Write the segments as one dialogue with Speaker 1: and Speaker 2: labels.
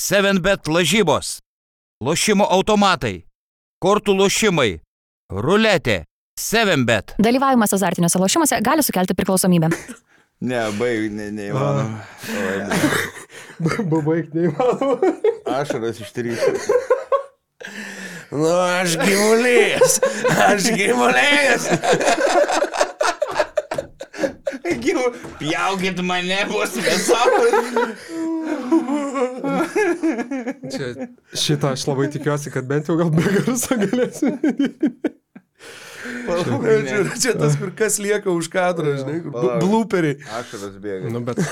Speaker 1: 7bet lažybos, lošimo automatai, kortų lošimai, ruletė, 7bet.
Speaker 2: Dalyvavimas azartiniuose lošimuose gali sukelti priklausomybę.
Speaker 1: Ne, baig, ne, neįmanoma.
Speaker 3: Babaik neįmanoma.
Speaker 1: Ašaras ištryšęs.
Speaker 4: Nu, aš gyvulys. Aš gyvulys.
Speaker 1: Gyvu, pjaukit mane, bus visokių.
Speaker 3: Čia, šitą aš labai tikiuosi, kad bent jau gal be garso galėsiu.
Speaker 4: Čia, čia tas, kur kas lieka už kadro, žinai, kur bl- blooperiai.
Speaker 1: Ašaras bėga.
Speaker 3: Nu, bet,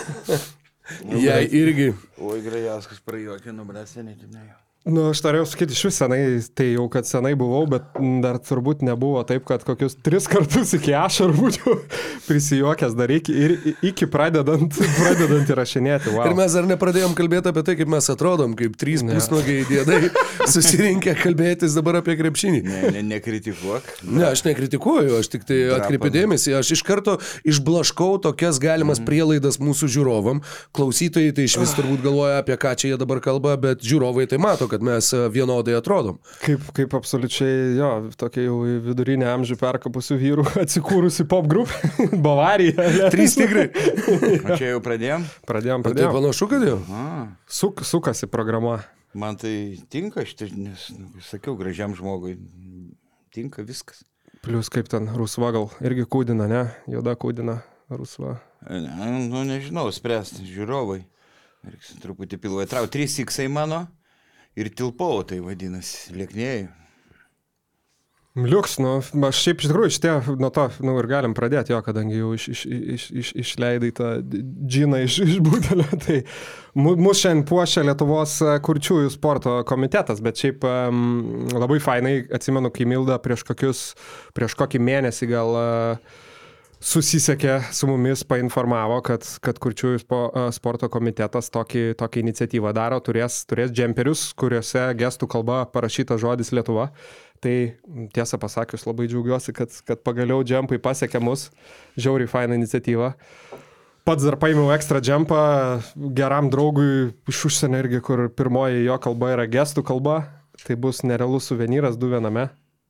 Speaker 4: Jai irgi.
Speaker 1: Oi, Grajaskas prajuokė, nubręsė, nežinau.
Speaker 3: Nu, aš norėjau sakyti, iš vis senai, tai jau kad senai buvau, bet dar turbūt nebuvo taip, kad kokius tris kartus iki ašarų būčiau prisijuokęs dar iki, ir iki pradedant, pradedant įrašinėti. Wow.
Speaker 4: Ir mes dar nepradėjom kalbėti apie tai, kaip mes atrodom, kaip trys
Speaker 3: Ne.
Speaker 4: pusnuogiai dėdai susirinkę kalbėtis dabar apie krepšinį.
Speaker 1: Ne, ne, nekritikuok.
Speaker 4: Ne, aš nekritikuoju, aš tik tai atkreipiu dėmesį, aš iš karto išblaškau tokias galimas prielaidas mūsų žiūrovam. Klausytojai tai iš vis turbūt galvoja, apie ką čia jie dabar kalba, bet žiūrovai tai mato, kad mes e, vienodai atrodom.
Speaker 3: Kaip, kaip absoliučiai, jo, tokia jau į vidurinę amžių perkapusių vyrų atsikūrusi pop grupė, Bavarija.
Speaker 4: Trys tigrai.
Speaker 1: O čia jau pradėjom?
Speaker 3: Pradėjom,
Speaker 4: Tai
Speaker 3: pradėjom.
Speaker 4: panašu, kad jau.
Speaker 1: A,
Speaker 3: Suk, sukasi programa.
Speaker 1: man tai tinka, aš tai, nes, nu, sakiau, gražiam žmogui, tinka viskas.
Speaker 3: Plus kaip ten rusva gal irgi kūdina, ne? Joda kūdina rusva.
Speaker 1: Ne, nu, nežinau, spręsti, žiūrovai. Reiks truputį pilvą įtraukti. 3 iksai mano ir tilpau, tai vadinasi, lieknėjai.
Speaker 3: Liuks, nu, aš šiaip iš tikrųjų šitie, nuo to, nu ir galim pradėti jo, kadangi jau iš, iš, iš, iš, išleidai tą džiną iš, iš butelio, tai mus šiandien puošia Lietuvos kurčiųjų sporto komitetas, bet šiaip um, labai fainai, atsimenu, kai Milda prieš kokius, prieš kokį mėnesį gal uh, susisiekė su mumis, painformavo, kad, kad kurčiųjų spo, a, sporto komitetas tokį, tokią iniciatyvą daro, turės, turės džemperius, kuriuose gestų kalba parašytas žodis Lietuva. Tai tiesą pasakius, labai džiaugiuosi, kad, kad pagaliau džempai pasiekė mus. Žiauriai faina iniciatyva. Pats dar paėmiau ekstra džempą geram draugui iš užsienio irgi, kur pirmoji jo kalba yra gestų kalba. Tai bus nerealus suvenyras du viename.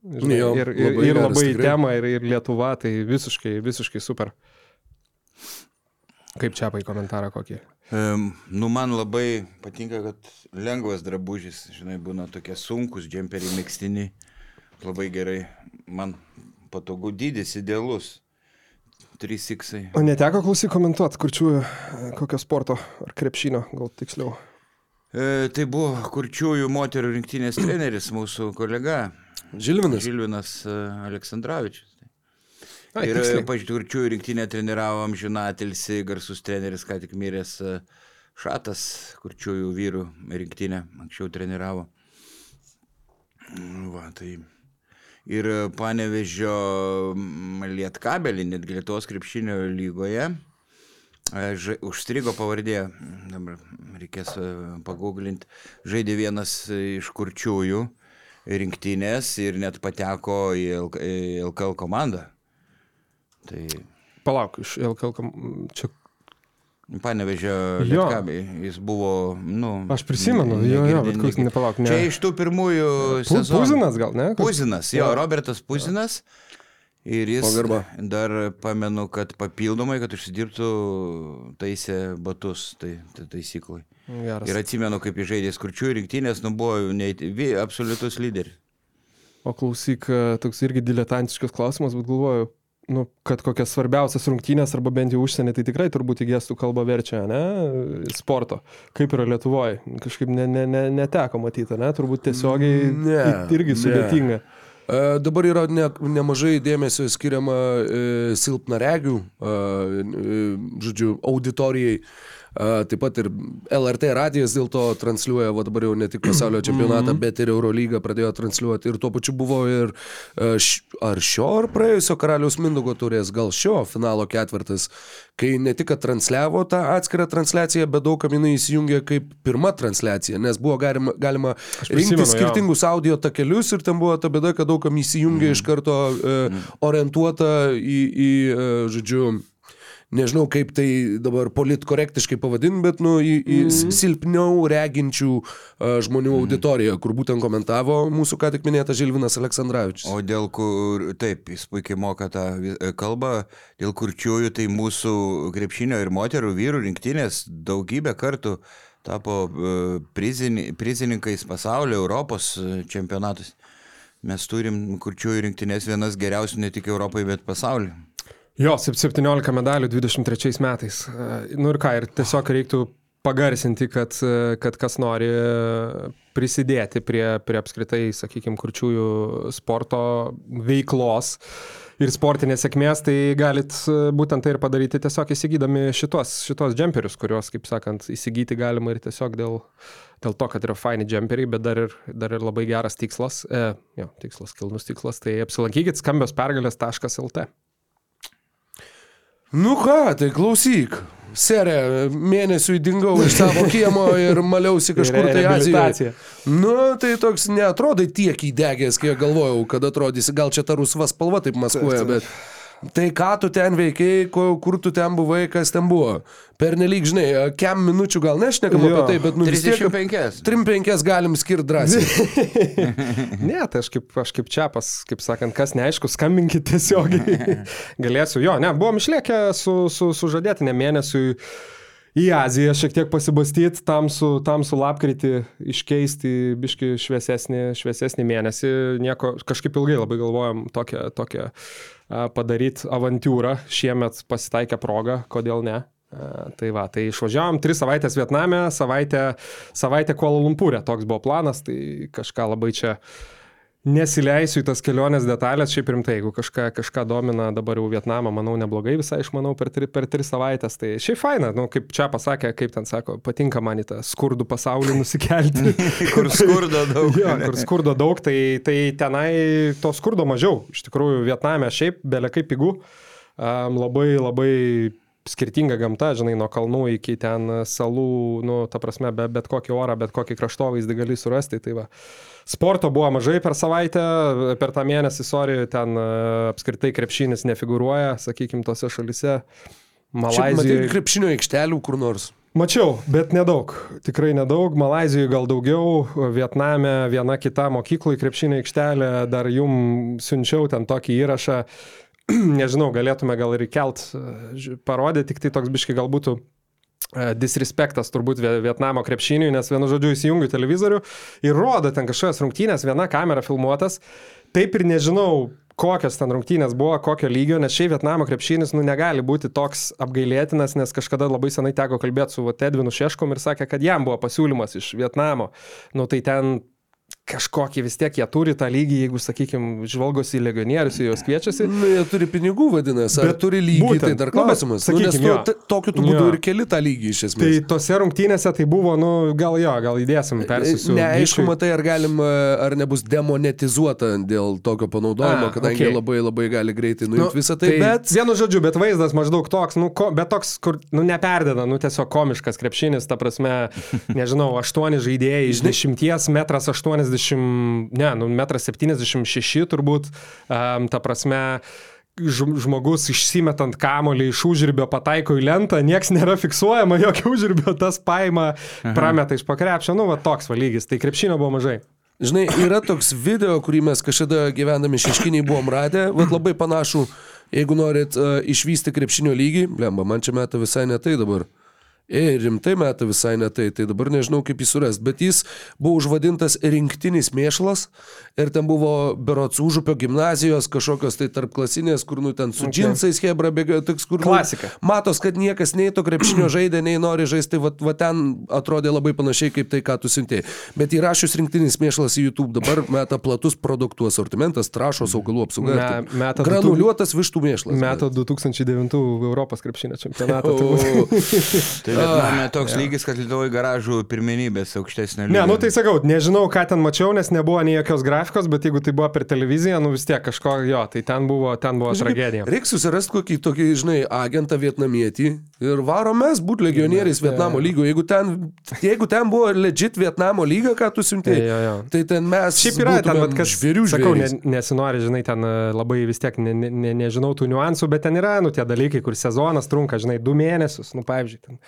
Speaker 3: Žinai,
Speaker 4: Jo,
Speaker 3: ir, ir,
Speaker 4: labai
Speaker 3: ir
Speaker 4: geras,
Speaker 3: labai į
Speaker 4: tikrai.
Speaker 3: temą, ir, ir Lietuva, tai visiškai, visiškai super. Kaip čia pai komentarą kokį?
Speaker 1: Um, nu, man labai patinka, kad lengvas drabužis, žinai, būna tokie sunkus, džemperiai mėgstini. Labai gerai. Man patogu dydis, idealus. 3 iksai.
Speaker 3: O neteko klausyk komentuoti, kur čia kokio sporto ar krepšinio, gal tiksliau.
Speaker 1: E, tai buvo kurčiųjų moterų rinktinės treneris, mūsų kolega
Speaker 4: Žilvinas.
Speaker 1: Žilvinas e, Aleksandrovičius.
Speaker 3: Ai,
Speaker 1: Ir pažiūrčiųjų rinktinę treniravo amžinatilsi, garsus treneris, ką tik miręs e, Šatas, kurčiųjų vyrų rinktinę, anksčiau treniravo. Va, tai. Ir panevežio Lietkabelį, netgi Lietuvos krepšinio lygoje, e, ža, užstrigo pavardė, dabar reikės e, paguglinti, žaidė vienas iš kurčiųjų rinktinės ir net pateko į LK į LKL komandą. Tai
Speaker 3: Palauk, iš LKL, kom- čia
Speaker 1: panevežė
Speaker 3: Jo.
Speaker 1: Lietkabį, jis buvo, nu...
Speaker 3: Aš prisimenu,
Speaker 1: ne-
Speaker 3: jo, jo, bet koks nepalauk, ne.
Speaker 1: Čia iš tų pirmųjų
Speaker 3: Pu-
Speaker 1: sezonų.
Speaker 3: Puzinas gal, ne?
Speaker 1: Puzinas, jo,
Speaker 3: Jo.
Speaker 1: Robertas Puzinas. Ir jis
Speaker 4: Pagarba.
Speaker 1: dar pamenu, kad papildomai, kad užsidirbtų, taisė batus, tai, tai taisyklai.
Speaker 3: Geras.
Speaker 1: Ir atsimenu, kaip žaidė skurčių rinktinės, nu buvo neįt- vi- absoliutus lyderis.
Speaker 3: O klausyk, e, toks irgi diletantiškas klausimas, bet galvoju, nu, kad kokias svarbiausias rungtynės arba bent jau užsienį, tai tikrai turbūt į gestų kalbą verčia, ne? Sporto. Kaip yra Lietuvoje. Kažkaip ne, ne, ne, neteko matyti, ne? Turbūt tiesiogiai
Speaker 4: Ne,
Speaker 3: irgi
Speaker 4: ne.
Speaker 3: sudėtinga.
Speaker 4: E, Dabar yra ne, nemažai dėmesio skiriama e, silpnaregių, e, e, žodžiu, auditorijai. Taip pat ir LRT radijas dėl to transliuoja, va dabar jau ne tik pasaulio čempionatą, bet ir Eurolygą pradėjo transliuoti. Ir tuo pačiu buvo ir e, ar šio ar praėjusio karaliaus Mindogo turės, gal šio finalo ketvirtas, kai ne tik transliavo tą atskirą transliaciją, bet daug kam jinai įsijungė kaip pirma transliacija, nes buvo galima, galima rinkti skirtingus audio takelius ir ten buvo ta bėda, kad daug kam įsijungė iš karto e, orientuota į, į e, žodžiu, nežinau kaip tai dabar politkorektiškai pavadinti, bet nu, į, į mm. silpniau reginčių uh, žmonių mm. auditoriją, kur būtent komentavo mūsų ką tik minėtas Žilvinas Aleksandраvičius.
Speaker 1: O dėl kur, taip, jis puikiai moka tą kalbą, dėl kurčiųjų tai mūsų krepšinio ir moterų vyrų rinktinės daugybę kartų tapo prizini, prizininkais pasaulio, Europos čempionatus. Mes turim kurčiųjų rinktinės vienas geriausių ne tik Europai, bet pasaulyje.
Speaker 3: Jo, 17 medalių 23 metais. Nu ir ką, ir tiesiog reiktų pagarsinti, kad, kad kas nori prisidėti prie, prie apskritai, sakykime, kurčiųjų sporto veiklos ir sportinės sėkmės, tai galit būtent tai ir padaryti tiesiog įsigydami šitos, šitos džemperius, kuriuos, kaip sakant, įsigyti galima ir tiesiog dėl, dėl to, kad yra faini džemperiai, bet dar ir, dar ir labai geras tikslas, e, jo, tikslas, kilnus tikslas, tai apsilankykit skambiospergalės.lt.
Speaker 4: Nu ką, tai klausyk. Serė, mėnesiui dingau iš savo kiemo ir maliausi kažkur tai Azijoje. Nu, tai toks netrodai tiek įdegęs, kiek galvojau, kad atrodysi, gal čia ta rusva spalva taip maskuoja, bet... Tai ką tu ten veikiai, kur tu ten buvai, kas ten buvo. Per nelik, žinai, kem minučių gal nešnekam apie tai, bet nu
Speaker 1: 35.
Speaker 4: 35 galim skirti drąsiai.
Speaker 3: ne, tai aš kaip, aš kaip čia pas, kaip sakant, kas neaišku, skambinkit tiesiogiai. Galėsiu, jo, ne, buvom išliekę su, su, su žadėtinė mėnesiui į Aziją šiek tiek pasibastyti, tam su, tam su lapkritį iškeisti biški šviesesnį, šviesesnį mėnesį. Nieko, kažkaip ilgai labai galvojom tokią, tokią padaryti avantūrą. Šiemet pasitaikė proga, kodėl ne. Tai va, tai išvažiavom tris savaitės Vietname, savaitę, savaitę Kuala Lumpūrė, toks buvo planas, tai kažką labai čia uh, Nesileisiu į tas kelionės detalės, šiaip rimtai, jeigu kažką, kažką domina dabar jau Vietnamą, manau, neblogai visai išmanau per, tri, per tris savaitės. Tai šiaip faina, nu, kaip čia pasakė, kaip ten sako, patinka man į tą skurdų pasaulį nusikelti.
Speaker 1: kur skurdo daug.
Speaker 3: jo, kur skurdo daug, tai, tai tenai to skurdo mažiau. Iš tikrųjų, Vietname šiaip belekai pigų, um, labai labai skirtinga gamta, žinai, nuo kalnų iki ten salų, nu, ta prasme, be, bet kokį orą, bet kokį kraštovaizdį gali surasti. Tai va. Sporto buvo mažai per savaitę, per tą mėnesį, sorry, ten e, apskritai krepšinis nefigūruoja, sakykime, tose šalise.
Speaker 4: Malazijoje. Matai krepšinio aikštelių kur nors?
Speaker 3: Mačiau, bet nedaug. Tikrai nedaug. Malazijoje gal daugiau, Vietname viena kita mokyklai krepšinio aikštelė, dar jum siunčiau ten tokį įrašą nežinau, galėtume gal ir įkelt, e, parodyti, tik tai toks biški gal būtų e, disrespektas turbūt Vietnamo krepšiniui, nes vienu žodžiu įsijungiu televizorių ir rodo ten kažkokias rungtynės, viena kamera filmuotas, taip ir nežinau, kokios ten rungtynės buvo, kokio lygio, nes šiaip Vietnamo krepšinis nu, negali būti toks apgailėtinas, nes kažkada labai senai teko kalbėti su Edvinu Šeškom ir sakė, kad jam buvo pasiūlymas iš Vietnamo. Nu tai ten kažkokį vis tiek jie turi tą lygį, jeigu, sakykime, žvalgosi į legionierius, juos kviečiasi.
Speaker 4: Nu, jie turi pinigų, vadinasi, ar Bet turi lygį, būtent, tai dar klausimas. Nu, sakykim, nu, tu, tokiu tu būdu ir keli tą lygį iš esmės.
Speaker 3: Tai tose rungtynėse tai buvo, nu, gal jo, gal įdėsim, persisiu.
Speaker 4: Neaišku, matai, ar galim, ar nebus demonetizuota dėl tokio panaudojimo, A, kadangi okay. labai labai gali greitai nuimti nu, visą tai. tai
Speaker 3: bet... Vienu žodžiu, bet vaizdas maždaug toks, nu, ko, bet toks, kur, nu, neperdeda, nu, tiesiog komiškas krepšinis, ta prasme, nežinau, aštuoni žaidėjai iš dešimties, metras aštuonis 70, ne, nu, 1,76 m turbūt, um, ta prasme, žmogus išsimetant kamolį iš užribio pataiko į lentą, nieks nėra fiksuojama, jokio užribio tas paima, prameta iš pakrepšio, nu, va toks valygis, tai krepšinio buvo mažai.
Speaker 4: Žinai, yra toks video, kurį mes kažkada gyvendami šeškiniai buvom radę, vad labai panašų, jeigu norit uh, išvysti krepšinio lygį, blemba, man čia meta visai ne tai dabar. E, rimtai meta visai ne tai, tai dabar nežinau kaip jį surasti, bet jis buvo užvadintas rinktinis mėšlas ir ten buvo berots užupio gimnazijos kažkokios tai tarp klasinės, kur nu ten su okay. džinsais hebra bėgioja, toks kur...
Speaker 3: Nu, Klasika.
Speaker 4: Nu, matos, kad niekas nei to krepšinio žaidė, nei nori žaisti, va, va ten atrodė labai panašiai kaip tai, ką tu siuntėjai. Bet įrašius rinktinis mėšlas į YouTube dabar meta platus produktų asortimentas, trašos augalų apsauga. Me, meta granuliuotas vištų mėšlas.
Speaker 3: Meta 2009 Europos krepšinio čempionatą.
Speaker 1: tai Vietname toks lygis, kad Lietuvoje garažų pirmenybės aukštesnė
Speaker 3: Ne,
Speaker 1: lygio.
Speaker 3: nu tai sakau, nežinau, ką ten mačiau, nes nebuvo nei jokios grafikos, bet jeigu tai buvo per televiziją, nu vis tiek kažko jo, tai ten buvo, ten buvo tragedija.
Speaker 4: Reikia susirasti kokį tokį, žinai, agentą vietnamietį ir varo mes būti legionieriais Vietnamo lygio. Jeigu ten, jeigu ten buvo legit Vietnamo lyga, ką tu siuntėjai,
Speaker 3: Jo, jo.
Speaker 4: tai ten mes...
Speaker 3: Šiaip yra ten,
Speaker 4: būtumėm
Speaker 3: bet kas,
Speaker 4: žvėrių
Speaker 3: sakau, ne, nesinori, žinai, ten e, labai vis tiek ne, ne, ne, nežinau tų niuansų, bet ten yra, nu, tie dalykai, kur sezonas trunka, žinai, du mėnesius, nu, pavyzdžiui, ten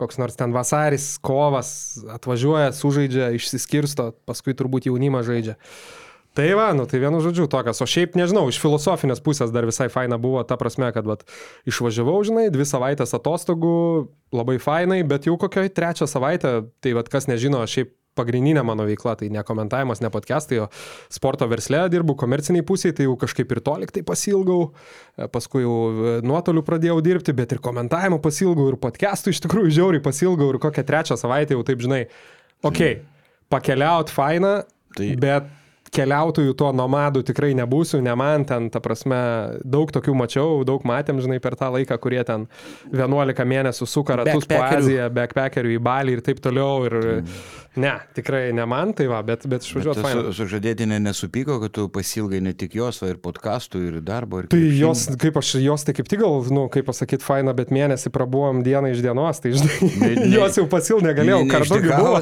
Speaker 3: koks nors ten vasaris, kovas, atvažiuoja, sužaidžia, išsiskirsto, paskui turbūt jaunimą žaidžia. Tai va, nu tai vienu žodžiu tokias, o šiaip nežinau, iš filosofinės pusės dar visai faina buvo ta prasme, kad vat, išvažiavau, žinai, dvi savaitės atostogų, labai fainai, bet jau kokioj trečią savaitę, tai vad kas nežino, šiaip pagrindinė mano veikla, tai ne komentavimas, ne podcastai, o sporto versle dirbu, komerciniai pusiai, tai jau kažkaip ir to liktai pasilgau, E, paskui jau e, nuotoliu pradėjau dirbti, bet ir komentavimo pasilgau, ir podcastų iš tikrųjų žiauriai pasilgau, ir kokią trečią savaitę jau taip, žinai, okei, okay, pakeliaut faina,
Speaker 1: Tai-
Speaker 3: bet keliautojų tuo nomadu tikrai nebūsiu, ne man ten, ta prasme, daug tokių mačiau, daug matėm, žinai, per tą laiką, kurie ten 11 mėnesių suka ratus po. Aziją, backpackerių į Balį ir taip toliau. Ir ne, tikrai ne man, tai va, bet, bet išvažiuot
Speaker 1: Tu
Speaker 3: fainai.
Speaker 1: su, sužadėtinė nesupyko, kad tu pasilgai ne tik jos, o ir podkastų, ir darbo. Ir
Speaker 3: Tai
Speaker 1: krepšinio?
Speaker 3: jos, kaip aš, jos tai kaip tik gal, nu, kaip pasakyti, faina, bet mėnesį prabuvom dieną iš dienos, tai žinai,
Speaker 1: Ne- ne-
Speaker 3: jos jau pasil negalėjau,
Speaker 1: Ne-
Speaker 3: kartu buvo.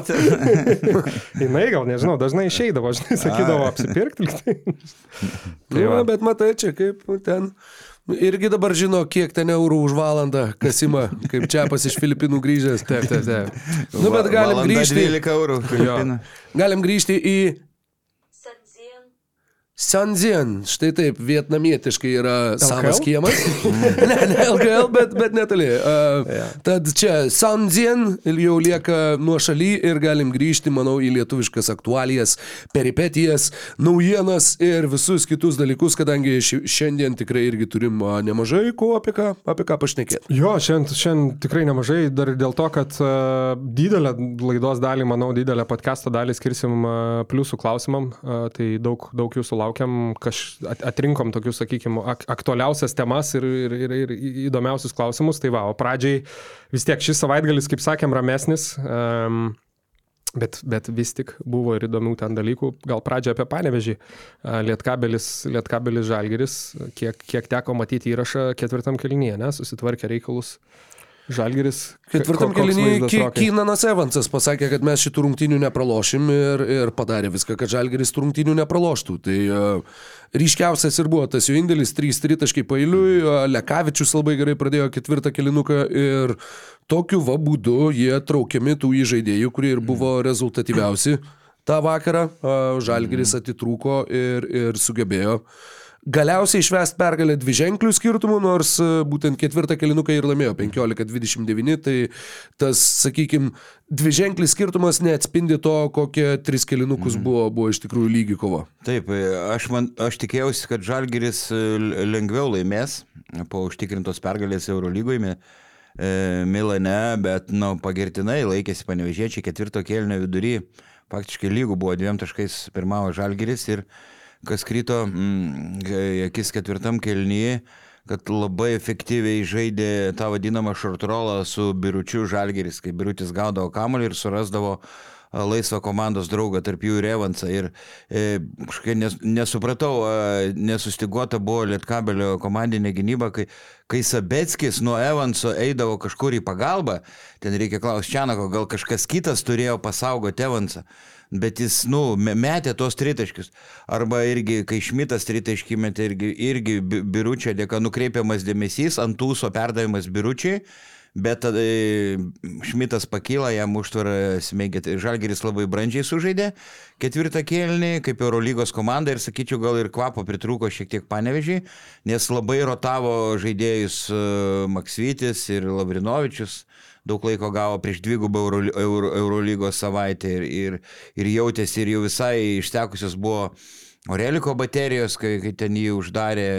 Speaker 3: Jinai gal, nežinau, dažnai išeidavo, žinai, sakydavo apsipirkti. tai.
Speaker 4: Tai va, bet matai, čia kaip ten. Irgi dabar žino, kiek ten eurų už valandą kasima, kaip čia pas iš Filipinų grįžęs. Taip, taip, taip. Nu, bet galim grįžti,
Speaker 1: 12 eurų.
Speaker 4: Galim grįžti į
Speaker 5: Sanzien.
Speaker 4: Štai taip, vietnamietiškai yra savas
Speaker 3: LKL?
Speaker 4: kiemas. ne, ne LKL, bet, bet netoli. Uh,
Speaker 3: Jo.
Speaker 4: tad čia Sanzien jau lieka nuo šaly ir galim grįžti, manau, į lietuviškas aktualijas, peripetijas, naujienas ir visus kitus dalykus, kadangi ši- šiandien tikrai irgi turim a, nemažai ko apie ką, apie ką pašnekėti.
Speaker 3: Jo, šiandien, šiandien tikrai nemažai, dar dėl to, kad uh, didelę laidos dalį, manau, didelę podcast'o dalį skirsim uh, pliusų klausimam, uh, tai daug, daug jūsų laukiam, kaž, at, atrinkom tokius, sakykime, ak, aktualiausias temas ir, ir, ir, ir įdomiausius klausimus. Tai va, o pradžiai vis tiek šis savaitgalis, kaip sakėm, ramesnis. Um, Bet, bet vis tik buvo ir įdomių ten dalykų. Gal pradžia apie panevežį. Lietkabelis, Lietkabelis Žalgeris, kiek, kiek teko matyti įrašą ketvirtam kelinyje, ne, susitvarkė reikalus. Žalgeris.
Speaker 4: Ketvirtam
Speaker 3: Ko- koks
Speaker 4: keliniui
Speaker 3: vaizdas,
Speaker 4: Ki-
Speaker 3: Rokai?
Speaker 4: Kynanas Evansas pasakė, kad mes šitų rungtynių nepralošim ir, ir padarė viską, kad Žalgeris tų rungtynių nepraloštų. Tai uh, ryškiausias ir buvo tas jų indėlis, 3 taškai pailiui, uh, Lekavičius labai gerai pradėjo ketvirtą kelinuką ir tokiu va būdu jie traukiami tų įžaidėjų, kurie ir buvo rezultatyviausi tą vakarą. Uh, Žalgeris atitrūko ir, ir sugebėjo galiausiai išvest pergalę dvi ženklių skirtumų, nors e, būtent ketvirtą kelinuką ir laimėjo 15-29, tai tas, sakykime, dvi ženklis skirtumas neatspindi to, kokie tris kelinukus mm. buvo, buvo iš tikrųjų lygi kova.
Speaker 1: Taip, e, aš, man, aš tikėjausi, kad Žalgiris e, lengviau laimės po užtikrintos pergalės Eurolygoje. Milane, bet, na, nu, pagirtinai laikėsi panevežėčiai ketvirto kėlinio vidury. Faktiškai lygų buvo dviem taškais pirmavo Žalgiris ir kas kryto mm, akis ketvirtam kelnyje, kad labai efektyviai žaidė tą vadinamą šortrolą su Biručiu Žalgeris, kai Birutis gaudavo kamuolį ir surasdavo laisvą komandos draugą, tarp jų ir Evansą. Ir e, kažkaip nes, nesupratau, a, nesustiguota buvo Lietkabelio komandinė gynyba, kai, kai Sabetskis nuo Evanso eidavo kažkur į pagalbą, ten reikia klausti Čianako, gal kažkas kitas turėjo pasaugoti Evansą. Bet jis, nu, me- metė tos tritaškius. Arba irgi, kai Šmitas tritaškį metė, irgi, irgi Bi- biručio dėka nukreipiamas dėmesys, ant tūso perdavimas biručiai, bet tada e, Šmitas pakyla, jam užtvarą smėgė. Tai Žalgeris labai brandžiai sužaidė ketvirtą kėlinį, kaip Eurolygos komanda ir sakyčiau, gal ir kvapo pritrūko šiek tiek panevežiai, nes labai rotavo žaidėjus e, Maksvytis ir Lavrinovičius daug laiko gavo prieš dvigubą Euro, Euro, Eurolygos savaitę ir, ir, ir jautėsi ir jau visai ištekusios buvo Oreliko baterijos, kai, kai ten jį uždarė,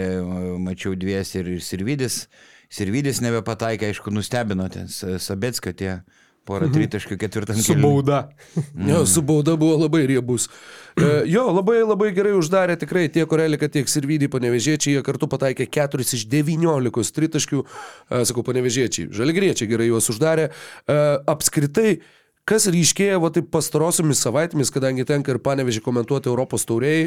Speaker 1: mačiau dvies ir, ir Sirvidis. Sirvidis nebepataikė, aišku, nustebino ten Sabetskio tie porą tritaškių ketvirtam
Speaker 3: Su bauda.
Speaker 4: Jo, su bauda buvo labai riebus. E, Jo, labai labai gerai uždarė tikrai tiek Korelika, tiek Sirvidį panevežėčiai, jie kartu pataikė 4 iš 19 tritaškių, E, sakau, panevežėčiai. Žalgriečiai gerai juos uždarė. E, Apskritai, Kas ryškėja va taip pastarosiomis savaitėmis, kadangi tenka ir panevežį komentuoti Europos tauriai,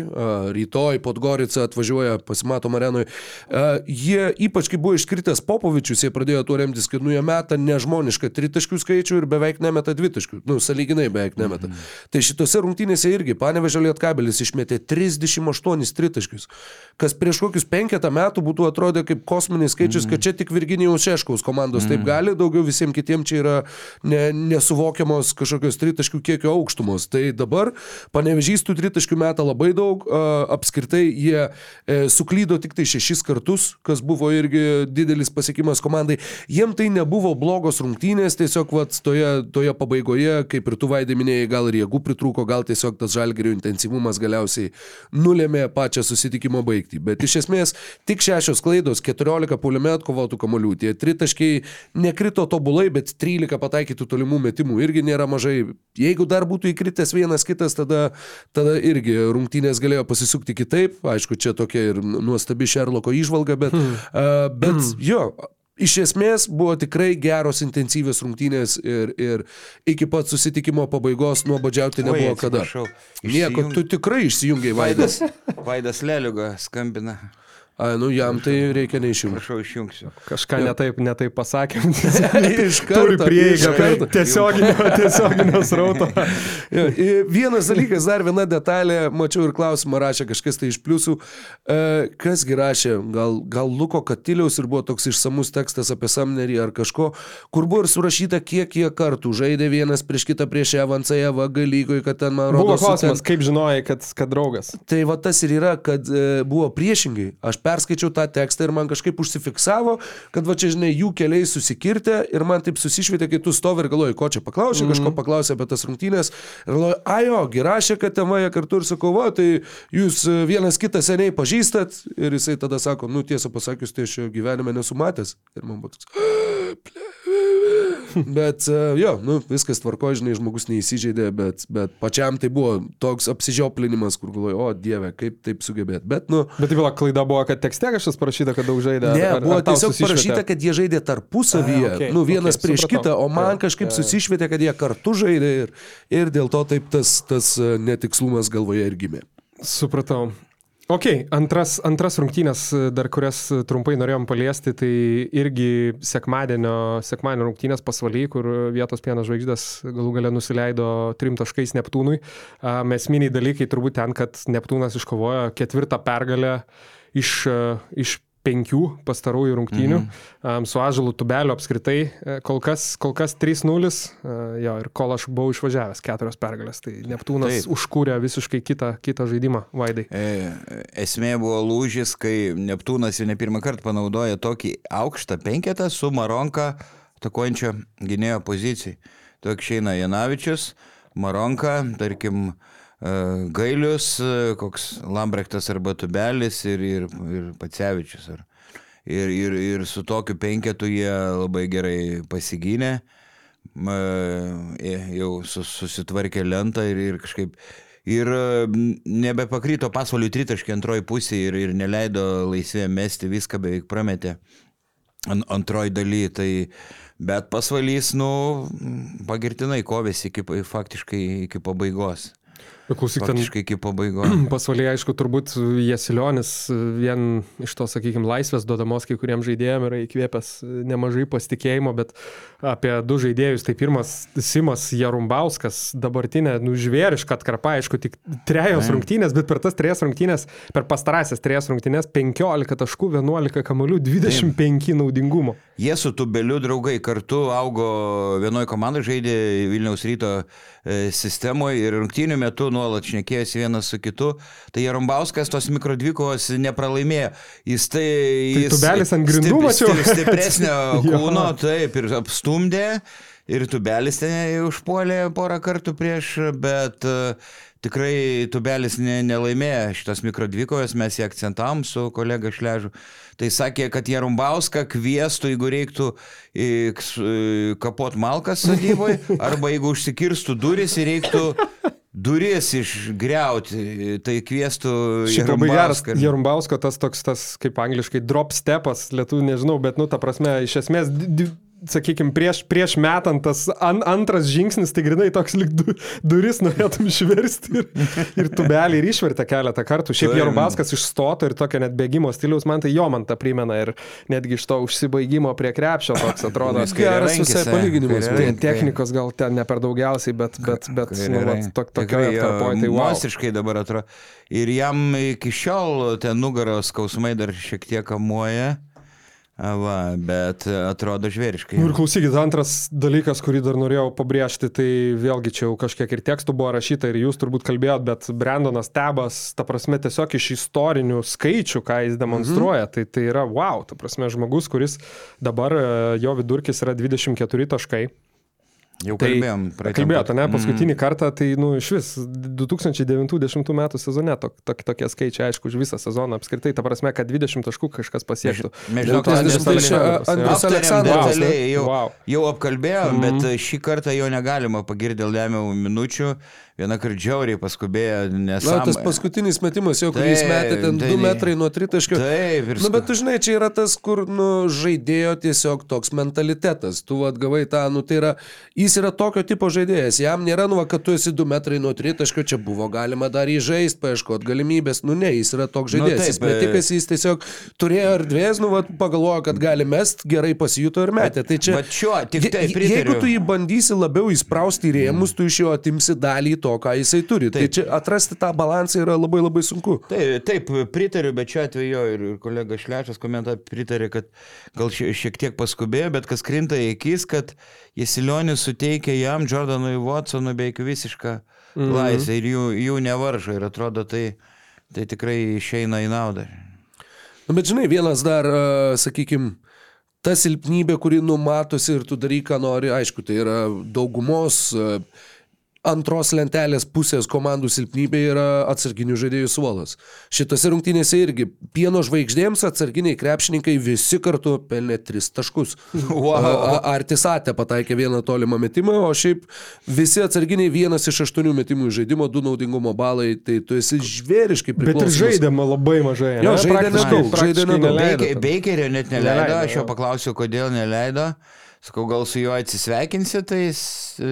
Speaker 4: rytoj Podgorica atvažiuoja, pasimato arenui, a, jie ypač kai buvo iškritęs Popovičius, jie pradėjo tuo remtis, kad nu jie meta nežmonišką tritaškių skaičių ir beveik nemeta dvitaškių, nu saliginai beveik nemeta. Mhm. Tai šitose rungtynėse irgi panevežė Lietkabelis išmetė 38 tritaškius, kas prieš kokius penketą metų būtų atrodę kaip kosminis skaičius, kad čia tik Virginijaus Šeškaus komandos taip gali, daugiau visiems kitiems čia yra ne, nesuvokiamos kažkokios tritaškių kiekio aukštumos. Tai dabar panevežys tų tritaškių meta labai daug, apskritai jie e, suklydo tik tai šešis kartus, kas buvo irgi didelis pasiekimas komandai. Jiem tai nebuvo blogos rungtynės, tiesiog vat, toje, toje pabaigoje, kaip ir tu vaidė minėjai, gal ir jėgų pritrūko, gal tiesiog tas žalgerio intensyvumas galiausiai nulėmė pačią susitikimo baigtį. Bet iš esmės tik šešios klaidos, 14 puolime atkovotų kamolių, tie tritaškiai nekrito tobulai, bet 13 pataikytų tolimų metimų irgi nėra mažai. Jeigu dar būtų įkritęs vienas kitas, tada, tada irgi rungtynės galėjo pasisukti kitaip. Aišku, čia tokia ir nuostabi Šerloko išvalga, bet, hmm. uh, bet hmm. jo. Iš esmės buvo tikrai geros intensyvios rungtynės ir, ir iki pat susitikimo pabaigos nuobodžiauti
Speaker 1: Oi,
Speaker 4: nebuvo kada.
Speaker 1: atsiprašau.
Speaker 4: Nieko,
Speaker 1: Išsijung-
Speaker 4: tu tikrai išsijungiai Vaidas.
Speaker 1: Vaidas, Vaidas Leliuga skambina.
Speaker 4: A, nu jam tai reikia neišjungti.
Speaker 1: Prašau, išjungsiu.
Speaker 3: Kažką netaip, netaip pasakėm.
Speaker 4: Iš
Speaker 3: Turi
Speaker 4: karto,
Speaker 3: prieigą
Speaker 4: iš
Speaker 3: prie tiesioginio, tiesioginio srauto.
Speaker 4: Jo, i- Vienas dalykas, dar viena detalė, mačiau ir klausimą rašė kažkas tai iš pliusų. E, kasgi rašė, gal, gal Luko Katiliaus ir buvo toks išsamus tekstas apie Samnerį ar kažko, kur buvo ir surašyta, kiek jie kartų žaidė vienas prieš kitą prieš Evansą, Eva Galygoj, kad ten man
Speaker 3: Buvo
Speaker 4: rodos. su
Speaker 3: klausimas,
Speaker 4: ten-
Speaker 3: kaip žinojai, kad, kad draugas.
Speaker 4: Tai va tas ir yra, kad e, buvo priešingai. Aš perskaičiau tą tekstą ir man kažkaip užsifiksavo, kad va čia, žinai, jų keliai susikirtė ir man taip susišvietė, kai tu stovi ir galvoji, ko čia paklausė, mm -hmm. kažko paklausė apie tas rungtynės. Ir galvoju, ajo, girašė, kad ten vaja kartu ir sakau, va, tai jūs e, vienas kitą seniai pažįstat. Ir jisai tada sako, nu tiesą pasakius, tai aš jo gyvenime nesu matęs. Ir man buvo toks. Bet e, jo, nu, viskas tvarko, žinai, žmogus neįsižeidė, bet, bet pačiam tai buvo toks apsižioplinimas, kur galvoju, o dieve, kaip taip sugebėt. Bet, nu,
Speaker 3: Bet tai byla klaida buvo, kad tekste kažkas parašyta, kad daug žaidė.
Speaker 4: Ne,
Speaker 3: ar-
Speaker 4: buvo
Speaker 3: ar
Speaker 4: tiesiog
Speaker 3: susišvietė?
Speaker 4: parašyta, kad jie žaidė tarpusavyje,
Speaker 3: A, okei,
Speaker 4: nu vienas
Speaker 3: okei,
Speaker 4: prieš
Speaker 3: supratau.
Speaker 4: kitą, o man kažkaip
Speaker 3: jo.
Speaker 4: susišvietė, kad jie kartu žaidė ir, ir dėl to taip tas, tas e, netikslumas galvoje ir gimė.
Speaker 3: Supratau. Ok, antras, antras rungtynės, dar kurias trumpai norėjom paliesti, tai irgi sekmadienio, sekmadienio rungtynės pasvaly, kur vietos pienas žvaigždės galų gale nusileido trim taškais Neptūnui. Mesminiai dalykai turbūt ten, kad Neptūnas iškovojo ketvirtą pergalę iš, a, iš penkių pastarųjų rungtynių. Mhm. Su Ažalu Tubeliu apskritai e, kol kas, kol kas 3-0. e, Jo, ir kol aš buvau išvažiavęs keturios pergalės. Tai Neptūnas
Speaker 1: Taip.
Speaker 3: užkūrė visiškai kitą, kitą žaidimą, Vaidai.
Speaker 1: E, Esmė buvo lūžis, kai Neptūnas jau ne pirmą kartą panaudoja tokį aukštą penketą su Maronka atakuojančio gynėjo pozicijai. Tokia išeina Janavičius, Maronka, tarkim, e, Gailius, e, koks Lambrechtas arba Tubelis ir, ir, ir Pacevičius. Ar, ir, ir, ir su tokiu penketu jie labai gerai pasigynė, e, jau sus, susitvarkė lentą ir, ir kažkaip Ir e, nebepakrito pasvalių tritaškį antroji pusė ir, ir neleido laisvė mesti, viską beveik prametė an, antroji daly. Tai, bet pasvalys, nu, pagirtinai kovėsi iki, faktiškai iki pabaigos.
Speaker 3: Klausyk, ten
Speaker 1: iki pabaigos.
Speaker 3: pasvalyje, aišku, turbūt Jasilionis vien iš to, sakykime, laisvės duodamos kai kuriems žaidėjams yra įkvėpęs nemažai pasitikėjimo, bet apie du žaidėjus, tai pirmas Simas Jarumbauskas, dabartinė, nu, žvėriška atkarpa, aišku, tik trejos rungtynės, bet per tas trejas rungtynės, per pastarąsias trejas rungtynės 15 taškų, 11 kamolių, 25 naudingumo.
Speaker 1: Jie su Tubeliu draugai kartu augo vienoje komandoje, žaidė Vilniaus ryto e, sistemoje ir rungtynių metu nuolat šnekėjosi vienas su kitu. Tai Jarumbauskas tos mikrodvikovos nepralaimėjo. Jis tai...
Speaker 3: Tai
Speaker 1: jis
Speaker 3: Tubelis ant grindų,
Speaker 1: stip-
Speaker 3: mačiau.
Speaker 1: stip- Stipresnio
Speaker 3: Jo.
Speaker 1: kūno, taip, ir apstumdė. ir tubelis ten užpuolė porą kartų prieš, bet e, tikrai tubelis ne, nelaimėjo šitos mikrodvikovės, mes jį akcentavom su kolega Šležu. Tai sakė, kad Jarumbauską kvieštų, jeigu reiktų kapot malkas sodyboje, arba jeigu užsikirstų duris ir reiktų duris išgriauti, tai kvieštų
Speaker 3: Šiaip labai geras. Jarumbausko tas toks, tas kaip angliškai drop stepas, lietuvių nežinau, bet, nu, ta prasme, iš esmės, sakykime, prieš, prieš metant tas an, antras žingsnis, tai grinai toks lik du, duris norėtum išversti ir, ir tubelį ir išvertę keletą kartų. Šiaip
Speaker 1: Taip.
Speaker 3: Jarumbauskas išstoto ir tokio net bėgimo stiliaus, man tai jo man tą primena ir netgi iš to užsibaigimo prie krepšio toks atrodo.
Speaker 4: Geras visai
Speaker 1: e,
Speaker 4: palyginimas.
Speaker 1: Kairiarankis.
Speaker 3: Technikos gal ten ne per daugiausiai, bet, bet, bet nu, vat, tok, tokioje atkarpoje tai wow.
Speaker 1: Monstriškai dabar atrodo. Ir jam iki šiol ten nugaros skausmai dar šiek tiek kamuoja. A, Va, bet atrodo žvėriškai.
Speaker 3: Nu ir klausykit, antras dalykas, kurį dar norėjau pabrėžti, tai vėlgi čia jau kažkiek ir tekstų buvo rašyta ir jūs turbūt kalbėjot, bet Brandonas Tebas, ta prasme, tiesiog iš istorinių skaičių, ką jis demonstruoja, tai tai yra wow, ta prasme, žmogus, kuris dabar e, jo vidurkis yra 24 taškai.
Speaker 1: Jau
Speaker 3: Tai
Speaker 1: kalbėjom. praeitam
Speaker 3: Kalbėjot,
Speaker 1: pat-
Speaker 3: ne, paskutinį kartą, tai, nu, iš vis 2009-2010 metų sezone tok, tok, tokie skaičiai, aišku, už visą sezoną apskritai, ta prasme, kad 20 taškų kažkas pasiektų.
Speaker 1: Mes
Speaker 3: to
Speaker 1: kad
Speaker 3: Andrius
Speaker 4: tai
Speaker 3: Aleksandras,
Speaker 1: detaliai, jau,
Speaker 3: Wow.
Speaker 1: jau apkalbėjom, mm. bet šį kartą jo negalima pagirti dėl lemiamų minučių. Vieną kartą džiauriai paskubėjo, nes...
Speaker 4: Na, tas paskutinis metimas, jau kurį jis metė ten
Speaker 1: tai-
Speaker 4: 2 metrai nuo tritaškio.
Speaker 1: Taip, ir
Speaker 4: Na, bet tu žinai, čia yra tas, kur, nu, žaidėjo tiesiog toks mentalitetas. Tu atgavai tą, nu, tai yra, jis yra tokio tipo žaidėjas. Jam nėra, nu, kad tu esi 2 metrai nuo tritaškio, čia buvo galima dar įžaisti, paieškoti galimybės. Nu, ne, jis yra toks
Speaker 1: Nu,
Speaker 4: žaidėjas.
Speaker 1: taip,
Speaker 4: jis metikas, jis tiesiog turėjo erdvės, nu, va, pagalvojo, kad gali mest, gerai pasijuto ir metė. Tai čia...
Speaker 1: Šiuo, tik tai pritariu.
Speaker 4: Jeigu tu jį bandysi labiau įsprausti į rėmus, tu iš jo atimsi dalį to, ką jisai turi. Tai
Speaker 1: Taip.
Speaker 4: čia atrasti tą balansą yra labai labai sunku.
Speaker 1: Tai, taip, pritariu, bet šiuo atveju ir kolega Šlešas komentą pritarė, kad gal šie- šiek tiek paskubėjo, bet kas krinta į akis, kad Jesilionis suteikia jam, Jordanui Watsonui beveik visišką
Speaker 3: Mhm.
Speaker 1: laisvę ir jų, jų nevaržo ir atrodo tai, tai tikrai išeina į naudą.
Speaker 4: Nu, bet žinai, vienas dar, sakykime, ta silpnybė, kuri numatosi ir tu daryk, ką nori, aišku, tai yra daugumos e, antros lentelės pusės komandų silpnybė yra atsarginių žaidėjų suolas. Šitose rungtynėse irgi pieno žvaigždėms atsarginiai krepšininkai visi kartu pelnė 3 taškus.
Speaker 1: Wow.
Speaker 4: A- a- Artisatė pataikė vieną tolimą metimą, o šiaip visi atsarginiai vienas iš aštuonių metimų žaidimo, du naudingumo balai, tai tu esi žvėriškai
Speaker 3: Bet ir
Speaker 4: priklausomas.
Speaker 3: žaidėma labai mažai.
Speaker 4: Jo,
Speaker 3: ne?
Speaker 4: žaidė nedaug, žaidė nedaug.
Speaker 1: Beikerio net neleido,
Speaker 3: Neleido,
Speaker 1: aš jo paklausiau, kodėl neleido. Sakau, gal su juo atsisveikinsi, tai jis e,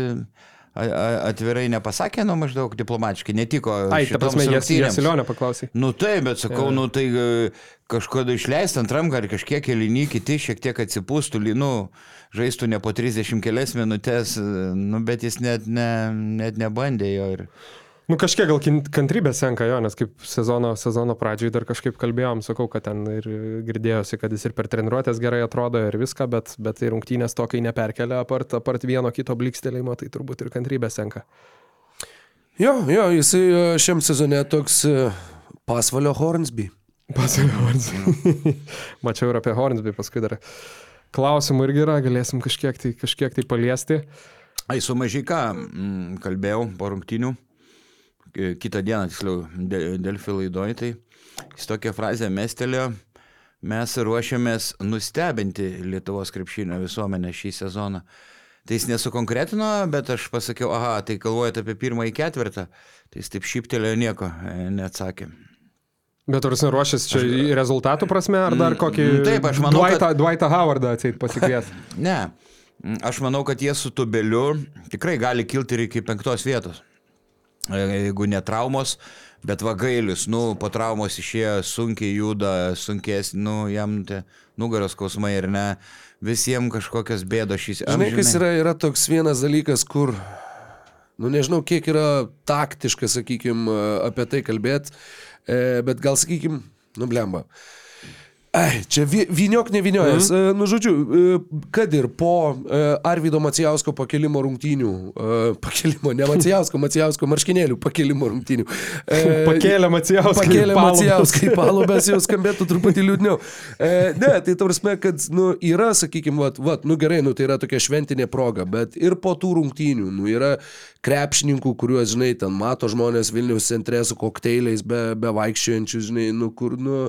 Speaker 1: atvirai nepasakė, nu maždaug diplomatiškai, netiko.
Speaker 3: Ai, ta prasme, jas. Jasilionė paklausė.
Speaker 1: Nu taip, bet sakau, nu tai e, kažkada išleisti antram, ar kažkiek kelini, kiti šiek tiek atsipūstų, nu, žaistų ne po 30 kelias minutės, e, nu bet jis net, ne, net nebandė jo. Ir...
Speaker 3: Nu kažkiek gal kin- kantrybė senka jo, nes kaip sezono, sezono pradžioj dar kažkaip kalbėjom, sakau, kad ten ir girdėjosi, kad jis ir per treniruotės gerai atrodo ir viską, bet, bet tai rungtynės to, kai neperkelia apart, apart vieno kito blikstelėjimo, tai turbūt ir kantrybė senka.
Speaker 4: Jo, jo, jisai e, šiam sezone toks e, pasvalio Hornsby.
Speaker 3: Pasaulio Hornsby. Mačiau ir apie Hornsby paskui dar. Klausimų irgi yra, galėsim kažkiek tai, kažkiek tai paliesti.
Speaker 1: Ai, su Mažyka mm, kalbėjau po rungtynių, e, kitą dieną, tiksliau, De- Delfi laidoj, tai jis tokią frazę mestelėjo, mes ruošiamės nustebinti Lietuvos krepšinio visuomenę šį sezoną. Tai jis nesukonkretino, bet aš pasakiau, aha, tai galvojate apie pirmąjį ketvirtą, tai jis taip šyptelėjo nieko, e, neatsakė.
Speaker 3: Bet ar jis ruošiasi čia į rezultatų prasme, ar dar kokį...
Speaker 1: Mm, taip, aš manau,
Speaker 3: Dwightą,
Speaker 1: kad-
Speaker 3: Dwightą Howardą atseit pasikvies.
Speaker 1: Ne, Mm, aš manau, kad jie su tubeliu tikrai gali kilti ir iki penktos vietos. E, Jeigu ne traumos, bet vagailius, nu, po traumos išėjo sunkiai juda, sunkės, nu, jam te nugaros skausmai ir ne, visiems kažkokios bėdos šis.
Speaker 4: Žinai, kas yra, yra toks vienas dalykas, kur, nu nežinau, kiek yra taktiška, sakykime, apie tai kalbėti, bet gal, sakykime, nu blemba. Ai, čia vi- vyniok neviniojas. Mm. Nu, žodžiu, e, kad ir po e, Arvido Macijausko pakelimo rungtynių, e, pakelimo, ne Macijausko, Macijausko marškinėlių pakelimo rungtynių. e,
Speaker 3: Pakėlė Macijauską
Speaker 4: Pakėlė. Macijauską į palubės, jau skambėtų truputį liūdniau. E, ne, tai tavarsime, kad, nu, yra, sakykime, vat, vat, nu gerai, nu, tai yra tokia šventinė proga, bet ir po tų rungtynių, nu, yra krepšininkų, kuriuos, žinai, ten mato žmonės Vilniaus centre su kokteiliais be, be vaikščiojančių, žinai, nu, kur, nu,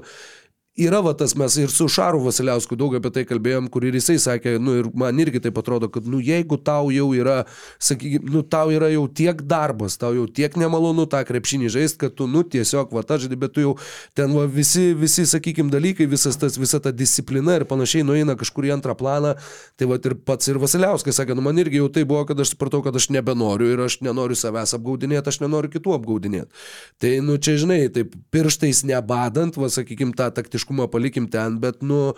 Speaker 4: Yra va tas mes ir su Šaru Vasiliausku daug apie tai kalbėjom, kur ir jisai sakė, nu ir man irgi tai atrodo, kad nu jeigu tau jau yra, sakykime, nu tau yra jau tiek darbas, tau jau tiek nemalonu tą krepšinį žaisti, kad tu, nu tiesiog, va ta žaidži, bet tu jau ten va visi, visi, sakykime, dalykai, visas tas, visa ta disciplina ir panašiai nueina kažkur į antrą planą, tai va ir pats ir Vasiliauskas sakė, nu man irgi jau tai buvo, kad aš supratau, kad aš nebenoriu ir aš nenoriu savęs apgaudinėti, aš nenoriu kitų apgaudinėti. Tai, nu čia žinai, taip pirštais nebadant, va sakykime, tą taktiškumą palikim ten, bet, nu,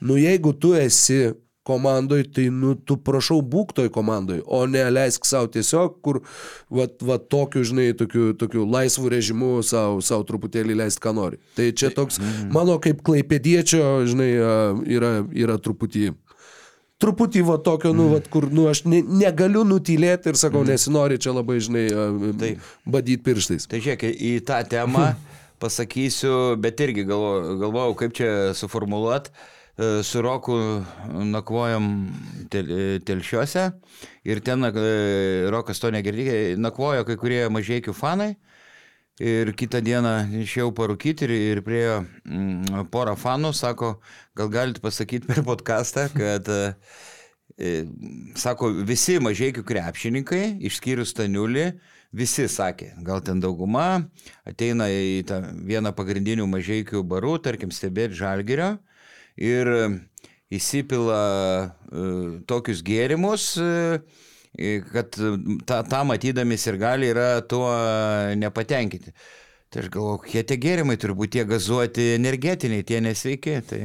Speaker 4: nu jeigu tu esi komandoj, tai, nu, tu prašau būk toj komandoj, o ne leisk savo tiesiog, kur, va, va tokiu, žinai, tokiu, tokiu laisvu režimu savo, savo truputėlį leisti, ką nori. Tai čia toks, mano kaip klaipėdiečio, žinai, yra, yra truputį truputį va tokio, nu, va, kur, nu, aš ne, negaliu nutylėti ir sakau, nesinori čia labai, žinai,
Speaker 1: Taip.
Speaker 4: badyti pirštais.
Speaker 1: Tai žiūrėk, į tą temą pasakysiu, bet irgi galvo, galvojau, kaip čia suformuluot. E, Su Roku nakvojom tel, e, telšiuose ir ten e, Rokas to negirdėjo, nakvojo kai kurie mažiekių fanai. Ir kitą dieną išėjau parūkyti ir, ir priejo mm, porą fanų, sako, gal galite pasakyti per podcastą, kad, sako, visi mažiekių krepšininkai, išskyrus Staniulį, visi sakė, gal ten dauguma, ateina į tą vieną pagrindinių mažiekių barų, tarkim, stebėti žalgerio ir e, įsipila e, tokius gėrimus, e, kad tą, tą matydami ir gali yra tuo nepatenkinti. Tai aš galvoju, kokie tie gėrimai turbūt tie gazuoti energetiniai, tie nesveiki. Tai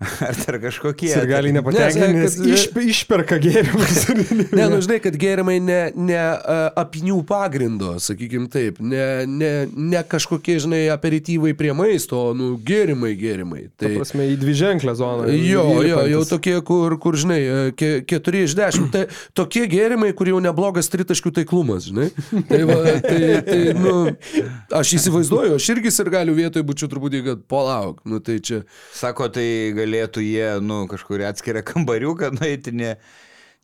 Speaker 1: ar dar kažkokie.
Speaker 3: Ir gali
Speaker 4: Ne,
Speaker 3: nepatenkinti, nes iš, išperka gėrimus.
Speaker 4: Ne, nu žinai, kad gėrimai ne, ne a, apinių pagrindo, sakykim taip, ne, ne, ne kažkokie, žinai, aperityvai prie maisto, o, nu, gėrimai, gėrimai.
Speaker 3: Tai
Speaker 4: Tai,
Speaker 3: prasme, į dviženklę zoną.
Speaker 4: Jo, jo, jau tokie, kur, kur žinai, e, ke- keturi iš dešimt. Tai tokie gėrimai, kur jau neblogas tritaškių taiklumas, žinai. Tai, va, tai, tai nu, aš įsivaizduoju, aš irgi ir galiu vietoje būčiau truputį, kad palauk, nu tai čia.
Speaker 1: Sako, tai galėtų jie, nu, kažkur atskirą kambariuką nueiti, ne,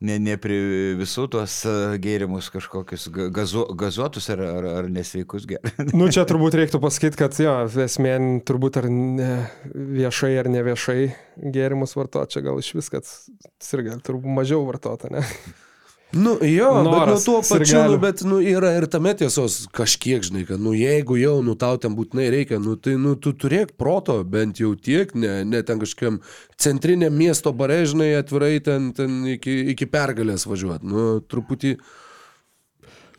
Speaker 1: ne, ne prie visų tos e, gėrimus kažkokius ga- gazu, gazuotus ar, ar, ar nesveikus gėrimus.
Speaker 3: Nu, čia turbūt reiktų pasakyti, kad jo, esmė turbūt ar ne viešai ar ne viešai gėrimus vartoti, čia gal iš vis, kad ir gal turbūt mažiau vartota, ne?
Speaker 4: Nu, jo, bet nu,
Speaker 3: Noras
Speaker 4: tuo pačiu, nu, bet nu, yra ir tame tiesos kažkiek, žinai, kad, nu, jeigu jau, nu, tau ten būtinai reikia, nu, tai, nu, tu turėk proto, bent jau tiek, ne, ne ten kažkokiam centriniam miesto bare, žinai, atvirai ten, ten iki, iki pergalės važiuoti, nu, truputį,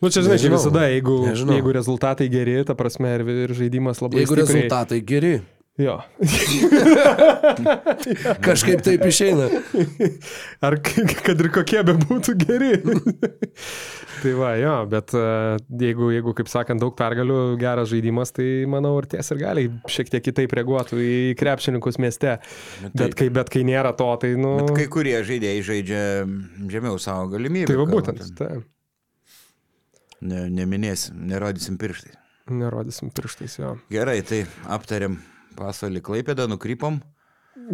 Speaker 3: Nu, čia, žinai, čia visada, jeigu,
Speaker 4: Nežinau.
Speaker 3: jeigu rezultatai geri, ta prasme, ir, ir žaidimas labai
Speaker 4: jeigu
Speaker 3: stipriai.
Speaker 4: rezultatai geri,
Speaker 3: Jo.
Speaker 4: kažkaip taip išeina.
Speaker 3: Ar kad ir kokie be būtų geri. tai va, jo, bet e, jeigu, jeigu, kaip sakant, daug pergalių, geras žaidimas, tai manau, ir ties ir gali šiek tiek kitaip reaguotų į krepšininkus mieste. Bet kai, bet kai nėra to, tai, nu...
Speaker 1: Bet kai kurie žaidėjai žaidžia žemiau savo galimybių.
Speaker 3: Tai va būtent,
Speaker 1: ten
Speaker 3: tai.
Speaker 1: Ne, neminėsim, nerodysim pirštai.
Speaker 3: Nerodysim pirštais jo.
Speaker 1: Gerai, tai aptariam pasaulį Klaipėdą, nukrypom.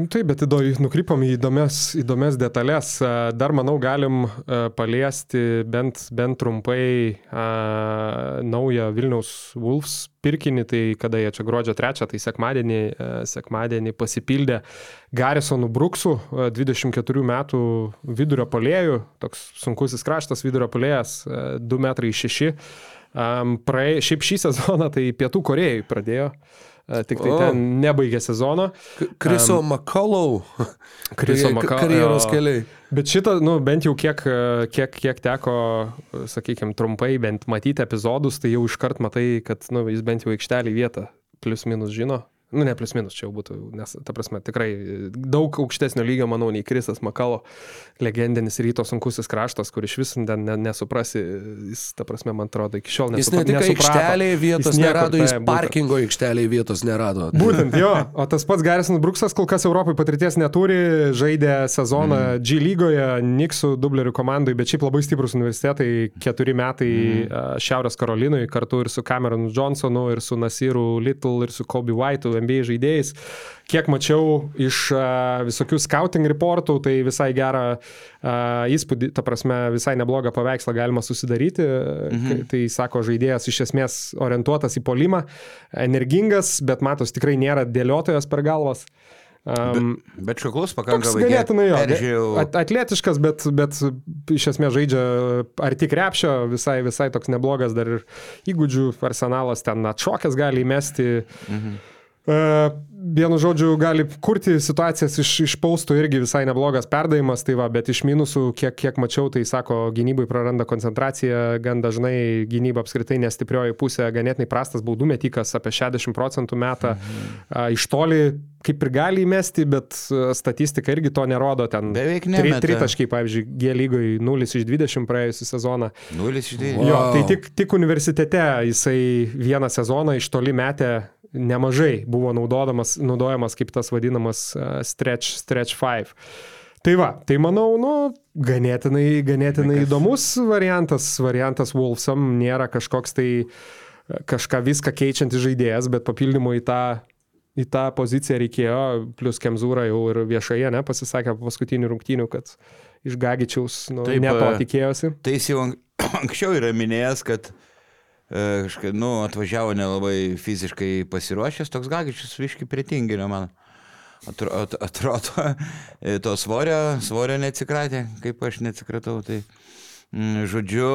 Speaker 3: Taip, bet nukrypom į įdomias, įdomias detalės. Dar, manau, galim paliesti bent, bent trumpai a, naują Vilniaus Wolves pirkinį, tai kada jie čia gruodžio 3, tai sekmadienį, e, sekmadienį pasipildė Garisonų Bruksų, e, 24 metų vidurio polėjų, toks sunkusis kraštas vidurio polėjas, 2 metrai 6. Um, praė, šiaip šį sezoną tai Pietų Korejai pradėjo, tik tai
Speaker 4: O.
Speaker 3: ten nebaigė sezono.
Speaker 4: Kriso um, Makalau.
Speaker 3: Kriso Maka-
Speaker 4: Karjeros keliai.
Speaker 3: Bet šitą, nu, bent jau kiek, kiek, kiek teko, sakykime, trumpai bent matyti epizodus, tai jau iškart matai, kad nu, jis bent jau aikštelį vietą plius minus žino. Nu, ne plus minus čia jau būtų, nes, ta prasme, tikrai daug aukštesnio lygio, manau, nei Krisas Makalo, legendinis ryto sunkusis kraštas, kur iš vis ne, ne, nesuprasi, jis, ta prasme, man atrodo, iki šiol
Speaker 4: Jis
Speaker 3: nesupra-
Speaker 4: ne tik aikštelėje vietos
Speaker 3: Jis niekur,
Speaker 4: nerado, jis
Speaker 3: būtent.
Speaker 4: parkingo aikštelėje vietos nerado.
Speaker 3: Būtent jo, o tas pats Garrisonas Bruksas kol kas Europai patirties neturi, žaidė sezoną mm. G lygoje, Niksų dublerių komandai, bet šiaip labai stiprus universitetai, keturi metai mm. Šiaurės Karolinui, kartu ir su Cameronu Johnsonu, ir su Nasiru Little, ir su Kobe White'u, NBA žaidėjais. Kiek mačiau iš visokių scouting reportų, tai visai gerą įspūdį, ta prasme, visai neblogą paveikslą galima susidaryti. Mhm. Tai sako, žaidėjas iš esmės orientuotas į polimą, energingas, bet matos tikrai nėra dėliotojas per galvas. Um,
Speaker 1: Bet šuklus
Speaker 3: Toks
Speaker 1: pakankamai.
Speaker 3: ganėtinai jo.
Speaker 1: Peržiūrėjau.
Speaker 3: At, atletiškas, bet, bet iš esmės žaidžia arti krepšio, visai, visai toks neblogas dar ir įgūdžių arsenalas ten atšokęs gali įmesti. Mhm. Vienu žodžiu, gali kurti situacijas iš, iš paustų irgi visai neblogas perdavimas, tai va, bet iš minusų, kiek, kiek mačiau, tai sako, gynybai praranda koncentraciją, gan dažnai gynyba apskritai nestiprioji pusė, ganėtinai prastas baudų metikas, apie 60 procentų metą. Mhm. Iš toli kaip ir gali įmesti, bet a, statistika irgi to nerodo. Ten
Speaker 1: Beveik nemeta.
Speaker 3: tritaškai, pavyzdžiui, G lygoje 0 iš 20 praėjusią sezoną.
Speaker 1: Nulis iš
Speaker 4: Wow.
Speaker 1: dviejų.
Speaker 3: Jo, tai tik, tik universitete jisai vieną sezoną iš toli metė nemažai, buvo naudodamas, naudojamas kaip tas vadinamas uh, stretch, stretch 5. Tai va, tai manau, nu, ganėtinai, ganėtinai įdomus variantas, variantas Wolfsam nėra kažkoks tai e, kažką viską keičiantis žaidėjas, bet papildymo į tą, į tą poziciją reikėjo, plus Kemzūra jau ir viešai, ne, pasisakė po paskutinių rungtynių, kad iš Gagičiaus nu,
Speaker 1: Taip,
Speaker 3: ne to
Speaker 1: e,
Speaker 3: tikėjosi.
Speaker 1: Tai jis jau ank- anksčiau yra minėjęs, kad e, kažkaip, nu, atvažiavo nelabai fiziškai pasiruošęs, toks gagičius viški pritinginio man. Atro, at, atrodo, e, to svorio, svorio neatsikratė, kaip aš neatsikratau. Tai, mm, žodžiu,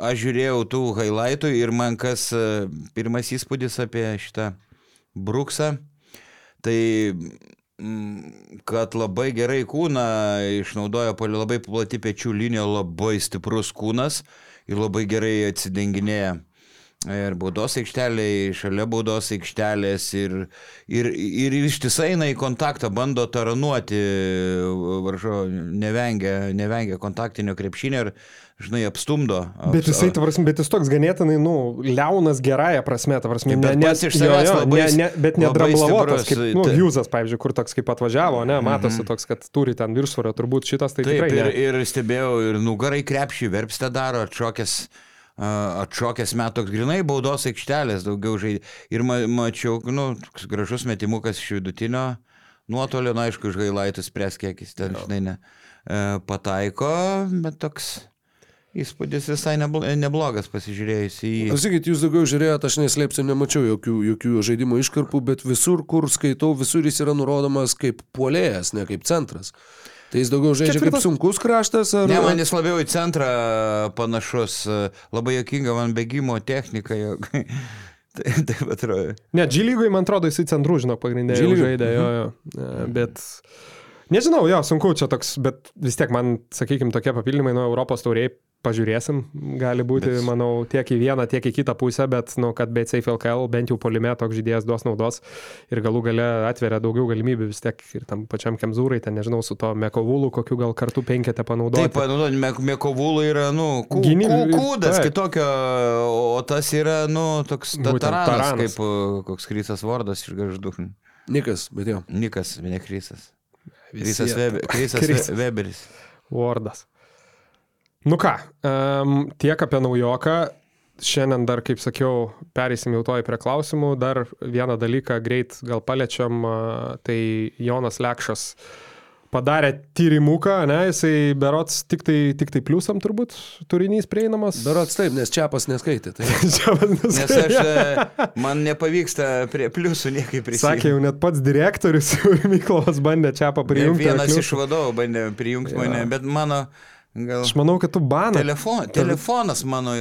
Speaker 1: aš žiūrėjau tų highlightų ir man kas e, pirmas įspūdis apie šitą Bruksą, tai mm, kad labai gerai kūną išnaudojo labai plati pečių linija, labai stiprus kūnas ir labai gerai atsidenginėja. Ir baudos aikšteliai, šalia baudos aikštelės ir, ir, ir ištisai eina į kontaktą, bando taranuoti, varžo, nevengia, nevengia kontaktinio krepšinio ir, žinai, apstumdo.
Speaker 3: Bet jisai, ta prasme, bet jis toks ganėtinai, nu, liaunas gerąją prasme, ta prasme,
Speaker 1: Bet pats iš savęs labai
Speaker 3: ne, ne, bet nedrablavotas, kaip, nu,
Speaker 1: tai-
Speaker 3: Hjūzas, pavyzdžiui, kur toks kaip atvažiavo, ne, matosi toks, kad turi ten viršsvorio, turbūt šitas tai
Speaker 1: Taip,
Speaker 3: tikrai
Speaker 1: ir,
Speaker 3: ne.
Speaker 1: ir stebėjau, ir nugarai krepšį verpstę daro, atšokęs, atšokęs met toks grinai baudos aikštelės daugiau žaidė. Ir ma, mačiau, nu, gražus metimukas iš vidutinio nuotolio, na, aišku, iš gailaitų spręs, kiek jis ten, žinai, ne, e, pataiko, bet toks įspūdis visai neblo- neblogas pasižiūrėjus į jį.
Speaker 4: Sakykit, jūs daugiau žiūrėjote, aš neslėpsiu, nemačiau jokių, jokių žaidimo iškarpų, bet visur, kur skaitau, visur jis yra nurodomas kaip puolėjas, ne kaip centras. Tai jis daugiau žaidžia
Speaker 3: Ketvirtas-
Speaker 4: kaip sunkus kraštas, ar...
Speaker 1: Ne, man jis labiau į centrą panašus, labai jokinga man bėgimo technika. jog- Tai taip atrodo.
Speaker 3: Ne, lygoj, man atrodo, jisai centrų, žinau, pagrindinė
Speaker 4: lygoj?
Speaker 3: žaidė, jo, jo. Bet, nežinau, jo, sunku čia toks, bet vis tiek man, sakykime, tokie papildymai nuo Europos tauriai pažiūrėsim, gali būti, bet... Manau, tiek į vieną, tiek į kitą pusę, bet, nu, kad BCF LKL bent jau polime toks žaidėjas duos naudos ir galų gale atveria daugiau galimybių vis tiek ir tam pačiam Kemzūrai, ten, nežinau, su to Mekovulu, kokiu gal kartu penketę panaudoti.
Speaker 1: Taip, panaudoti, Mekovulų yra, nu, kū,
Speaker 3: Gynyb-
Speaker 1: kū, kūdas
Speaker 3: taip.
Speaker 1: kitokio, o tas yra, nu, toks ta-
Speaker 3: Būtent
Speaker 1: taranas,
Speaker 3: taranas.
Speaker 1: kaip uh, koks Krysas Vardas iš Garždų.
Speaker 4: Nikas, bet jo.
Speaker 1: Nikas, ne Krysas. Krysas, Weberis.
Speaker 3: Wardas. Nu ką, um, tiek apie naujoką. Šiandien dar, kaip sakiau, perėsim jau toj prie klausimų. Dar vieną dalyką greit gal paliečiam, tai Jonas Lekšas padarė tyrimuką, ne, jisai berots tik tai, tik tai pliusam turbūt turinys prieinamas.
Speaker 4: Berots taip, nes Čiapas neskaitė. Tai...
Speaker 3: Čia vadinasi.
Speaker 1: Nes aš, e, man nepavyksta prie pliusų niekaip
Speaker 3: Sakė,
Speaker 1: prisijungti.
Speaker 3: jau net pats direktorius Miklovas bandė čia paprijungti.
Speaker 1: Vienas iš vadovų bandė prijungti mane, bet mano Gal...
Speaker 3: Aš manau, kad tu baną.
Speaker 1: Telefon, telefonas mano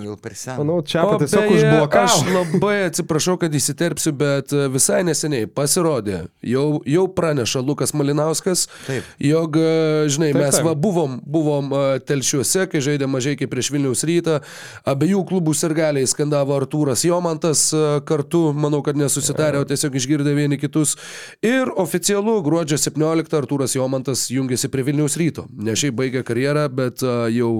Speaker 1: gal per senas.
Speaker 3: Manau, čia
Speaker 4: O,
Speaker 3: tiesiog užblokavo.
Speaker 4: Aš labai atsiprašau, kad įsiterpsiu, bet e, visai neseniai pasirodė, jau, jau praneša Lukas Malinauskas,
Speaker 1: Taip.
Speaker 4: jog, e, žinai,
Speaker 3: Taip,
Speaker 4: mes
Speaker 3: taip.
Speaker 4: va, buvom, buvom e, telšiuose, kai žaidė mažai kaip prieš Vilniaus rytą, abiejų klubų sirgaliai skandavo Artūras Jomantas kartu, manau, kad nesusitarė, o tiesiog išgirdė vieni kitus. Ir oficialu, gruodžio 17 Artūras Jomantas jungiasi prie Vilniaus ryto. Ne šiaip baigė karjerą, bet e, jau,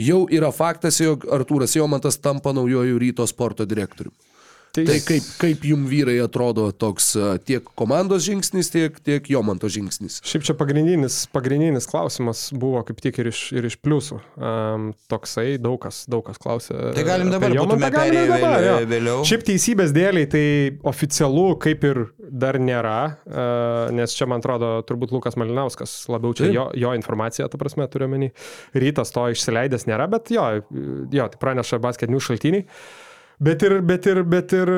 Speaker 4: jau yra faktas, jog Artūras Jomantas tampa naujojų ryto sporto direktoriumi.
Speaker 3: Tai,
Speaker 4: Tai kaip, kaip jum vyrai atrodo toks tiek komandos žingsnis, tiek, tiek Jomanto žingsnis?
Speaker 3: Šiaip čia pagrindinis, pagrindinis klausimas buvo kaip tik ir iš, ir iš pliusų. Um, toksai daug kas, daug kas klausė.
Speaker 1: Tai galim
Speaker 3: apie
Speaker 1: dabar,
Speaker 3: Jomantą, galime dabar,
Speaker 1: vėliau- vėliau.
Speaker 3: Šiaip teisybės dėliai tai oficialu kaip ir dar nėra, uh, nes čia man atrodo turbūt Lukas Malinauskas labiau čia
Speaker 4: Taip.
Speaker 3: jo, jo informacija, ta prasme, turiu menį. Rytas to išsileidęs nėra, bet jo, jo tai praneša basketinių šaltiniai. Bet ir, bet ir, bet ir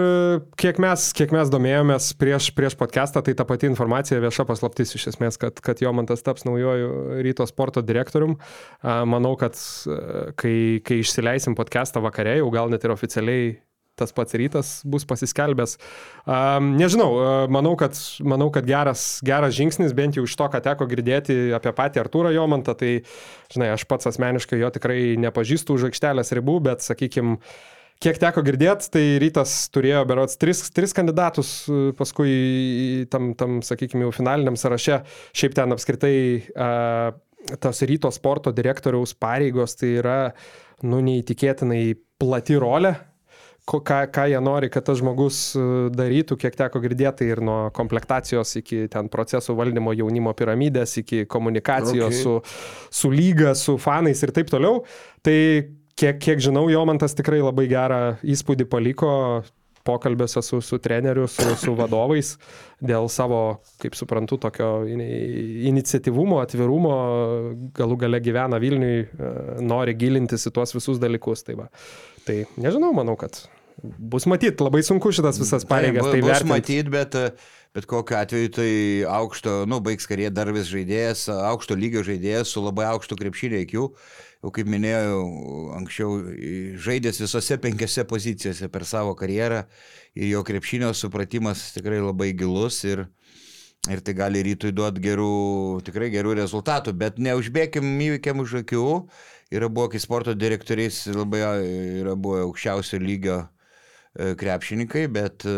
Speaker 3: kiek mes, kiek mes domėjomės prieš, prieš podcastą, tai ta pati informacija vieša paslaptis iš esmės, kad, kad Jomantas taps naujoju ryto sporto direktorium. Manau, kad a, kai, kai išsileisim podcastą vakare, jau gal net ir oficialiai tas pats rytas bus pasiskelbęs. Um, nežinau, manau, kad, manau, kad geras, geras žingsnis, bent jau iš to, ką teko girdėti apie patį Artūrą Jomantą, tai, žinai, aš pats asmeniškai jo tikrai nepažįstu už aikštelės ribų, bet, sakykime, Kiek teko girdėti, tai rytas turėjo berots tris, tris kandidatus, e, paskui tam, tam sakykime, jau finaliniam sąraše. Šiaip ten apskritai a, tos ryto sporto direktoriaus pareigos tai yra, nu, neįtikėtinai plati rolė. Ką, ką jie nori, kad tas žmogus e, darytų, kiek teko girdėti, tai ir nuo komplektacijos iki ten procesų valdymo jaunimo piramidės, iki komunikacijos
Speaker 4: okay.
Speaker 3: su, su lyga, su fanais ir taip toliau. Tai kiek, kiek žinau, Jomantas tikrai labai gerą įspūdį paliko pokalbėse su, su treneriu, su, su vadovais dėl savo, kaip suprantu, tokio ini- iniciatyvumo, atvirumo, galų gale gyvena Vilniui, e, nori gilintis į tuos visus dalykus. Tai, va. tai nežinau, manau, kad bus matyti, labai sunku šitas visas pareigas.
Speaker 1: Tai
Speaker 3: Tai,
Speaker 1: bus matyti, bet, bet kokiu atveju tai aukšto, nu, baigs karjerą dar vis žaidėjas, aukšto lygio žaidėjas su labai aukštu krepšinio įkiu. Kaip minėjau, anksčiau žaidęs visose penkiose pozicijose per savo karjerą ir jo krepšinio supratimas tikrai labai gilus ir, ir tai gali rytui duoti gerų, tikrai gerų rezultatų, bet neužbėkim įvykiam už akių. Yra buvo, kai sporto direktoriais labai yra buvo aukščiausio lygio krepšininkai, bet e,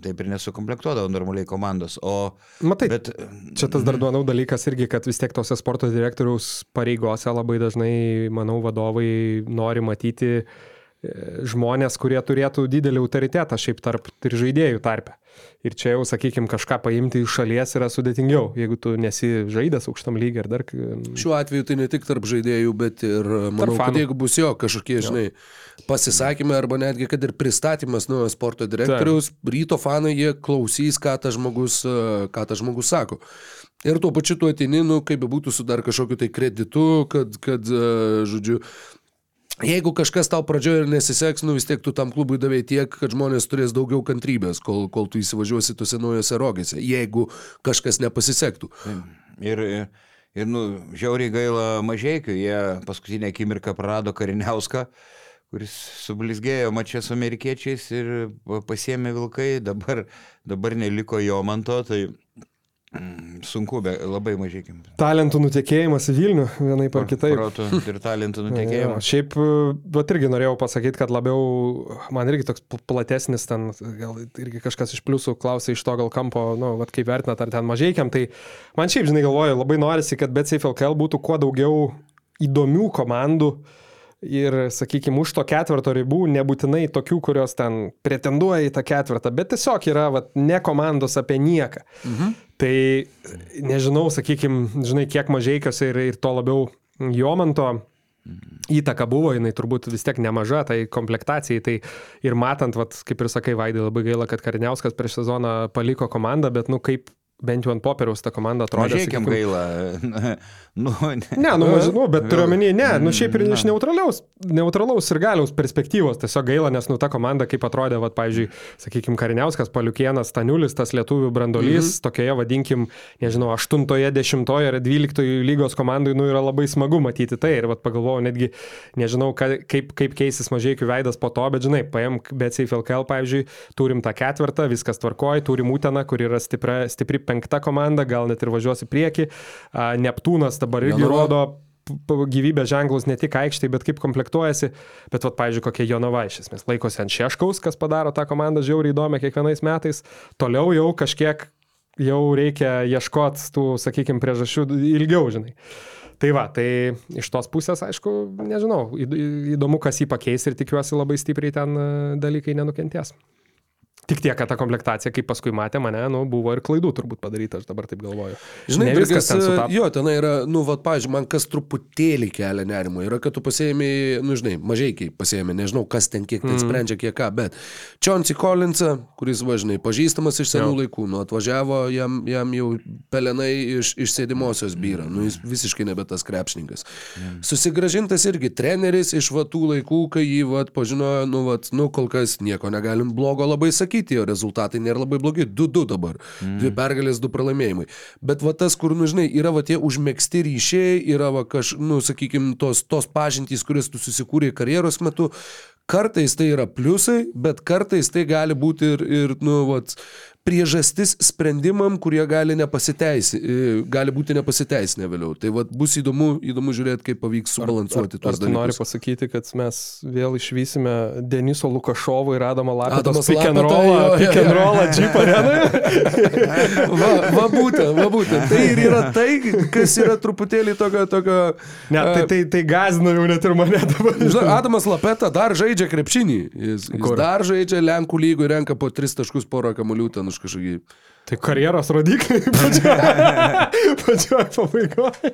Speaker 1: taip ir nesukomplektuodavo normaliai komandos. O,
Speaker 3: Matai,
Speaker 1: bet,
Speaker 3: Čia tas dar duonau dalykas irgi, kad vis tiek tose sporto direktoriaus pareigose labai dažnai, manau, vadovai nori matyti e, žmonės, kurie turėtų didelį autoritetą šiaip tarp ir žaidėjų tarpe. Ir čia jau, sakykime, kažką paimti iš šalies yra sudėtingiau, jeigu tu nesi žaidęs aukštam lygiai ar dar...
Speaker 4: Šiuo atveju tai ne tik tarp žaidėjų, bet ir manau, kad jeigu bus jo kažkokie, žinai, pasisakymai arba netgi kad ir pristatymas nuo sporto direktoriaus, ryto fanai jie klausys, ką tas žmogus, e, ką tas žmogus sako. Ir tuo pačiu tu atini, nu, kaip bebūtų su dar kažkokiu tai kreditu, kad, kad e, žodžiu, Jeigu kažkas tau pradžioje nesiseks, nu vis tiek tu tam klubui davai tiek, kad žmonės turės daugiau kantrybės, kol, kol tu įsivažiuosi tose naujose rogėse, jeigu kažkas nepasisektų.
Speaker 1: ir, ir, nu, žiauriai gaila mažiekių, jie paskutinę akimirką prarado Kariniauską, kuris sublizgėjo mačia su amerikiečiais ir pa- pasiėmė vilkai, dabar, dabar neliko jo manto, tai sunku, be, labai mažiekiam.
Speaker 3: Talentų nutekėjimas į Vilnių, vienai par kitaip.
Speaker 1: Protų ir talentų nutekėjimas.
Speaker 3: šiaip, bet irgi norėjau pasakyti, kad labiau, man irgi toks pl- platesnis ten, gal irgi kažkas iš pliusų klausė iš to gal kampo, nu, vat, kaip vertinat, ar ten mažiekiam, tai man šiaip, žinai, galvoju, labai norisi, kad BCFLKL būtų kuo daugiau įdomių komandų. Ir, sakykime, už to ketvirto ribų nebūtinai tokių, kurios ten pretenduoja į tą ketvirtą, bet tiesiog yra vat, ne komandos apie nieką. Mhm. Tai nežinau, sakykime, žinai, kiek mažiekiuose ir, ir to labiau Jomanto įtaka buvo, jinai turbūt vis tiek nemaža, tai komplektacijai. Tai ir matant, vat, kaip ir sakai, Vaidai, labai gaila, kad Kariniauskas prieš sezoną paliko komandą, bet, nu, kaip bent jau ant popieriaus ta komanda atrodė. Sakykim,
Speaker 1: gaila. nu,
Speaker 3: Ne, nu, žinau, bet turiu omeny, ne, nu šiaip ir
Speaker 1: Na.
Speaker 3: iš neutraliaus, neutralaus ir galiaus perspektyvos, tiesiog gaila, nes nu ta komanda kaip atrodė, va, pavyzdžiui, sakykime, Kariniauskas, Paliukienas, Staniulis, tas lietuvių brandolys, mhm. tokioje, vadinkim, nežinau, 8, 10 ar 12 lygos komandai, nu yra labai smagu matyti tai ir va, pagalvojau, netgi, nežinau, ka, kaip, kaip keisis mažiekių veidas po to, bet žinai, paėm BCF LKL, pavyzdžiui, turim tą ketvirtą, viskas tvarkoja, turim Uteną, kur yra stipra, stipri penkta komanda, gal net ir važiuosi prieki, A, Neptūnas dabar irgi
Speaker 4: Jonava.
Speaker 3: rodo gyvybės ženklus ne tik aikštai, bet kaip komplektuojasi. Bet, vat, pavyzdžiui, kokia Jonava iš esmės laikosi ant Šeškaus, kas padaro tą komandą žiauriai įdomią kiekvienais metais. Toliau jau kažkiek jau reikia ieškoti tų, sakykime, priežasčių ilgiau, žinai. Tai va, tai iš tos pusės, aišku, nežinau, įd- įdomu, kas jį pakeis ir tikiuosi labai stipriai ten dalykai nenukentės. Tik tiek, kad ta komplektacija, kaip paskui matė mane, nu, buvo ir klaidų turbūt padaryta, aš dabar taip galvoju.
Speaker 4: Žinai,
Speaker 3: ne viskas ten sutapo.
Speaker 4: Jo, ten yra, nu, va, pažiūrėjau, man kas truputėlį kelia nerimo. Yra, kad tu pasėmė, nu, žinai, mažai pasėmė, nežinau, kas ten kiek ten mm. sprendžia, kiek ką, bet Čionsi Collinsą, kuris, važinai, pažįstamas iš senų
Speaker 3: Jo.
Speaker 4: laikų, nu, atvažiavo, jam, jam jau pelenai iš, iš sėdimosios byra, nu, jis visiškai nebe tas krepšininkas. Mm. Susigražintas irgi treneris iš va tų laikų, kai jį, va, pažinojo, nu, va, nu, kol kas nieko negalim blogo labai sakyti, jo rezultatai nėra labai blogi, 2-2 dabar, mm. dvi pergalės, du pralaimėjimai. Bet va tas, kur, nu, žinai, yra va tie užmėgsti ryšiai, yra va kaž, nu, sakykime, tos, tos pažintys, kurias tu susikūrė karjeros metu. Kartais tai yra pliusai, bet kartais tai gali būti ir, ir nu, vat, priežastis sprendimam, kurie gali, nepasiteisi, e, gali būti nepasiteisinę vėliau. Tai vat, bus įdomu, įdomu žiūrėti, kaip pavyks subalansuoti
Speaker 3: Ar
Speaker 4: tuos
Speaker 3: tu nori
Speaker 4: dalykus.
Speaker 3: pasakyti, kad mes vėl išvysime Deniso Lukašovo ir Adamo
Speaker 4: Adamas
Speaker 3: pick and rollą, pick and rollą Jeep arenoje?
Speaker 4: Va, va būtent, va būtent. Tai ir yra tai, kas yra truputėlį tokio... tokio
Speaker 3: Ne, tai, tai, tai gazina jau net ir mane dabar.
Speaker 4: Žinai, Adamas Lapeta dar žaidžia krepšinį. Jis, jis dar žaidžia Lenkų lygų, renka po 3 taškus porą kamuolių ten už kažkokį.
Speaker 3: Tai karjeros rodikliai pačioje pačioj pabaigoje.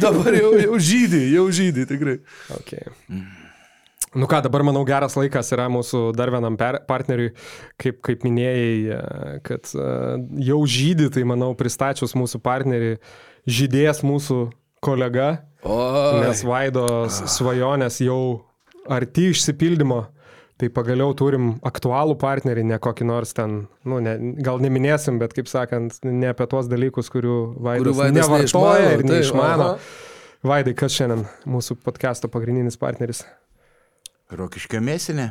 Speaker 4: Dabar jau, jau žydį, jau žydį, tikrai.
Speaker 3: Okay. Nu ką, dabar manau geras laikas yra mūsų dar vienam partneriui, kaip, kaip minėjai, e, kad e, jau žydį, tai manau pristačius mūsų partnerį, žydės mūsų kolega,
Speaker 4: O,
Speaker 3: nes Vaido s- svajonės jau arti išsipildymo. Tai pagaliau turim aktualų partnerį, ne kokį nors ten, nu, ne, gal neminėsim, bet kaip sakant, ne apie tuos dalykus, kurių Vaidas,
Speaker 4: Kurių Vaidas
Speaker 3: nevartoja ir
Speaker 4: taip,
Speaker 3: neišmano.
Speaker 4: aha.
Speaker 3: Vaidai, kas šiandien mūsų podcast'o pagrindinis partneris?
Speaker 1: Rokiškio mėsinė.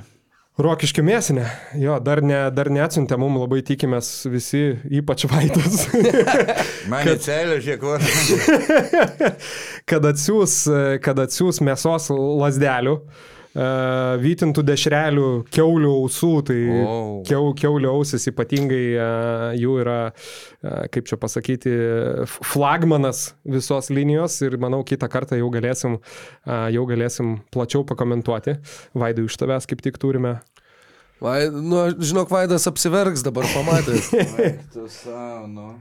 Speaker 3: Rokiškio mėsinė. Jo, dar, ne, dar neatsiuntė, mums labai tikimės visi, ypač Vaidas,
Speaker 1: Man į celę, žiūrėk, va.
Speaker 3: kad atsiūs, kad atsiūs mėsos lasdelių, e, vytintų dešrelių, keulių ausų, tai
Speaker 1: O.
Speaker 3: keu, keulių ausis ypatingai e, jų yra, e, kaip čia pasakyti, flagmanas visos linijos ir manau kitą kartą jau galėsim, e, jau galėsim plačiau pakomentuoti. Vaidai iš tavęs kaip tik turime
Speaker 4: Vai, nu, žinok, Vaidas apsiverks dabar pamatęs.
Speaker 1: Tu savo, nu.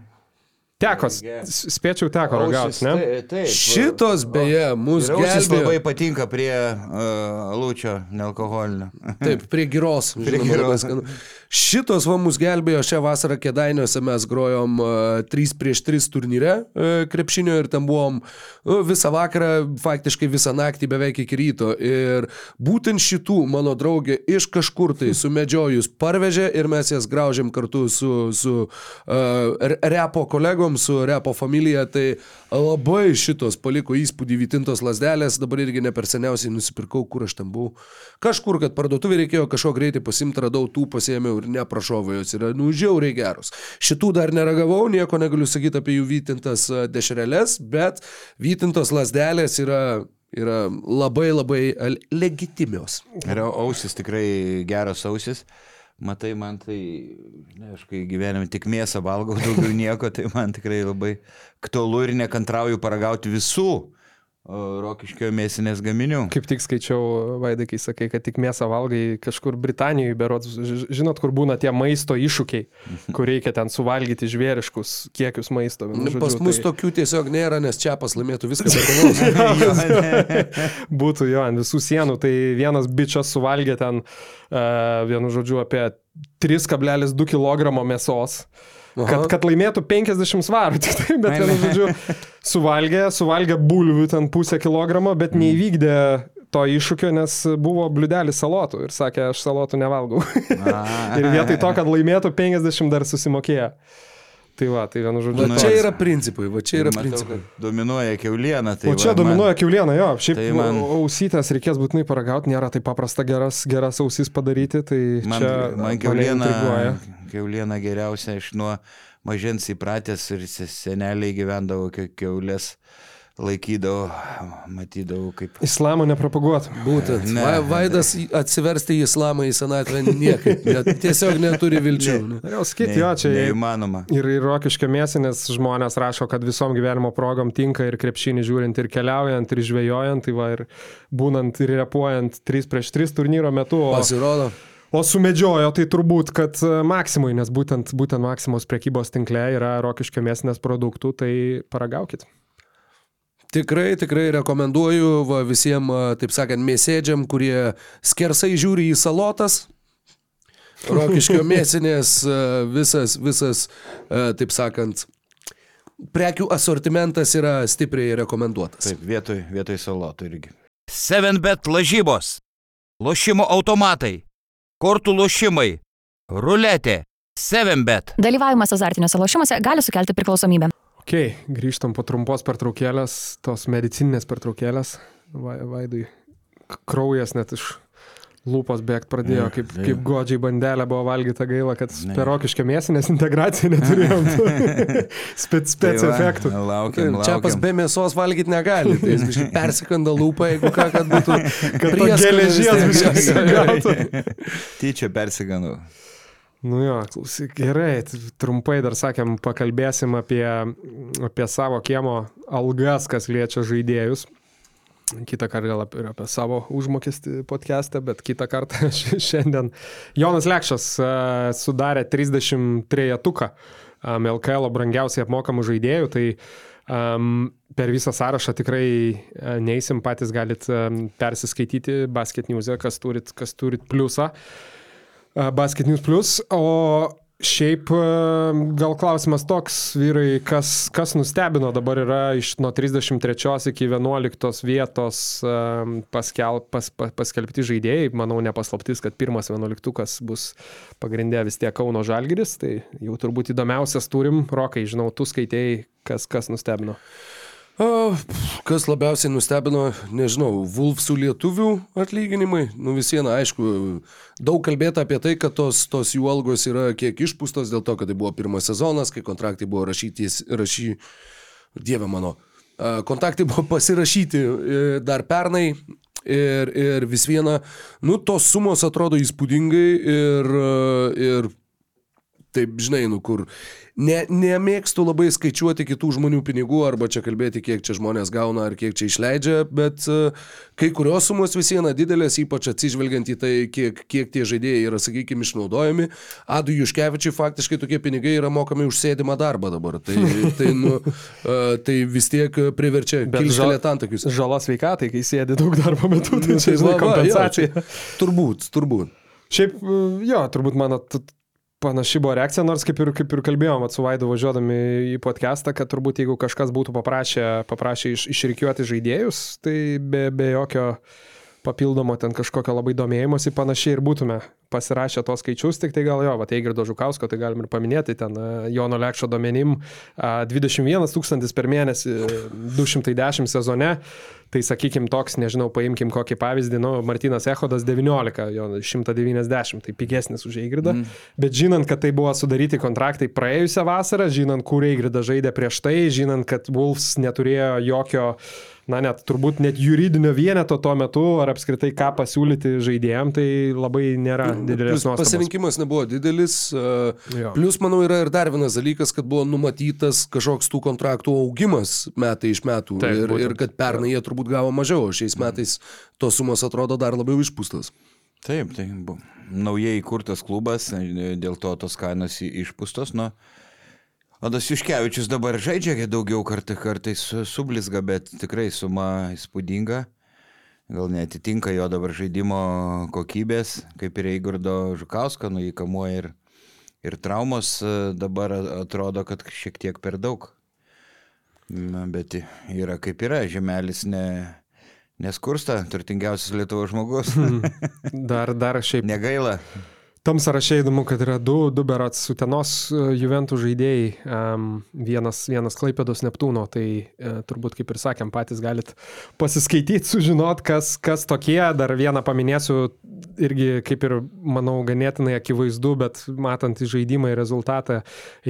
Speaker 3: S- spėčiau teko ragauti, ne?
Speaker 1: Tai, taip.
Speaker 4: Šitos beje, mūsų gelbėjo.
Speaker 1: labai patinka prie uh, lūčio nealkoholinio.
Speaker 4: Taip, prie giros.
Speaker 1: Prie
Speaker 4: žinoma,
Speaker 1: giros.
Speaker 4: Šitos va mus gelbėjo šią vasarą kėdainiuose, mes grojom uh, 3 prieš 3 turnyre uh, krepšinio ir ten buvom uh, visą vakarą, faktiškai visą naktį beveik iki ryto. Ir būtent šitų mano draugė iš kažkur tai sumedžiojus parvežė ir mes jas graužėm kartu su, su uh, repo kolegom, su repo familija. Tai labai šitos paliko įspūdį vytintos lasdelės, dabar irgi ne per seniausiai nusipirkau, kur aš ten buvau. Kažkur, kad parduotuvė reikėjo kažko greitai pasimti, radau tų, pasėmiau ir neprašovau, jos yra nužiauriai geros. Šitų dar neragavau, nieko negaliu sakyti apie jų vytintas a, dešreles, bet vytintos lasdelės yra, yra labai labai a, legitimios.
Speaker 1: Ir ausis tikrai geras ausis. Matai, man tai, ne, aš kai gyvenime tik mėsą valgau, daugiau nieko, tai man tikrai labai aktualu ir nekantrauju paragauti visų rokiškio mėsinės gaminių.
Speaker 3: Kaip tik skaičiau, Vaidai, kai sakai, kad tik mėsą valgai kažkur Britanijoje, berods, ž- žinot, kur būna tie maisto iššūkiai, kur reikia ten suvalgyti žvėriškus kiekius maisto.
Speaker 4: Nu,
Speaker 3: žodžiu,
Speaker 4: Pas mus
Speaker 3: tai
Speaker 4: tokių tiesiog nėra, nes čia laimėtų viską.
Speaker 3: Būtų jo ant visų sienų, tai vienas bičias suvalgė ten, uh, vienu žodžiu, apie 3,2 kg mėsos. Kad, kad laimėtų 50 svarų. Tik tai, bet, vienu žodžiu, suvalgė, suvalgė bulvių ten pusę kilogramo, bet neįvykdė to iššūkio, nes buvo bliudelis salotų ir sakė, aš salotų nevalgau. ir vietoj to, kad laimėtų 50 dar susimokėjo. Tai va, tai vienu žodžiu.
Speaker 4: Va čia yra principai, va čia yra
Speaker 1: Matau,
Speaker 4: principai.
Speaker 1: Dominuoja keuliena. Tai
Speaker 3: O čia
Speaker 1: va,
Speaker 3: dominuoja kiauliena, jo. Šiaip
Speaker 1: tai
Speaker 3: man...
Speaker 1: man-
Speaker 3: ausytės reikės būtinai paragauti, nėra taip paprasta geras, geras ausys padaryti, tai
Speaker 1: Man,
Speaker 3: čia
Speaker 1: man keuliena, keuliena geriausia, aš nuo mažens įpratęs ir se- seneliai gyvendavo ke- keulės, laikydavo, matydavau kaip...
Speaker 3: Islamo nepropaguot.
Speaker 4: Būtent.
Speaker 1: Ne.
Speaker 4: Va, Vaidas į- atsiversti į islamą į senatvę niekaip. Net, tiesiog neturi vilčių. Ne.
Speaker 3: Norėjau sakyti, jo, čia
Speaker 1: Neįmanoma.
Speaker 3: ir, ir rokiškio mėsinės žmonės rašo, kad visom gyvenimo progom tinka ir krepšinį žiūrint, ir keliaujant, ir žvejojant, tai va ir būnant ir repuojant 3 prieš 3 turnyro metu. O,
Speaker 4: Pasirodo.
Speaker 3: O sumedžiojo tai turbūt, kad e, Maksimui, nes būtent, būtent Maksimos prekybos tinkle yra rokiškio mėsinės produktų, tai paragaukit.
Speaker 4: Tikrai, tikrai rekomenduoju va, visiems, taip sakant, mėsėdžiam, kurie skersai žiūri į salotas. Rokiškio mėsinės a, visas, visas, taip sakant, prekių asortimentas yra stipriai rekomenduotas.
Speaker 1: Taip, vietoj, vietoj salotų irgi. 7bet lažybos, lošimo automatai, kortų lošimai, ruletė, 7bet.
Speaker 2: Dalyvavimas azartiniuose lošimuose gali sukelti priklausomybę.
Speaker 3: Ok, grįžtam po trumpos pertraukėlės, tos medicininės pertraukėlės. Va, vaidui kraujas net iš lūpos bėgti pradėjo, kaip, kaip godžiai bandelė buvo valgyta gaila, kad per rokiškę mėsinės integraciją neturėjom spec, spec
Speaker 1: Tai va,
Speaker 3: efektų.
Speaker 1: Laukiam,
Speaker 4: Čia pas
Speaker 1: laukiam.
Speaker 4: be mėsos valgyti negali, tai jis persikanda lūpą, jeigu ką, kad būtų
Speaker 3: Kad geležies gautų.
Speaker 1: Tyčia persiganu.
Speaker 3: Nu jo, klausyk, gerai, trumpai dar sakėm, pakalbėsim apie, apie savo kiemo algas, kas liečia žaidėjus. Kitą kartą gal ir apie savo užmokestį podcast'ą, bet kitą kartą šiandien Jonas Lekšas sudarė 33 tuką LKL brangiausiai apmokamų žaidėjų, tai um, per visą sąrašą tikrai neįsim patys galit persiskaityti Basket News, kas turit, kas turit pliusą. Basket News Plus, o šiaip a, gal klausimas toks, vyrai, kas, kas nustebino dabar yra iš nuo 33 iki 11 vietos a, paskel, pas, pas, paskelbti žaidėjai, manau nepaslaptis, kad pirmas 11 bus pagrindė vis tiek Kauno Žalgiris, tai jau turbūt įdomiausias turim, Rokai, žinau, tu skaitėjai, kas, kas nustebino.
Speaker 4: O, kas labiausiai nustebino, nežinau, Vulfsų lietuvių atlyginimai. Nu vis viena, aišku, daug kalbėta apie tai, kad tos, tos jų algos yra kiek išpūstos dėl to, kad tai buvo pirmas sezonas, kai kontraktai buvo rašyti, rašy, dieve mano, a, kontraktai buvo pasirašyti e, dar pernai. Ir, ir vis viena, nu, tos sumos atrodo įspūdingai ir, ir taip, žinai, nu kur ne, nemėgstu labai skaičiuoti kitų žmonių pinigų arba čia kalbėti, kiek čia žmonės gauna ar kiek čia išleidžia, bet uh, kai kurios sumos vis viena didelės, ypač atsižvelgiant į tai, kiek, kiek tie žaidėjai yra, sakykime, išnaudojami. Adu Juškevičiui faktiškai tokie pinigai yra mokami už sėdimą darbą dabar. Tai, tai, nu, uh, tai vis tiek priverčia kilstelėti antakius.
Speaker 3: Žala sveikatai, kai sėdi daug darbo metu, tai čia
Speaker 4: Tai
Speaker 3: žinai
Speaker 4: va, va, jo,
Speaker 3: kompensacija.
Speaker 4: čia Turbūt, turbūt.
Speaker 3: Šiaip, jo, turbūt mano panaši buvo reakcija, nors kaip ir, kaip ir kalbėjom su Vaidu važiuodami į podcastą, kad turbūt jeigu kažkas būtų paprašę, paprašę iš, išrikiuoti žaidėjus, tai be, be jokio papildomo ten kažkokio labai domėjimosi panašiai ir būtume pasirašę tos skaičius, tik tai gal jo, va, Eigirdo Žukausko, tai galim ir paminėti, ten a, Jono Lekšo domenim a, 21 tūkstantis per mėnesį, 210 sezone, tai sakykim toks, nežinau, paimkim kokį pavyzdį, nu, Martinas Ehodas 19, jo 190, tai pigesnis už Eigirdą, mm. bet žinant, kad tai buvo sudaryti kontraktai praėjusią vasarą, žinant, kur Eigirdas žaidė prieš tai, žinant, kad Wolves neturėjo jokio na net turbūt net juridinio vieneto tuo metu, ar apskritai ką pasiūlyti žaidėjim, tai labai nėra didelės
Speaker 4: Plius
Speaker 3: nuostatos.
Speaker 4: Pasirinkimas nebuvo didelis. a,
Speaker 3: Jo.
Speaker 4: Plius, manau, yra ir dar vienas dalykas, kad buvo numatytas kažkoks tų kontraktų augimas metai iš metų.
Speaker 3: Taip,
Speaker 4: ir,
Speaker 3: būtent.
Speaker 4: ir kad pernai jie turbūt gavo mažiau, o šiais metais tos sumos atrodo dar labiau išpūstos.
Speaker 1: Taip, tai buvo naujai įkurtas klubas, e, dėl to tos kainos išpūstos. Nu, Odas Juškevičius dabar žaidžia daugiau kartą kartais su- sublizga, bet tikrai suma įspūdinga. Gal netitinka jo dabar žaidimo kokybės, kaip ir Eigurdo Žukausko, nu jį kamuoja ir Ir traumos e, dabar atrodo, kad šiek tiek per daug. Na, bet yra kaip yra, žemelis ne, neskursta, turtingiausias Lietuvos žmogus.
Speaker 3: Dar, dar šiaip
Speaker 1: Negaila.
Speaker 3: Tam sąraše įdomu, kad yra du, du berats Utenos e, Juventų žaidėjai, um, vienas, vienas Klaipėdos Neptūno, tai uh, turbūt kaip ir sakėm, patys galit pasiskaityti, sužinot, kas, kas tokie. Dar vieną paminėsiu, irgi kaip ir, manau, ganėtinai akivaizdu, bet matant į žaidimą ir rezultatą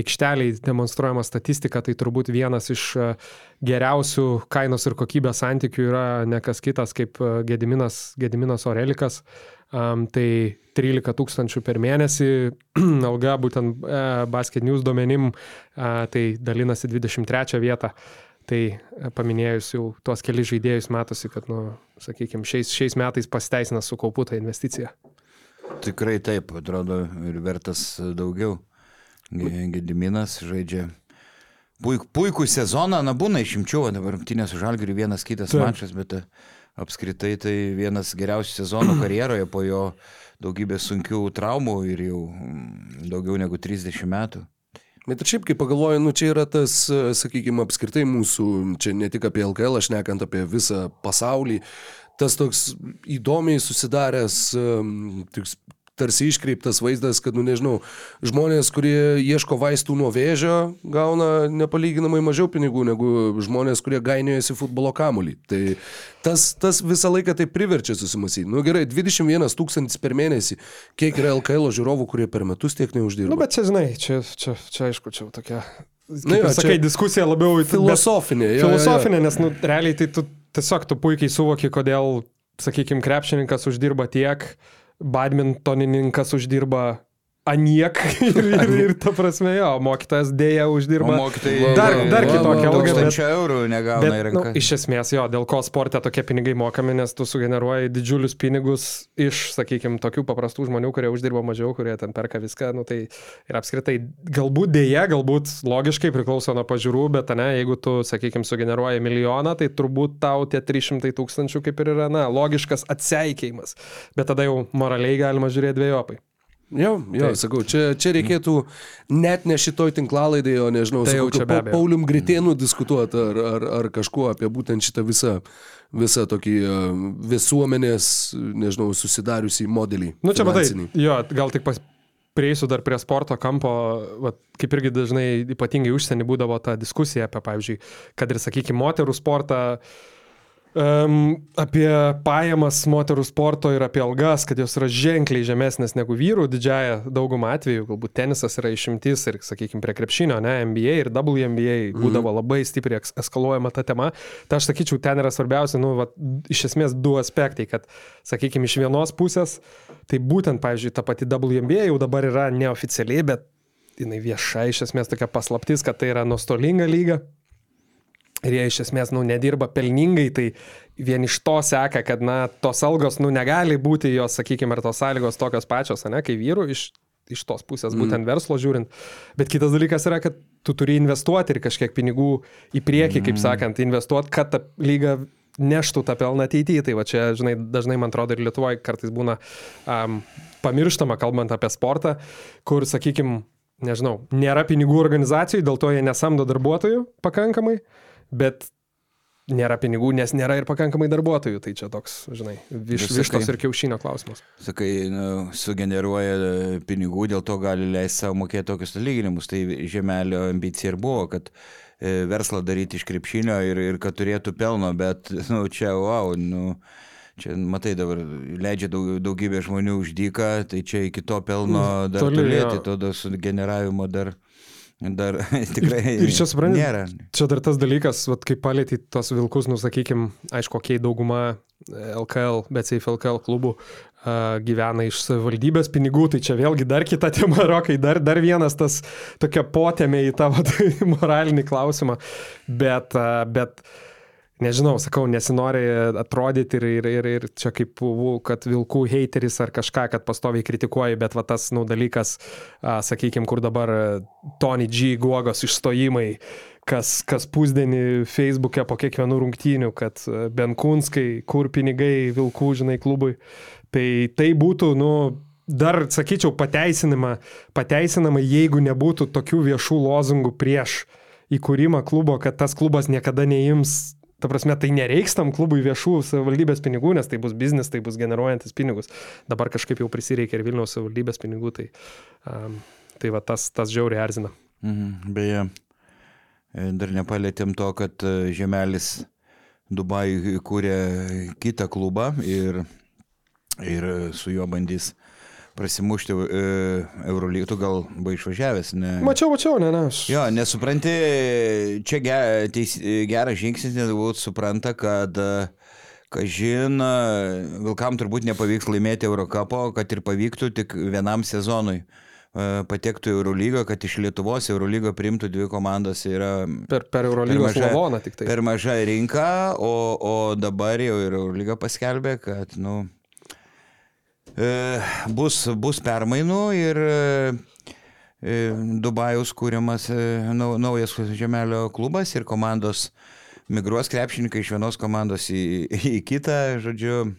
Speaker 3: aikšteliai demonstruojama statistika, tai turbūt vienas iš uh, geriausių kainos ir kokybės santykių yra ne kas kitas kaip uh, Gediminas, Gediminas Orelikas. Um, tai 13 tūkstančių per mėnesį, alga būtent e, Basket News duomenim, e, tai dalinasi 23 vietą. Tai e, paminėjus jau tuos kelius žaidėjus, matosi, kad, nu, sakykime, šiais, šiais metais pasiteisina su kauputą investicija.
Speaker 1: Tikrai taip, atrodo, ir vertas daugiau. Ge- Gediminas žaidžia puik, puikų sezoną, na būna išimčių, dabar rungtynės su Žalgiriu vienas kitas
Speaker 3: Taip.
Speaker 1: mačas, bet e, apskritai tai vienas geriausių sezonų karjeroje po jo daugybės sunkių traumų ir jau mm, daugiau negu 30 metų.
Speaker 4: Bet ir šiaip, kai pagalvoju, nu čia yra tas, sakykime, apskritai mūsų, čia ne tik apie LKL, aš nekant apie visą pasaulį, tas toks įdomiai susidaręs, em, toks tarsi iškreiptas vaizdas, kad, nu nežinau, žmonės, kurie ieško vaistų nuo vėžio, gauna nepalyginamai mažiau pinigų negu žmonės, kurie gainiojasi futbolo kamulį. Tai tas, tas visą laiką tai priverčia susimastyti. Nu gerai, 21 tūkstantis per mėnesį, kiek yra LKL žiūrovų, kurie per metus tiek neuždirba.
Speaker 3: Nu, bet čia, žinai, čia, čia, čia aišku, čia tokia. Kaip
Speaker 4: Nu jo,
Speaker 3: sakai, diskusija labiau
Speaker 4: Filosofinė. jo, jo, jo.
Speaker 3: Filosofinė, nes, nu, realiai tai tu tiesiog tu puikiai suvoki, kodėl, sakykime, krepšininkas uždirba tiek, badmintonininkas uždirba aniek ir, ir, ir ta prasme, jo, mokytojas dėja uždirba.
Speaker 1: O mokytojai
Speaker 3: dar, dar kitokią algą, bet,
Speaker 1: Tūkstančio eurų negauna į
Speaker 3: bet nu, iš esmės, jo, dėl ko sporte tokie pinigai mokami, nes tu sugeneruoji didžiulius pinigus iš, sakykime, tokių paprastų žmonių, kurie uždirba mažiau, kurie ten perka viską, nu tai ir apskritai galbūt dėja, galbūt logiškai priklauso nuo pažiūrų, bet ne, jeigu tu, sakykime, sugeneruoji milijoną, tai turbūt tau tie 300 tūkstančių kaip ir yra, na, logiškas atseikėjimas, bet tada jau moraliai galima žiūrėti dviejopai.
Speaker 4: Jo, jo,
Speaker 3: Taip.
Speaker 4: sakau, čia, čia reikėtų net ne šitoj tinklalaidai, o nežinau,
Speaker 3: Tai
Speaker 4: kokiu
Speaker 3: čia
Speaker 4: Pa-. Paulium Gritėnu diskutuoti ar, ar, ar kažkuo apie būtent šitą visą, visą tokį e, visuomenės, nežinau, susidariusį modelį.
Speaker 3: Nu čia matai, jo, gal tik pas, prieisiu dar prie sporto kampo, vat, kaip irgi dažnai ypatingai užsienį būdavo ta diskusija apie, pavyzdžiui, kad ir, sakykime, moterų sportą, um, apie pajamas moterų sporto ir apie algas, kad jos yra ženkliai žemesnės negu vyrų, didžiaja daugumą atvejų, galbūt tenisas yra išimtis ir, sakykime, prie krepšinio, ne, NBA ir WNBA būdavo labai stipriai eskaluojama ta tema. Tai aš sakyčiau, ten yra svarbiausia, nu, vat, iš esmės du aspektai, kad, sakykime, iš vienos pusės, tai būtent, pavyzdžiui, ta pati WNBA jau dabar yra neoficialiai, bet jinai vieša iš esmės tokia paslaptis, kad tai yra nuostolinga lyga. Ir jie iš esmės, nu, nedirba pelningai, tai vien iš to seka, kad, na, tos algos, nu, negali būti jos, sakykime, ar tos sąlygos tokios pačios, ne, kaip vyrų iš, iš tos pusės, būtent verslo žiūrint. Bet kitas dalykas yra, kad tu turi investuoti ir kažkiek pinigų į priekį, kaip sakant, investuoti, kad ta lyga neštų tą pelną ateityje. Tai va čia, žinai, dažnai man atrodo ir Lietuvoje kartais būna um, pamirštama, kalbant apie sportą, kur, sakykime, nežinau, nėra pinigų organizacijų, dėl to jie nesamdo darbuotojų pakankamai, bet nėra pinigų, nes nėra ir pakankamai darbuotojų. Tai čia toks, žinai, viš,
Speaker 1: Visiškai.
Speaker 3: vištos ir kiaušinio klausimas.
Speaker 1: Sakai, nu, sugeneruoja e, pinigų, dėl to gali leisti savo mokėti tokius atlyginimus. Tai žemelio ambicija ir buvo, kad e, verslą daryti iš krepšinio ir, ir kad turėtų pelno, bet nu, čia, wow, nu, čia matai dabar leidžia daug, daugybė žmonių uždyką, tai čia iki to pelno dar
Speaker 3: Toli,
Speaker 1: toli,
Speaker 3: jo.
Speaker 1: tai tada su generavimo dar, dar tikrai
Speaker 3: ir čia supranti,
Speaker 1: nėra.
Speaker 3: Čia dar tas dalykas, vat, kai palėtė tos vilkus, nusakykim, aišku, kokie dauguma e, LKL, bet safe LKL klubų a, gyvena iš savivaldybės pinigų, tai čia vėlgi dar kita tema, rokai, dar, dar vienas tas tokia potėmė į tavo tai, moralinį klausimą. Bet, a, bet nežinau, sakau, nesinori atrodyti ir, ir, ir, ir čia kaip, kad vilkų hateris ar kažką, kad pastoviai kritikuoji, bet va tas, nu, dalykas, sakykime, kur dabar Tony G. Guogos išstojimai, kas, kas pusdienį Facebook'e po kiekvienų rungtynių, kad a, Benkunskai, kur pinigai vilkų, žinai, klubui. Tai tai būtų, nu, dar, sakyčiau, pateisinama, pateisinama, jeigu nebūtų tokių viešų lozungų prieš įkūrimą klubo, kad tas klubas niekada neims Ta prasme, tai nereiks tam klubui viešų savivaldybės pinigų, nes tai bus biznis, tai bus generuojantis pinigus. Dabar kažkaip jau prisireikia ir Vilniaus savivaldybės pinigų, tai, um, tai va tas, tas žiauriai erzina.
Speaker 1: Mhm. Beje, dar nepalėtėm to, kad e, Žemelis Dubajui įkūrė kitą klubą ir, ir su juo bandys prasimušti e, Eurolygą, tu gal buvai išvažiavęs, ne?
Speaker 3: Mačiau, mačiau, ne, ne. Aš...
Speaker 1: Jo, nesupranti, čia ge, teis, geras žingsnis, nes galbūt supranta, kad Kažin, Vilkam turbūt nepavyks laimėti Eurocapo, kad ir pavyktų tik vienam sezonui e, patektų į Eurolygą, kad iš Lietuvos Eurolygą priimtų dvi komandas yra
Speaker 3: Per, per Eurolygos lavoną tik tai.
Speaker 1: per maža rinka, o, o dabar jau ir Eurolyga paskelbė, kad, nu, bus, bus permainų ir e, e, Dubajus kūriamas e, nau- naujas žemelio klubas ir komandos migruos krepšininkai iš vienos komandos į, į kitą, žodžiu,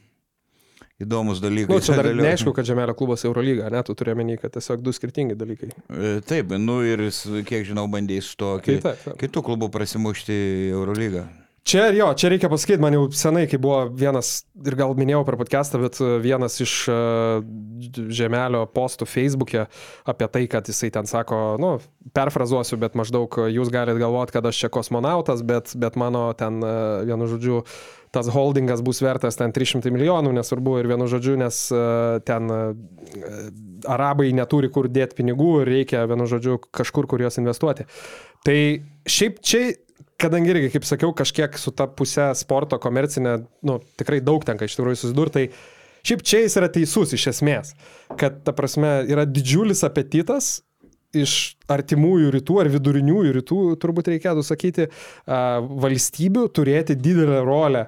Speaker 1: įdomus dalykai.
Speaker 3: Nu, čia dar
Speaker 1: Daliau-
Speaker 3: neaišku, kad Žemelio klubas Eurolyga, ne, tu turi menį, kad tiesiog du skirtingi dalykai.
Speaker 1: E, Taip, nu ir kiek žinau, bandėjai su to
Speaker 3: Tai taip, taip.
Speaker 1: kitų klubų prasimušti Eurolygą.
Speaker 3: Čia jo, čia reikia pasakyti, man jau senai, kai buvo vienas, ir gal minėjau per podcastą, bet e, vienas iš e, Žemelio postų Facebook'e apie tai, kad jisai ten sako, nu, perfrazuosiu, bet maždaug e, jūs galite galvoti, kad aš čia kosmonautas, bet, bet mano ten, vienu žodžiu, tas holdingas bus vertas ten 300 milijonų, nesvarbu, ir vienu žodžiu, nes ten arabai neturi kur dėti pinigų ir reikia, vienu žodžiu, kažkur kur juos investuoti. Tai šiaip čia kadangi irgi, kaip sakiau, kažkiek su ta pusė sporto komercinė, nu, tikrai daug tenka iš tikrųjų susidurti, tai šiaip čia jis yra teisus iš esmės, kad, ta prasme, yra didžiulis apetitas iš artimųjų rytų ar viduriniųjų rytų, turbūt reikėtų sakyti, valstybių turėti didelę rolę,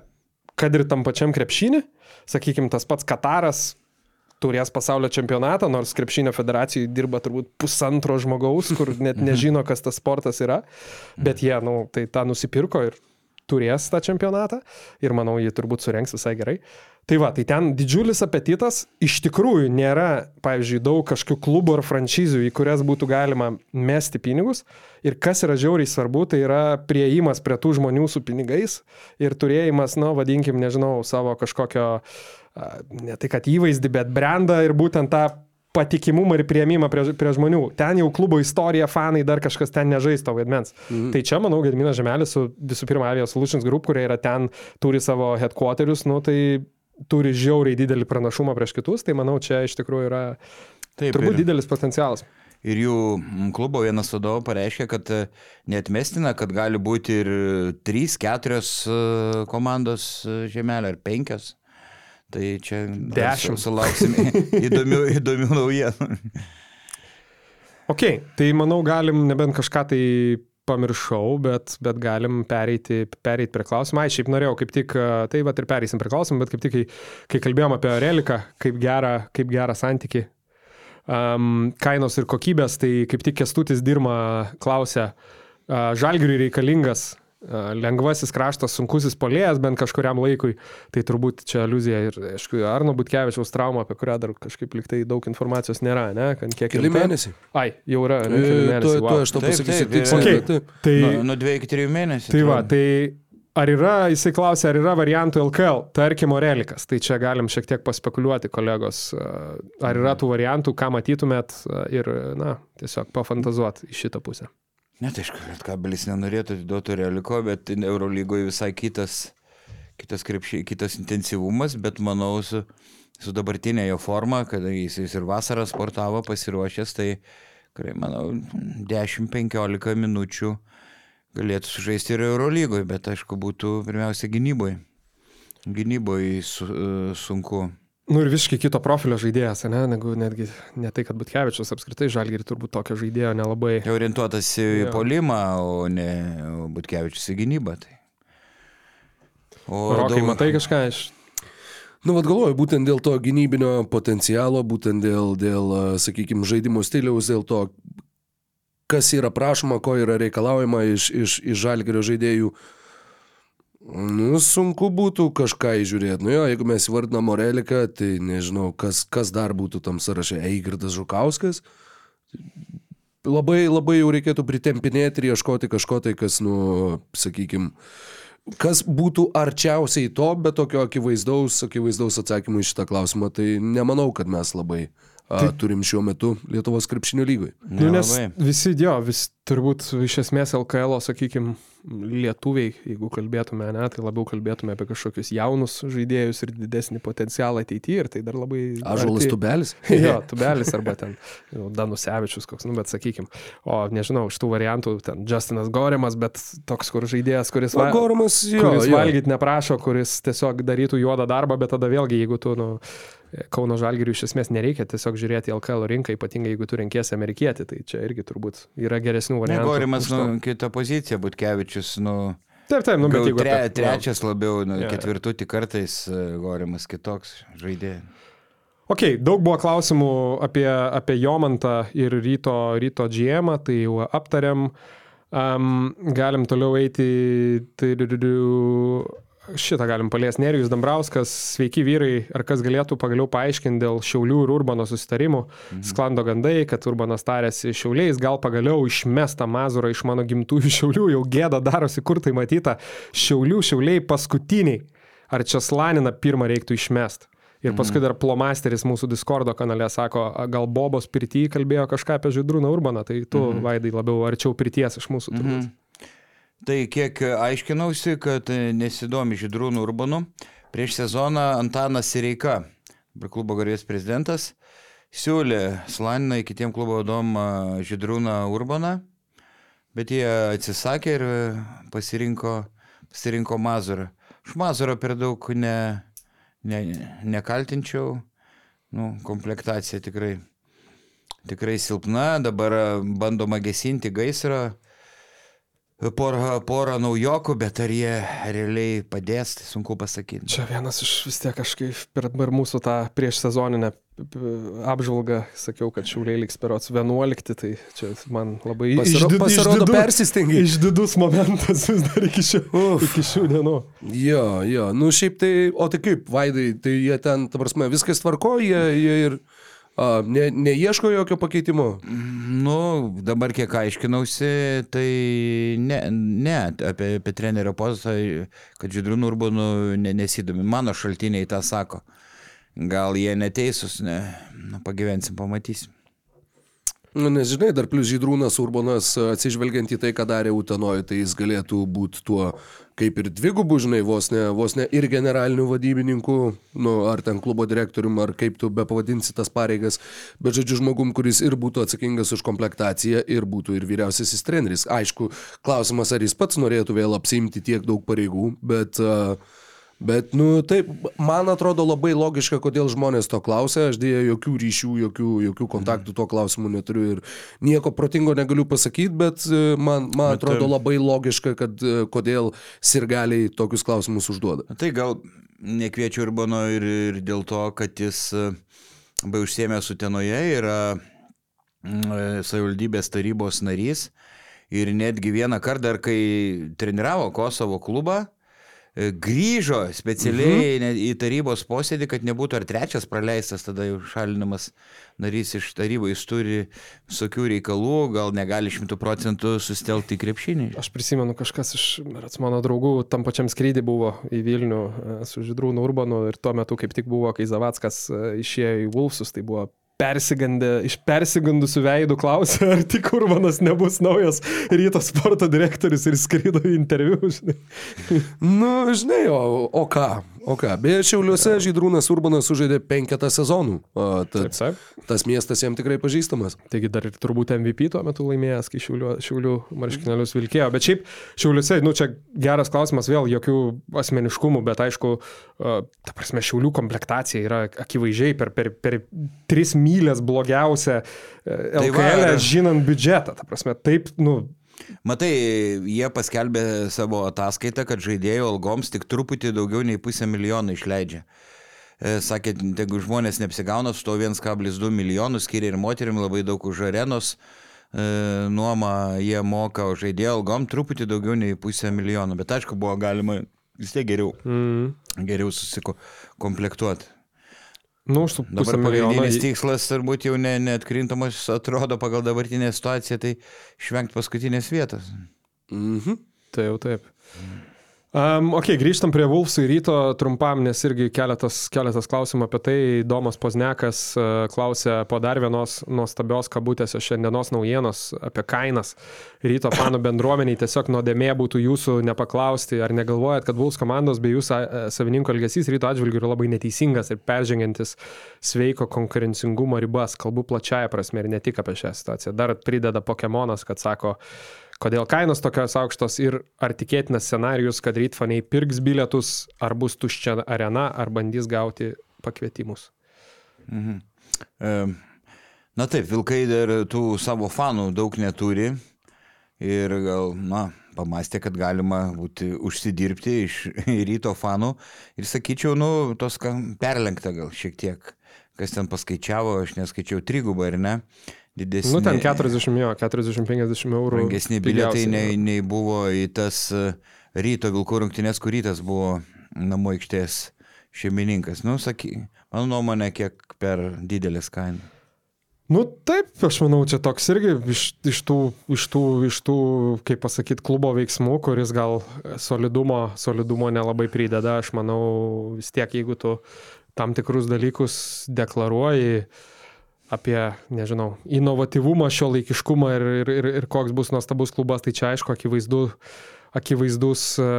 Speaker 3: kad ir tam pačiam krepšinį, sakykime, tas pats Kataras turės pasaulio čempionatą, nors krepšinio federacijai dirba turbūt pusantro žmogaus, kur net nežino, kas tas sportas yra, bet jie, nu, tai tą nusipirko ir turės tą čempionatą ir manau, jį turbūt surenks visai gerai. Tai va, tai ten didžiulis apetitas, iš tikrųjų nėra, pavyzdžiui, daug kažkokių klubų ar franšizių, į kurias būtų galima mesti pinigus. Ir kas yra žiauriai svarbu, tai yra prieimas prie tų žmonių su pinigais ir turėjimas, na, vadinkim, nežinau, savo kažkokio, a, ne tai kad įvaizdį, bet brandą ir būtent tą patikimumą ir prieimimą prie, prie žmonių. Ten jau klubo istorija, fanai, dar kažkas ten nežaisto vaidmens. Mhm. Tai čia, manau, Gedminas Žemelis su visų pirma Avia Solutions Group, kurie yra ten, turi savo headquarterius, nu tai turi žiauriai didelį pranašumą prieš kitus, tai manau, čia iš tikrųjų yra
Speaker 1: Taip,
Speaker 3: turbūt
Speaker 1: ir,
Speaker 3: didelis potencialas.
Speaker 1: ir jų mm, klubo vienas vadovas pareiškė, kad e, neatmestina, kad gali būti ir 3-4 komandos e, žemelė, ar 5. Tai čia
Speaker 3: Dešimt.
Speaker 1: Sulauksime įdomių, įdomių naujienų.
Speaker 3: Ok, tai manau galim nebent kažką tai pamiršau, bet, bet galim pereiti, pereiti prie klausimą. Ai, šiaip norėjau kaip tik, e, tai va ir pereisim prie klausimų, bet kaip tik, kai, kai kalbėjom apie Reliką, kaip gerą, kaip gerą santyki um, kainos ir kokybės, tai kaip tik Kestutis Dirma klausė, uh, žalgiriui reikalingas lengvasis kraštas, sunkusis polėjas bent kažkuriam laikui, tai turbūt čia aluzija ir, aišku, Arno Butkevičiaus trauma, apie kurią dar kažkaip liktai daug informacijos nėra, ne? Kiek
Speaker 4: Keli mėnesiai.
Speaker 3: Ai, jau yra. Ne, mėnesiai,
Speaker 4: Tuoj
Speaker 3: wow.
Speaker 4: tuoj aš to pasakysiu
Speaker 1: taip,
Speaker 4: tiksliai.
Speaker 3: Okay.
Speaker 4: taip.
Speaker 3: Tai,
Speaker 1: Nuo, nuo 2 iki 3 mėnesių.
Speaker 3: tai va, tai ar yra, jisai klausė, ar yra variantų LKL, tarkim, Orelikas, tai čia galim šiek tiek paspekuliuoti, kolegos, ar yra tų variantų, ką matytumėt ir, na, tiesiog pafantazuoti į šitą pusę.
Speaker 1: Net aišku, kad kabelis nenorėtų atiduoti reliko, bet Eurolygoje visai kitas, kitas, krepšiai, kitas intensyvumas, bet manau, su, su dabartinė jo forma, kada jis, jis ir vasarą sportavo pasiruošęs, tai, tikrai, manau, 10-15 minučių galėtų sužaisti ir Eurolygoje, bet aišku, būtų pirmiausia gynyboje. Gynyboje su, sunku.
Speaker 3: Nu ir visiškai kito profilio žaidėjas, ne, negu netgi ne tai, kad Butkevičius apskritai žalgiri turbūt tokio žaidėjo nelabai.
Speaker 1: Orientuotas į
Speaker 3: Jo.
Speaker 1: polimą, o ne Butkevičius į gynybą. Tai. O
Speaker 3: Rokai, matai kažką iš...
Speaker 4: Nu, vad galvoju, būtent dėl to gynybinio potencialo, būtent dėl, dėl sakykime, žaidimo stiliaus, dėl to, kas yra prašoma, ko yra reikalaujama iš, iš, iš žalgerio žaidėjų. Nu, sunku būtų kažką įžiūrėti. Nu jo, jeigu mes įvardinam Moreliką, tai nežinau, kas, kas dar būtų tam sąraše. Eigirdas Žukauskas. Labai, labai jau reikėtų pritempinėti ir ieškoti kažko tai, kas, nu, sakykime, kas būtų arčiausiai to, bet tokio akivaizdaus, akivaizdaus atsakymų į šitą klausimą, tai nemanau, kad mes labai a, turim šiuo metu Lietuvos krepšinio lygoj.
Speaker 3: Nu, nes visi, jo, vis turbūt iš esmės LKL, sakykime, lietuviai, jeigu kalbėtume, ne, tai labiau kalbėtume apie kažkokius jaunus žaidėjus ir didesnį potencialą ateityje ir tai dar labai...
Speaker 4: Ažuolas
Speaker 3: arti-
Speaker 4: tubelis.
Speaker 3: jo, tubelis arba ten jau Danusevičius koks, nu, bet sakykim. O nežinau, iš tų variantų ten Justinas Gorimas, bet toks, kur žaidėjas, kuris,
Speaker 4: Va, Goromas, jo,
Speaker 3: kuris
Speaker 4: jo.
Speaker 3: valgyti neprašo, kuris tiesiog darytų juodą darbą, bet tada vėlgi, jeigu tu, nu, Kauno Žalgiriui iš esmės nereikia tiesiog žiūrėti į LKL rinką, ypatingai jeigu tu renkiesi amerikietį, tai čia irgi turbūt yra geresnių variantų.
Speaker 1: Negorimas, nu, kita pozicija, Butkevičius, nu,
Speaker 3: Taip, taip, nu, bet jeigu...
Speaker 1: tre,
Speaker 3: apie-
Speaker 1: trečias labiau, nu,
Speaker 3: jo.
Speaker 1: ketvirtutį kartais e, Gorimas kitoks žaidėjas.
Speaker 3: Ok, daug buvo klausimų apie, apie Jomantą ir ryto, ryto GM, tai jau aptariam. Um, galim toliau eiti. tirididiu, Šitą galim paliesti. Nerijus Dambrauskas, sveiki vyrai, ar kas galėtų pagaliau paaiškinti dėl Šiaulių ir Urbano susitarimų. Mhm. Sklando gandai, kad Urbanas tarėsi Šiauliais, gal pagaliau išmesta Mazurą iš mano gimtųjų Šiaulių, jau gėda darosi, kur tai matyta. Šiaulių, Šiauliai paskutiniai. Ar čia Slaniną pirmą reiktų išmesti? Ir paskui dar Plomasteris mūsų Discordo kanale sako, "A, gal Bobos pirtyje kalbėjo kažką apie Žydrūną Urbaną, tai tu, mhm. Vaidai, labiau arčiau pirties iš mūsų. turbūt.
Speaker 1: Mhm. Tai kiek aiškinausi, kad nesidomi Židrūnų Urbanu, prieš sezoną Antanas Sireika, klubo garbės prezidentas, siūlė Slaniną kitiem klubo vadom a, Židrūną Urbaną, bet jie atsisakė ir pasirinko, pasirinko Mazurą. Aš Mazurą per daug ne, ne, nekaltinčiau, nu, komplektacija tikrai, tikrai silpna, dabar bandoma gesinti gaisrą porą, porą naujokų, bet ar jie realiai padės, tai sunku pasakyti.
Speaker 3: Čia vienas iš vis tiek kažkaip per, per mūsų tą prieš sezoninę apžvalgą sakiau, kad šiauliai liks perots 11, tai čia man labai
Speaker 4: Pasiro-
Speaker 3: išdid-
Speaker 4: pasirodo,
Speaker 3: išdidu-
Speaker 4: persistengi.
Speaker 3: Išdidus momentas vis dar iki šių, iki šių dienų.
Speaker 4: Jo, jo, nu šiaip tai, o tai kaip, Vaidai, tai jie ten, ta prasme, viskas tvarko, jie, jie ir a, ne, neieško jokio pakeitimo.
Speaker 1: Nu, dabar kiek aiškinausi, tai ne, ne apie, apie trenerio postą, kad Židrūnų Urbonų ne, nesidomi. Mano šaltiniai tą sako. Gal jie neteisūs, ne, nu, pagyvensim, pamatysim.
Speaker 4: Nu, nežinai, dar plus Žydrūnas Urbonas, atsižvelgiant į tai, ką darė Utenoje, tai jis galėtų būti tuo kaip ir dvigubų, žinai, vos ne, vos ne ir generalinių vadybininkų, nu, ar ten klubo direktorium, ar kaip tu be pavadinsi tas pareigas, bet žodžiu žmogum, kuris ir būtų atsakingas už komplektaciją ir būtų ir vyriausiasis treneris. Aišku, klausimas, ar jis pats norėtų vėl apsimti tiek daug pareigų, bet... Uh, Bet, nu, taip, man atrodo labai logiška, kodėl žmonės to klausia. Aš dėja jokių ryšių, jokių, jokių kontaktų tuo klausimu neturiu ir nieko protingo negaliu pasakyti, bet e, man, man
Speaker 1: Bet,
Speaker 4: atrodo
Speaker 1: e,
Speaker 4: labai logiška, kad e, kodėl sirgaliai tokius klausimus užduoda.
Speaker 1: Tai gal nekviečiu Urbano ir, ir dėl to, kad jis be užsiemė sutenoje, yra mm, savivaldybės tarybos narys ir netgi vieną kartą, dar kai treniravo Kosovo klubą, grįžo specialiai mhm. į tarybos posėdį, kad nebūtų ar trečias praleistas, tada jau šalinamas narys iš tarybos, jis turi visokių reikalų, gal negali šimtų procentų sustelkti į krepšinį.
Speaker 3: Aš prisimenu, kažkas iš mano draugų tam pačiam skrydį buvo į Vilnių e, su Židrūnu Urbanu ir tuo metu kaip tik buvo, kai Zavackas e, išėjo į Vulfsus, tai buvo persigandę, iš persigandusių veidų klausė, ar tik Urbanas nebus naujas ryto sporto direktorius ir skrido į interviu. Žinai.
Speaker 4: Nu, žinai, o, o ką? O ką? Beje, Šiauliuose Žydrūnas Urbanas sužaidė penketą sezonų. O, tad,
Speaker 3: taip.
Speaker 4: tas miestas jam tikrai pažįstamas.
Speaker 3: Taigi dar ir turbūt MVP tuo metu laimėjęs, kai šiulių, šiulių marškinėlius vilkėjo. Bet šiaip šiuliuose, nu čia geras klausimas, vėl jokių asmeniškumų, bet aišku, ta prasme, šiulių komplektacija yra akivaizdžiai per, per, per tris mylės blogiausia
Speaker 1: Tai va,
Speaker 3: LKL,
Speaker 1: ir-
Speaker 3: žinant biudžetą. Ta prasme, taip, nu,
Speaker 1: Matai, jie paskelbė savo ataskaitą, kad žaidėjų algoms tik truputį daugiau nei pusę milijono išleidžia. E, Sakė, jeigu žmonės neapsigauna, su to 1,2 milijonų skiria ir moterim labai daug už arenos e, nuomą, jie moka, o žaidėjų algom truputį daugiau nei pusę milijono. Bet aišku, buvo galima vis tiek geriau,
Speaker 3: Mm.
Speaker 1: geriau susikomplektuoti.
Speaker 3: Nu, už pusę milijono.
Speaker 1: tikslas turbūt jau ne, neatkrintamas atrodo pagal dabartinę situaciją, tai išvengti paskutinės vietos.
Speaker 4: Mhm.
Speaker 3: Tai jau taip. Um, ok, grįžtam prie Vulfsų ryto trumpam, nes irgi keletas, keletas klausimų apie tai. Domas Poznekas uh, klausė po dar vienos nuostabios kabutėse šiandienos naujienos apie kainas. Ryto fanų bendruomeniai tiesiog nuodėmė būtų jūsų nepaklausti, ar negalvojat, kad Vulfs komandos bei jūsų uh, savininko elgesys ryto atžvilgiu yra labai neteisingas ir peržengiantis sveiko konkurencingumo ribas. Kalbu plačiaja prasme ir ne tik apie šią situaciją. Dar prideda Pokemonas, kad sako, Kodėl kainos tokios aukštos ir ar tikėtinas scenarius, kad rytfaniai pirks bilietus, ar bus tuščia arena, ar bandys gauti pakvietimus.
Speaker 1: E, Na taip, Vilkai dar tų savo fanų daug neturi ir gal, na, pamastė, kad galima būti užsidirbti iš ryto fanų ir sakyčiau, nu, tos perlenkta gal šiek tiek. Kas ten paskaičiavo, aš neskaičiau trigubą, ar ne? Didesnė.
Speaker 3: Nu, ten 40, jo, 40-50 eurų.
Speaker 1: Brangesni bilietai nei, nei buvo į tas e, ryto Vilkų rungtynės, kur rytas buvo namų aikštės šeimininkas. Nu, saky, mano nuomonė, kiek per didelis kaina.
Speaker 3: Nu taip, aš manau, čia toks irgi iš, iš, tų, iš, tų, iš tų, kaip pasakyti, klubo veiksmų, kuris gal solidumo, solidumo nelabai prideda. Aš manau, vis tiek, jeigu tu tam tikrus dalykus deklaruoji apie, nežinau, inovatyvumą, šio laikiškumą ir, ir, ir, ir koks bus nuostabus klubas, tai čia aišku, akivaizdu, akivaizdus, e,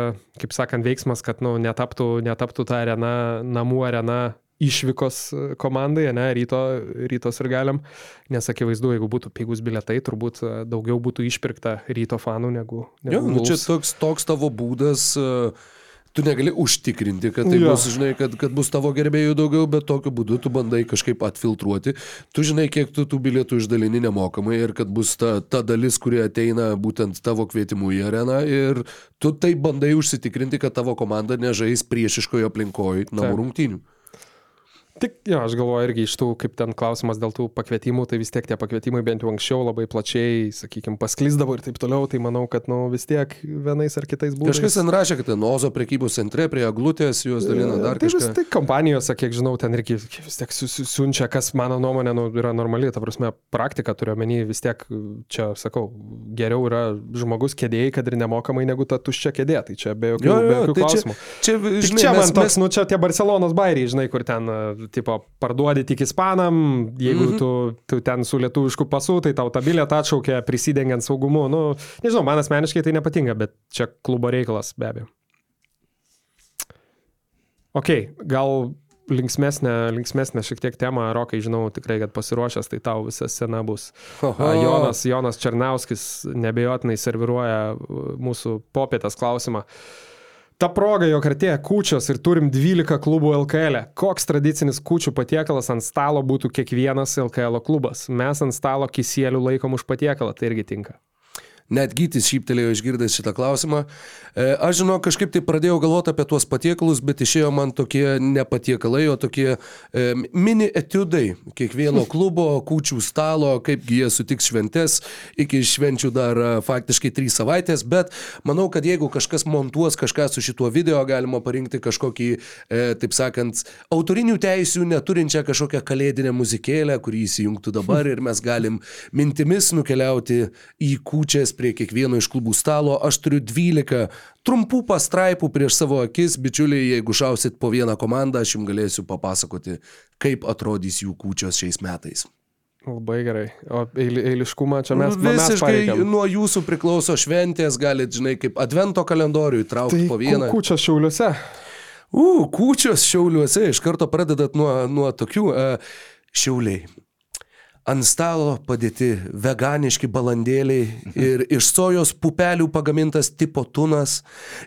Speaker 3: kaip sakant, veiksmas, kad nu, netaptų, netaptų ta arena, namų arena išvykos e, komandai, ne, ryto, rytos ir galim, nes akivaizdu, jeigu būtų pigus biletai, turbūt e, daugiau būtų išpirkta ryto fanų negu... negu
Speaker 4: Jo, nu, čia toks, toks tavo būdas, e, tu negali užtikrinti, kad tai
Speaker 3: Jo.
Speaker 4: bus, žinai, kad, kad bus tavo gerbėjų daugiau, bet tokiu būdu tu bandai kažkaip atfiltruoti. Tu žinai, kiek tu tų bilietų išdalini nemokamai ir kad bus ta, ta dalis, kurie ateina būtent tavo kvietimu į areną ir tu tai bandai užsitikrinti, kad tavo komanda nežais priešiškoje aplinkoje namų
Speaker 3: Taip. Tik, jo, aš galvoju irgi iš tų, kaip ten klausimas dėl tų pakvietimų, tai vis tiek tie pakvietimai bent jau anksčiau labai plačiai, sakykime, pasklisdavo ir taip toliau, tai manau, kad, nu, vis tiek vienais ar kitais būdais.
Speaker 4: Kažkas ten rašė, kad ten Ozo prekybos centre prie aglutės juos dalina dar
Speaker 3: tai vis
Speaker 4: kažką.
Speaker 3: tik kompanijose, kiek žinau, ten irgi vis tiek siunčia, kas mano nuomonė nu, yra normali, ta prasme, praktika turiu omeny, vis tiek čia, sakau, geriau yra žmogus kėdėjai, kad ir nemokamai negu ta tuščia kėdė, tai čia be jokių,
Speaker 4: Jo,
Speaker 3: be
Speaker 4: jo,
Speaker 3: jokių
Speaker 4: tai čia,
Speaker 3: klausimų.
Speaker 4: čia,
Speaker 3: Tik
Speaker 4: žinai,
Speaker 3: čia
Speaker 4: mes,
Speaker 3: man toks,
Speaker 4: mes,
Speaker 3: nu čia tie Barcelonos bairiai, žinai, kur ten, e, tipo, parduodi tik ispanam, jeigu mm -hmm. tu, tu ten su lietuvišku pasu, tai tau tą bilietą atšaukia prisidengiant saugumu. Nu, nežinau, man asmeniškai tai nepatinka, bet čia klubo reikalas be abejo. Ok, gal linksmesnė, linksmesnė šiek tiek tema, Rokai, žinau tikrai, kad pasiruošęs, tai tau visa scena bus. A, Jonas, Jonas Černauskis nebejotinai serviruoja uh, mūsų popietės klausimą. Ta proga, jog artėja kūčios ir turim 12 klubų LKL. -e. Koks tradicinis kūčių patiekalas ant stalo būtų kiekvienas LKL klubas? Mes ant stalo kisėlių laikom už patiekalą, tai irgi tinka.
Speaker 4: Net gytis šyptelėjo išgirdęs šitą klausimą. E, Aš žinau, kažkaip tai pradėjau galvoti apie tuos patiekalus, bet išėjo man tokie ne patiekalai, o tokie e, mini etiudai. Kiekvieno klubo, kūčių stalo, kaipgi jie sutiks šventes, iki švenčių dar e, faktiškai trys savaitės, bet manau, kad jeigu kažkas montuos kažką su šituo video, galima parinkti kažkokį, taip sakant, autorinių teisių neturinčią kažkokią kalėdinę muzikėlę, kurį įsijungtų dabar ir mes galim mintimis nukeliauti į kūčias prie kiekvieno iš klubų stalo. Aš turiu 12 trumpų pastraipų prieš savo akis, bičiuliai, jeigu šausit po vieną komandą, aš jums galėsiu papasakoti, kaip atrodys jų kūčios šiais metais.
Speaker 3: Labai gerai. O eili- eiliškumą čia mes, mes
Speaker 4: Visiškai
Speaker 3: pareikėm.
Speaker 4: nuo jūsų priklauso šventės, galite, žinai, kaip advento kalendorių įtraukti
Speaker 3: Tai
Speaker 4: po vieną.
Speaker 3: kūčios šiauliuose.
Speaker 4: U, kūčios šiauliuose, iš karto pradedat nuo, nuo tokių uh, šiauliai. Ant stalo padėti veganiški balandėliai ir iš sojos pupelių pagamintas tipo tunas.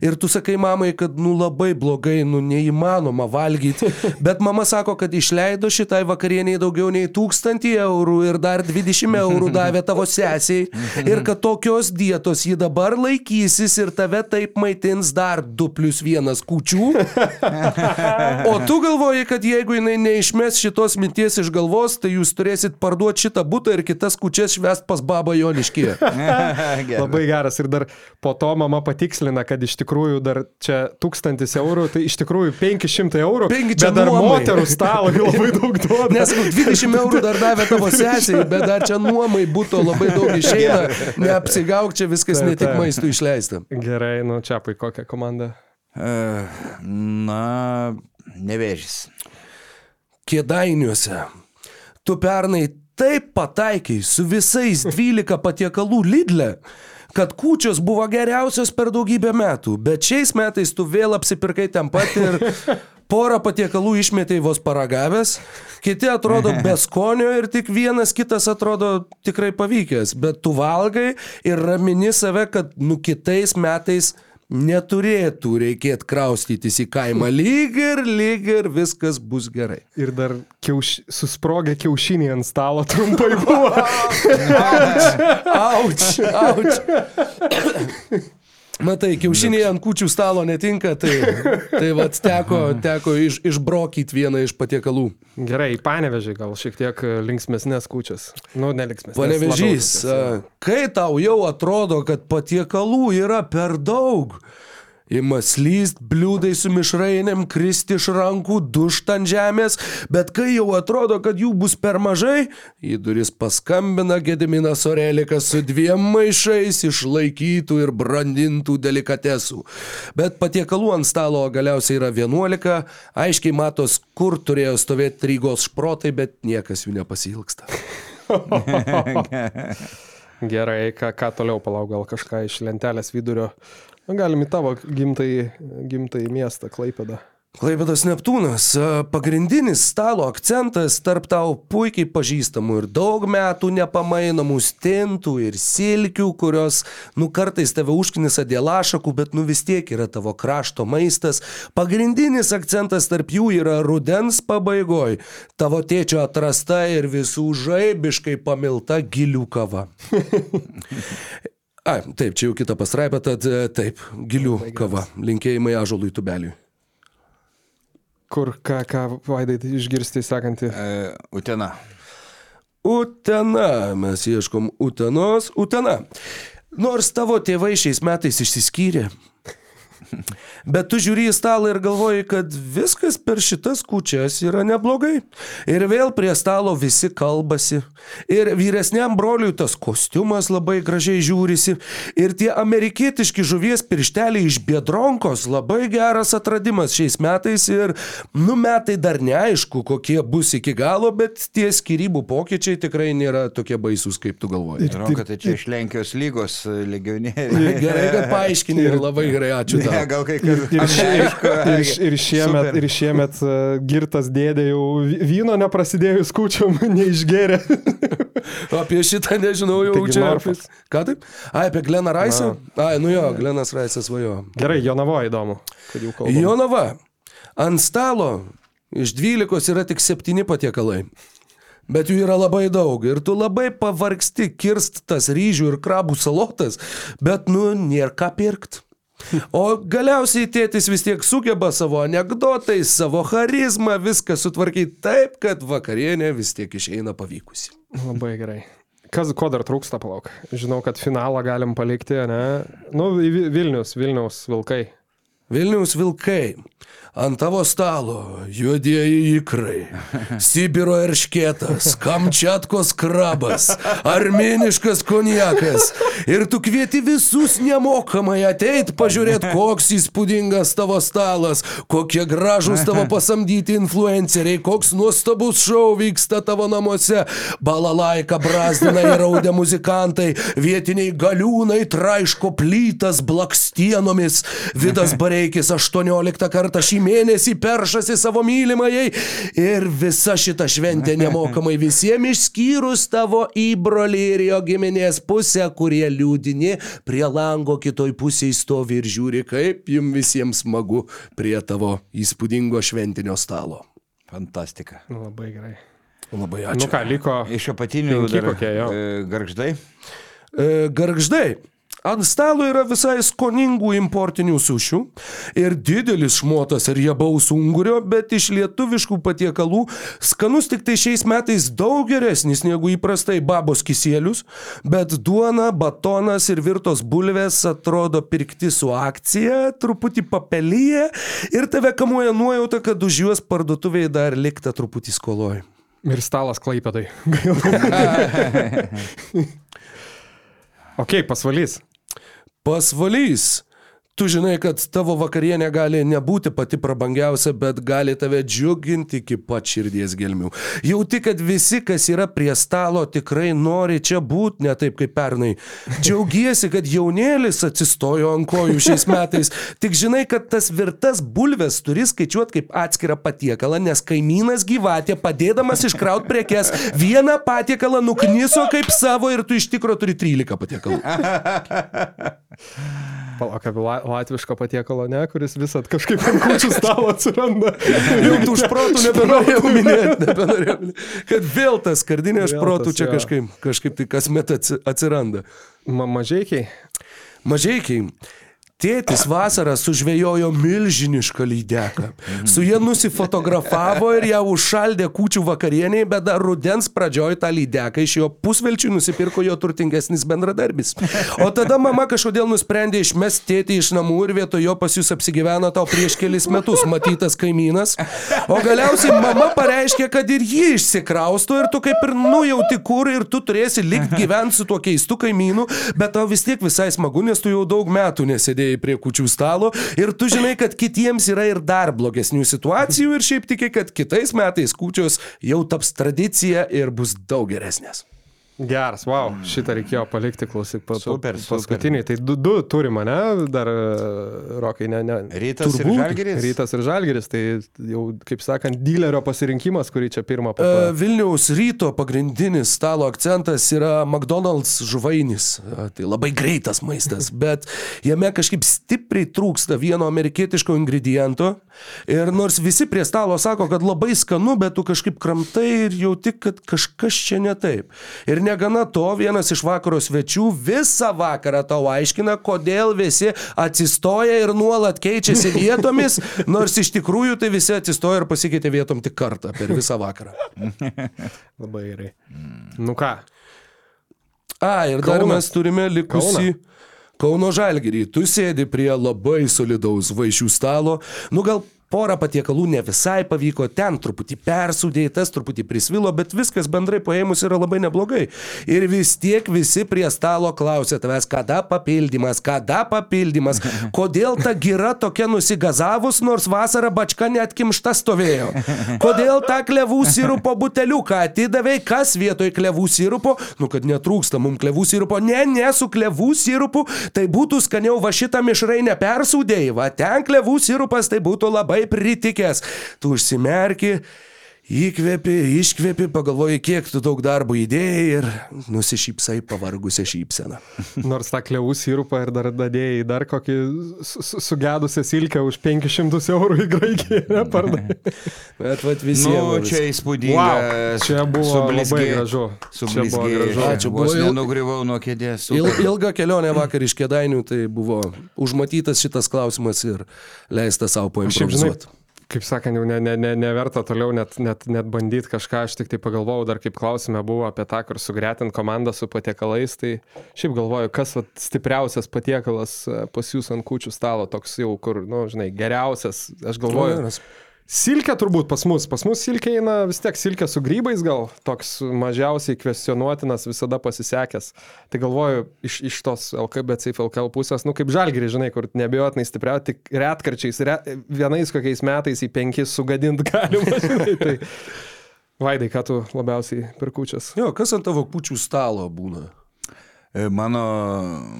Speaker 4: Ir tu sakai mamai, kad nu labai blogai, nu neįmanoma valgyti. Bet mama sako, kad išleido šitai vakarieniai daugiau nei tūkstantį eurų ir dar 20 eurų davė tavo sesiai. Ir kad tokios dietos ji dabar laikysis ir tave taip maitins dar 2 plus 1 kučių. O tu galvoji, kad jeigu jinai neišmes šitos minties iš galvos, tai jūs turėsit parduoti parduoti šitą būtą ir kitas kučias švest pas babą.
Speaker 1: Gerai.
Speaker 3: Labai geras ir dar po to mama patikslina, kad iš tikrųjų dar čia 1000 eurų, tai iš tikrųjų 500 eurų.
Speaker 4: Penki čia
Speaker 3: bet dar
Speaker 4: nuomai.
Speaker 3: moterų stalai labai daug duoda.
Speaker 4: Nes nu, 20 eurų dar davė tavo sesiai, bet dar čia nuomai būtų labai daug išeina. Neapsigauk, čia viskas ne tik maistų išleista.
Speaker 3: Gerai, nu čia pai kokią komandą.
Speaker 1: E, Na, nevėžys.
Speaker 4: Kėdainiuose. Tu pernai taip pataikiai su visais 12 patiekalų Lidle, kad kūčios buvo geriausios per daugybę metų, bet šiais metais tu vėl apsipirkai ten pat ir porą patiekalų išmetei vos paragavęs, kiti atrodo be skonio ir tik vienas kitas atrodo tikrai pavykęs, bet tu valgai ir ramini save, kad nu kitais metais neturėtų reikėti kraustytis į kaimą. Lyg ir, lyg ir viskas bus gerai.
Speaker 3: Ir dar kiauš... susprogę kiaušinį ant stalo trumpai buvo.
Speaker 4: Auč, auč. Matai, kiaušiniai ant kučių stalo netinka, tai, tai vat teko, teko iš, išbrokyti vieną iš patiekalų.
Speaker 3: Gerai, panevežiai gal šiek tiek linksmesnės kučias. Nu, nelinksmesnės.
Speaker 4: Panevežys, kai tau jau atrodo, kad patiekalų yra per daug, Ima slyst bliūdai su mišrainėm, kristi iš rankų, dušta ant žemės, bet kai jau atrodo, kad jų bus per mažai, į duris paskambina Gediminas Orelikas su dviem maišais išlaikytų ir brandintų delikatesų. Bet patiekalų ant stalo galiausiai yra 11, aiškiai matos, kur turėjo stovėti Rygos šprotai, bet niekas jų nepasilgsta.
Speaker 3: Gerai, ką, ką toliau palauk, gal kažką iš lentelės vidurio. Nu, galim į tavo gimtai, gimtai miestą, Klaipėdą.
Speaker 4: Klaipėdas Neptūnas a, - pagrindinis stalo akcentas tarp tau puikiai pažįstamų ir daug metų nepamainomų stintų ir silkių, kurios, nu kartais tave užknisa dėl ašakų, bet nu vis tiek yra tavo krašto maistas. Pagrindinis akcentas tarp jų yra rudens pabaigoj. Tavo tėčio atrasta ir visų žaibiškai pamilta gilių kava. A, taip, čia jau kita pastraipa, tad e, taip, gilių kava. Linkėjimai ažolui tubeliui.
Speaker 3: Kur, ką, ką, vaidai, tai išgirsti sekantį.
Speaker 1: E, Utena.
Speaker 4: Utena, mes ieškom Utenos, Utena. Nors tavo tėvai šiais metais išsiskyrė. Bet tu žiūri į stalą ir galvoji, kad viskas per šitas kučias yra neblogai. Ir vėl prie stalo visi kalbasi. Ir vyresniam broliui tas kostiumas labai gražiai žiūrisi. Ir tie amerikietiški žuvies piršteliai iš Biedronkos labai geras atradimas šiais metais. Ir, nu, metai dar neaišku, kokie bus iki galo, bet tie skirybų pokyčiai tikrai nėra tokie baisus, kaip tu galvoji.
Speaker 1: Žinau, kad tai čia iš Lenkijos lygos e, legionieriai.
Speaker 4: Gerai, kad paaiškini ir labai gerai, ačiū
Speaker 1: Ne, gal kai
Speaker 3: Ir,
Speaker 1: kur.
Speaker 3: ir, ir, ir šiemet,
Speaker 1: Super.
Speaker 3: ir šiemet uh, girtas dėdė jau vy- vyno neprasidėjus kučiom neišgėrė.
Speaker 4: Apie šitą nežinau jau
Speaker 3: Taigi
Speaker 4: čia.
Speaker 3: Norfas.
Speaker 4: Ką taip? Ai, apie Gleną Raisą? Ai, nu jo, Glenas Raisas vajo.
Speaker 3: Gerai, Jonavo įdomu, kad jau kalbame.
Speaker 4: Jonava. Ant stalo iš 12 yra tik 7 patiekalai. Bet jų yra labai daug ir tu labai pavargsti kirst tas ryžių ir krabų salotas, bet nu nėra ką pirkt. O galiausiai tėtis vis tiek sugeba savo anegdotais, savo charizmą viską sutvarkyti taip, kad vakarienė vis tiek išeina pavykusi.
Speaker 3: Labai gerai. Kas, ko dar trūksta, palauk. Žinau, kad finalą galim palikti, ne? Nu, Vilnius, Vilniaus vilkai.
Speaker 4: Vilniaus vilkai. Ant tavo stalo juodieji ikrai, Sibiro erškėtas, Kamčiatkos krabas, armėniškas konjakas. Ir tu kvieti visus nemokamai ateit pažiūrėti, koks įspūdingas tavo stalas, kokie gražūs tavo pasamdyti influenceriai, koks nuostabus šou vyksta tavo namuose. Balalaika brazdina ir raudė muzikantai, vietiniai galiūnai traiško plytas blakstienomis. Vidas Bareikis 18 kartą šį mėnesį peršasi savo mylimajai ir visa šita šventė nemokamai visiems išskyrus tavo įbrolį ir jo giminės pusę, kurie liūdini prie lango kitoj pusėje stovi ir žiūri, kaip jums visiems smagu prie tavo įspūdingo šventinio stalo.
Speaker 1: Fantastika.
Speaker 3: Nu, Labai gerai.
Speaker 4: Labai
Speaker 3: Nu
Speaker 4: ačiū.
Speaker 3: ką, liko.
Speaker 1: Iš apatinių
Speaker 3: kokie, jo.
Speaker 1: e, Gargždai.
Speaker 4: Ant stalo yra visai skoningų importinių sušių ir didelis šmotas riebaus ungurio, bet iš lietuviškų patiekalų skanus tik tai šiais metais daug geresnis negu įprastai babos kisėlius, bet duona, batonas ir virtos bulvės atrodo pirkti su akcija, truputį papelyje ir tave kamuoja nuojauta, kad už juos parduotuvėje dar likta truputį skoloj.
Speaker 3: Ir stalas klaipėdai. ok, pasvalys.
Speaker 4: Pasvalys. Tu žinai, kad tavo vakarienė gali nebūti pati prabangiausia, bet gali tave džiuginti iki pat širdies gelmių. Jauti, kad visi, kas yra prie stalo, tikrai nori čia būti, ne taip kaip pernai. Džiaugiesi, kad jaunėlis atsistojo ant kojų šiais metais. Tik žinai, kad tas virtas bulves turi skaičiuoti kaip atskirą patiekalą, nes kaimynas gyvatė, padėdamas iškraut prekes, vieną patiekalą nukniso kaip savo ir tu iš tikro turi 13 patiekalų.
Speaker 3: Palauk, apie la- latviško patiekalo, ne, kuris visat kažkaip ant kučių stalo atsiranda.
Speaker 4: Jau tu už protų nebenorėjau minėti, nebenorėjau minėti. Kad vėl tas skardinė
Speaker 3: Vėl
Speaker 4: protų čia kažkaip, kažkaip tai kasmet atsi- atsiranda.
Speaker 3: Ma mažiekiai.
Speaker 4: Mažiekiai. Tėtis vasarą sužvejojo milžinišką lydeką. Su jie nusifotografavo ir ją užšaldė kūčių vakarieniai, bet dar rudens pradžioj tą lydeką iš jo pusvelčių nusipirko jo turtingesnis bendradarbis. O tada mama kažkodėl nusprendė išmesti tėtį iš namų ir vietoj jo pas jūs apsigyveno tau prieš kelis metus matytas kaimynas. O galiausiai mama pareiškė, kad ir ji išsikrausto ir tu kaip ir nujauti kur ir tu turėsi likti gyventi su tuo keistu kaimynu, bet tau vis tiek visai smagu, nes tu jau daug metų nesėdėjai prie kučių stalo ir tu žinai, kad kitiems yra ir dar blogesnių situacijų ir šiaip tikai, kad kitais metais kučios jau taps tradicija ir bus daug geresnės.
Speaker 3: Geras, wow, šitą reikėjo palikti, klausyk, pa,
Speaker 1: Super,
Speaker 3: pa,
Speaker 1: super.
Speaker 3: Tai du, du turim, ne, dar e, rokai, ne, ne.
Speaker 1: Rytas ir Žalgiris?
Speaker 3: Rytas ir Žalgeris, tai jau, kaip sakant, dilerio pasirinkimas, kurį čia pirmą
Speaker 4: E,
Speaker 3: patą.
Speaker 4: Vilniaus ryto pagrindinis stalo akcentas yra McDonald's žuvainis. E, Tai labai greitas maistas, bet jame kažkaip stipriai trūksta vieno amerikietiško ingrediento. Ir nors visi prie stalo sako, kad labai skanu, bet tu kažkaip kramtai ir jauti, kad kažkas čia ne taip. Ir negana to, vienas iš vakaro svečių visą vakarą tau aiškina, kodėl visi atsistoja ir nuolat keičiasi vietomis, nors iš tikrųjų tai visi atsistoja ir pasikeitė vietom tik kartą per visą vakarą.
Speaker 3: Labai gerai. Nu ką,
Speaker 4: A, ir dar
Speaker 3: Kaunas.
Speaker 4: mes turime likusį. Kauno Žalgirį, tu sėdi prie labai solidaus vaišių stalo, nu gal porą patiekalų ne visai pavyko, ten truputį persudėtas, truputį prisvilo, bet viskas bendrai paėmus yra labai neblogai. Ir vis tiek visi prie stalo klausia tavęs, kada papildymas, kada papildymas, kodėl ta gira tokia nusigazavus, nors vasarą bačka net kimšta stovėjo. Kodėl tą klevų sirupo buteliuką atidavai, kas vietoj klevų sirupo, nu kad netrūksta mums klevų sirupo, ne, ne su klevų sirupu, tai būtų skaniau va šitą mišrainę persūdėjai, va ten klevų sirupas tai būtų labai pritikęs. Tu užsimerki. Įkvepi, iškvepi, pagalvoji, kiek tu daug darbo įdėjai ir nusišypsai pavargusią šypseną.
Speaker 3: nors tą klevų sirupą ir dar dadėjai dar kokį su- su- sugedusią silkę už 500 eurų į Graikiją, nepardavai.
Speaker 4: Bet vat visiems.
Speaker 1: Nu, čia įspūdinga.
Speaker 3: Wow, čia buvo labai gražu. Čia buvo
Speaker 1: Sublizgė.
Speaker 3: gražu.
Speaker 4: Ačiū, buvo il-
Speaker 1: nenugriuvau nuo kėdės.
Speaker 4: Il,
Speaker 1: Super.
Speaker 4: ilga kelionė vakar iš kėdainių, tai buvo užmatytas šitas klausimas ir leista savo paimprovizuoti.
Speaker 3: Kaip sakant, jau ne, ne, ne, neverta toliau net, net, net bandyti kažką, aš tik tai pagalvojau, dar kaip klausime buvo apie tą, kur sugretinti komandą su patiekalais, tai šiaip galvoju, kas vat, stipriausias patiekalas e, pas jūs ant kučių stalo, toks jau, kur, na, nu, žinai, geriausias, aš galvoju. Silkė turbūt pas mus. Pas mus silkė eina vis tiek silkė su grybais gal, toks mažiausiai kvestionuotinas, visada pasisekęs. Tai galvoju, iš, iš tos LKBC FLKL pusės, nu kaip žalgiri, žinai, kur nebejotinai stipriau, tik retkarčiais, re, vienais kokiais metais į penkis sugadint galima, žinai. Tai... Vaidai, ką tu labiausiai perkučias?
Speaker 4: Jo, kas ant tavo kučių stalo būna?
Speaker 1: E, Mano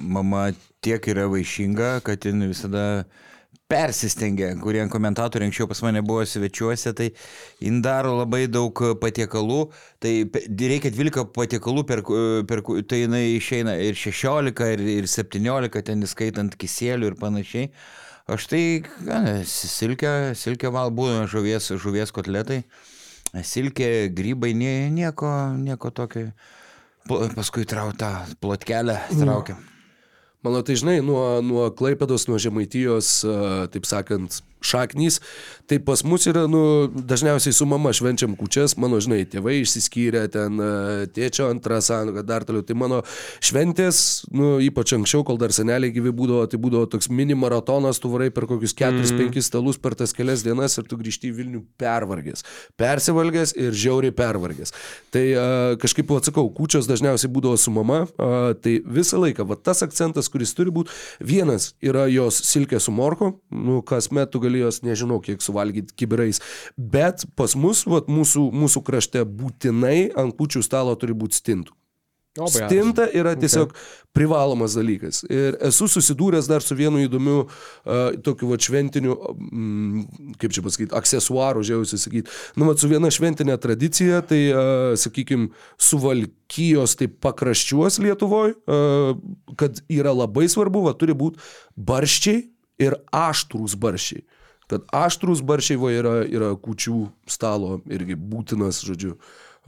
Speaker 1: mama tiek yra vaišinga, kad jin visada persistengia, kurie komentatoriai anksčiau pas mane buvo svečiuose, tai jin daro labai daug patiekalų, tai reikia 12 patiekalų, per, per, tai jinai išeina ir 16, ir, ir 17, ten įskaitant kisėlių ir panašiai. Aš tai, silkė, silkė val būna žuvies, žuvies kotletai, silkė, grybai, nie, nieko, nieko tokio. Paskui trautą plotkelę traukia.
Speaker 4: Mano tai žinai, nuo, nuo Klaipėdos, nuo Žemaitijos, taip sakant, šaknys, tai pas mus yra, nu, dažniausiai su mama švenčiam kučias, mano, žinai, tėvai išsiskyrė, ten a, tėčio antrą sąjungą, dar toliau, tai mano šventės, nu, ypač anksčiau, kol dar seneliai gyvi būdavo, tai būdavo toks mini maratonas, tu varai per kokius 4-5 stalus per tas kelias dienas ir tu grįžti į Vilnių pervargęs, persivalgęs ir žiauriai pervargęs. Tai a, kažkaip, atsakau, kučios dažniausiai būdavo su mama, a, tai visą laiką, va tas akcentas, kuris turi būti, vienas yra jos silkė su morko, nu, kas metu gali jos, nežinau, kiek suvalgyti kibirais, bet pas mus, va, mūsų, mūsų krašte būtinai ant kučių stalo turi būti stintų. Stinta yra tiesiog okay. privalomas dalykas. Ir esu susidūręs dar su vienu įdomiu, uh, tokiu va šventiniu, mm, kaip čia pasakyti, aksesuaru, žiausiai sakyti. Nu, va, su viena šventinė tradicija, tai, uh, sakykime, suvalkyjos taip pakraščiuos Lietuvoje, uh, kad yra labai svarbu, va, turi būti barščiai ir aštrūs barščiai. Kad aštrūs barščiai va yra, yra kučių stalo irgi būtinas, žodžiu,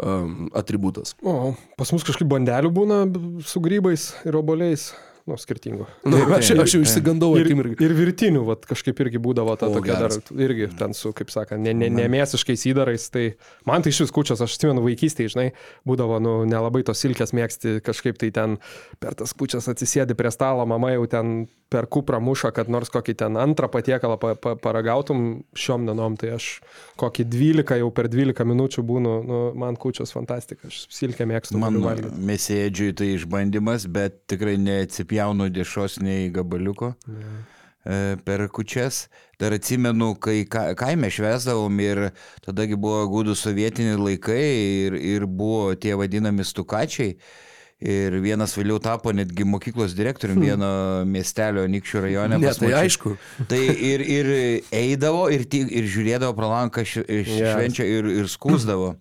Speaker 4: um, atributas.
Speaker 3: O, pas mus kažkaip bandelių būna su grybais ir oboliais, nu, skirtingų.
Speaker 4: Nu, aš, aš jau išsigandau
Speaker 3: Ir,
Speaker 4: akimirką.
Speaker 3: ir virtinių, vat, kažkaip irgi būdavo ta
Speaker 4: O,
Speaker 3: tokia dar,
Speaker 4: geras.
Speaker 3: irgi ten su, kaip sakant, ne, ne, nemėsiškais įdarais. Tai man tai iš vis kučias, aš atsimenu vaikystėje, žinai, būdavo, nu, nelabai tos silkės mėgsti, kažkaip tai ten per tas kučias atsisėdi prie stalo, mama jau ten per kuprą muša, kad nors kokį ten antrą patiekalą pa, pa, paragautum šiom dienom, tai aš kokį 12 jau per 12 minučių būnu, nu, man kučias fantastika, aš silkę mėgstu.
Speaker 1: Man mesėdžiui tai išbandymas, bet tikrai neatsipjaunu dešos nei gabaliuko e, per kučias. Dar atsimenu, kai ka- kaime švesdavom ir tadagi buvo gūdų sovietiniai laikai ir, ir buvo tie vadinami stukačiai. Ir vienas vėliau tapo netgi mokyklos direktoriumi vieno miestelio Nikščių rajone.
Speaker 4: Ne, tai aišku.
Speaker 1: Tai ir, ir eidavo, ir, ir žiūrėdavo pro langą š- š-
Speaker 3: Yes.
Speaker 1: švenčia ir, ir skūsdavo.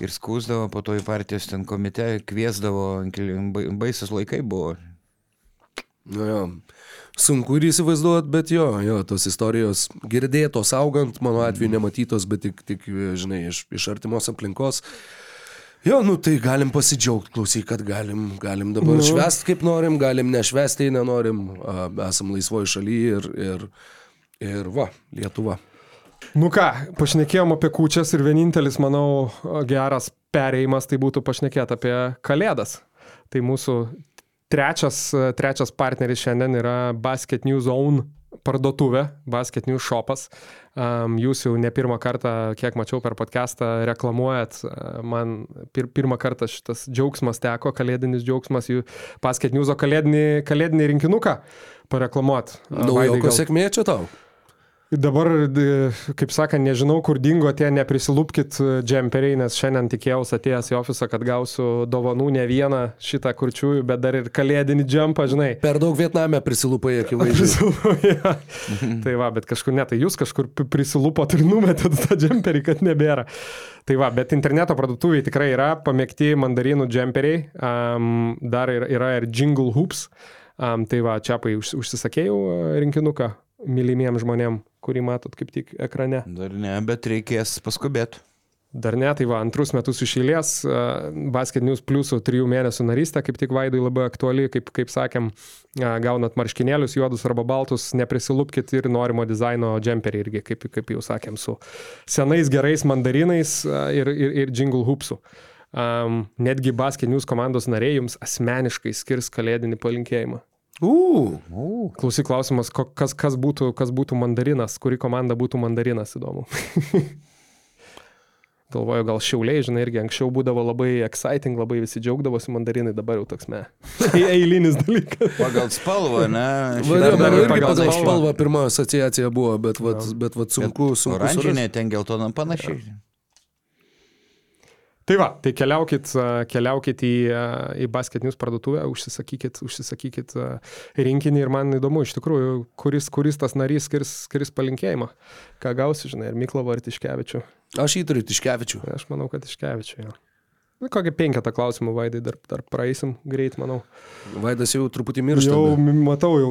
Speaker 1: Ir skūsdavo po to į partijos ten komite, kviesdavo, baisus laikai buvo.
Speaker 4: Nu, jo. Sunku ir įsivaizduoti, bet jo, jo, tos istorijos girdėtos augant, mano atveju nematytos, bet tik, tik žinai, iš, iš artimos aplinkos. Jo, nu tai galim pasidžiaugti, klausyk, kad galim, galim dabar
Speaker 3: Nu.
Speaker 4: švęsti kaip norim, galim nešvęsti, jei nenorim, esam laisvoji šalyje ir, ir, ir va, Lietuva.
Speaker 3: Nu ką, pašnekėjom apie kučias ir vienintelis, manau, geras pereimas tai būtų pašnekėti apie kalėdas. Tai mūsų trečias, trečias partneris šiandien yra Basket News Own parduotuvė, Basket News Shopas. Um, jūs jau ne pirmą kartą, kiek mačiau per podcastą, reklamuojat. Man pir pirmą kartą šitas džiaugsmas teko, kalėdinis džiaugsmas, jų Basket News kalėdinį, kalėdinį rinkinuką pareklamuot.
Speaker 4: Naujoko sėkmė čia tau.
Speaker 3: Dabar, kaip sakant, nežinau, kur dingo tie neprisilūpkit džemperiai, nes šiandien tikėjausi atėjęs į ofisą, kad gausiu dovanų ne vieną šitą kurčiųjų, bet dar ir kalėdinį džempą, žinai.
Speaker 4: Per daug Vietname prisilūpai akivaizdžiai.
Speaker 3: Prisilupo, tai va, bet kažkur ne, tai jūs kažkur pri- prisilupot ir numetėt tą džemperį, kad nebėra. Tai va, bet interneto parduotuviai tikrai yra pamėgti mandarinų džemperiai, um, dar yra, ir jingle hoops. Um, tai va, čia pai už, užsisakėjau uh, rinkinuką mylimiems žmonėm, kurį matot kaip tik ekrane.
Speaker 1: Dar ne, bet reikės paskubėti.
Speaker 3: Dar ne, tai va, antrus metus iš eilės uh, Basket News Plusų trijų mėnesių narystė, kaip tik Vaidui labai aktuali, kaip, kaip sakėm, uh, gaunat marškinėlius juodus arba baltus, neprisilupkit ir norimo dizaino džemperį irgi, kaip, kaip jau sakėm, su senais gerais mandarinais uh, ir, ir, ir jingle hoopsu. Um, netgi Basket News komandos nariai jums asmeniškai skirs kalėdinį palinkėjimą.
Speaker 4: Ū,
Speaker 3: Klausyk klausimas, kas, kas, būtų, kas būtų mandarinas, kuri komanda būtų mandarinas, įdomu. Galvoju, gal šiauliai, žinai, irgi anksčiau būdavo labai exciting, labai visi džiaugdavosi mandarinai, dabar jau toks me. Eilinis dalykas.
Speaker 1: Pagal spalvą, ne?
Speaker 4: Va,
Speaker 3: Dar- dar pagal
Speaker 4: pagal
Speaker 3: spalvą.
Speaker 4: spalvą pirma asociacija buvo, bet, vat, bet, vat sunku, sunku.
Speaker 1: Oranžinė, ten geltona panašiai.
Speaker 3: Tai va, tai keliaukit, keliaukit į, į Basket News parduotuvę, užsisakykit, užsisakykit rinkinį ir man įdomu iš tikrųjų, kuris, kuris tas narys skirs, skirs palinkėjimą. Ką gausi, žinai, ir Miklavą ar Tiškevičių.
Speaker 4: Aš įtariu Tiškevičių.
Speaker 3: Aš manau, kad Tiškevičių. Jo. Nu, Kokį penketą klausimų, Vaidai, dar, dar praeisim greit, manau.
Speaker 4: Vaidas jau truputį miršta.
Speaker 3: Jau m- matau, jau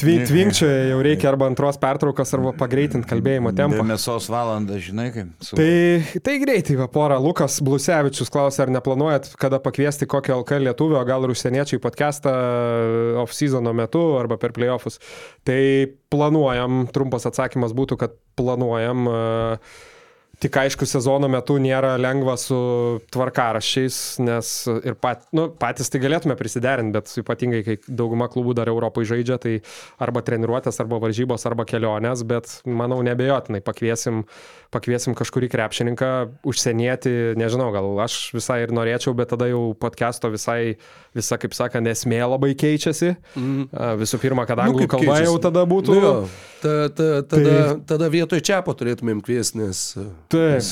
Speaker 3: tvinkčioje jau reikia arba antros pertraukos, arba pagreitinti kalbėjimo tempą.
Speaker 1: Mėsos valandą, žinai, kaip. Su...
Speaker 3: Tai, tai greitai, va, pora. Lukas Blusevičius klausė, ar neplanuojat kada pakviesti kokį LK lietuvio, o gal ir užsieniečiai podcastą off-seasono metu arba per playoffus. Tai planuojam, trumpas atsakymas būtų, kad planuojam. Uh, Tik aišku, sezono metu nėra lengva su tvarkaraščiais, nes ir pat, nu, patys tai galėtume prisiderinti, bet ypatingai, kai dauguma klubų dar Europai žaidžia, tai arba treniruotės, arba varžybos, arba kelionės, bet manau nebejotinai pakviesim, pakviesim kažkurį krepšininką, užsienieti, nežinau, gal aš visai ir norėčiau, bet tada jau podcast'o visai, visa, kaip sakant, esmė labai keičiasi. Mm. Visų pirma, kad anglų
Speaker 4: Mhm. Nu,
Speaker 3: kalba jau
Speaker 4: keičiasi.
Speaker 3: tada būtų.
Speaker 4: Nu, jo, ta, ta, tada,
Speaker 3: Tai-
Speaker 4: tada vietoj čiapo turėtumėm kviesti, nes
Speaker 3: Taip.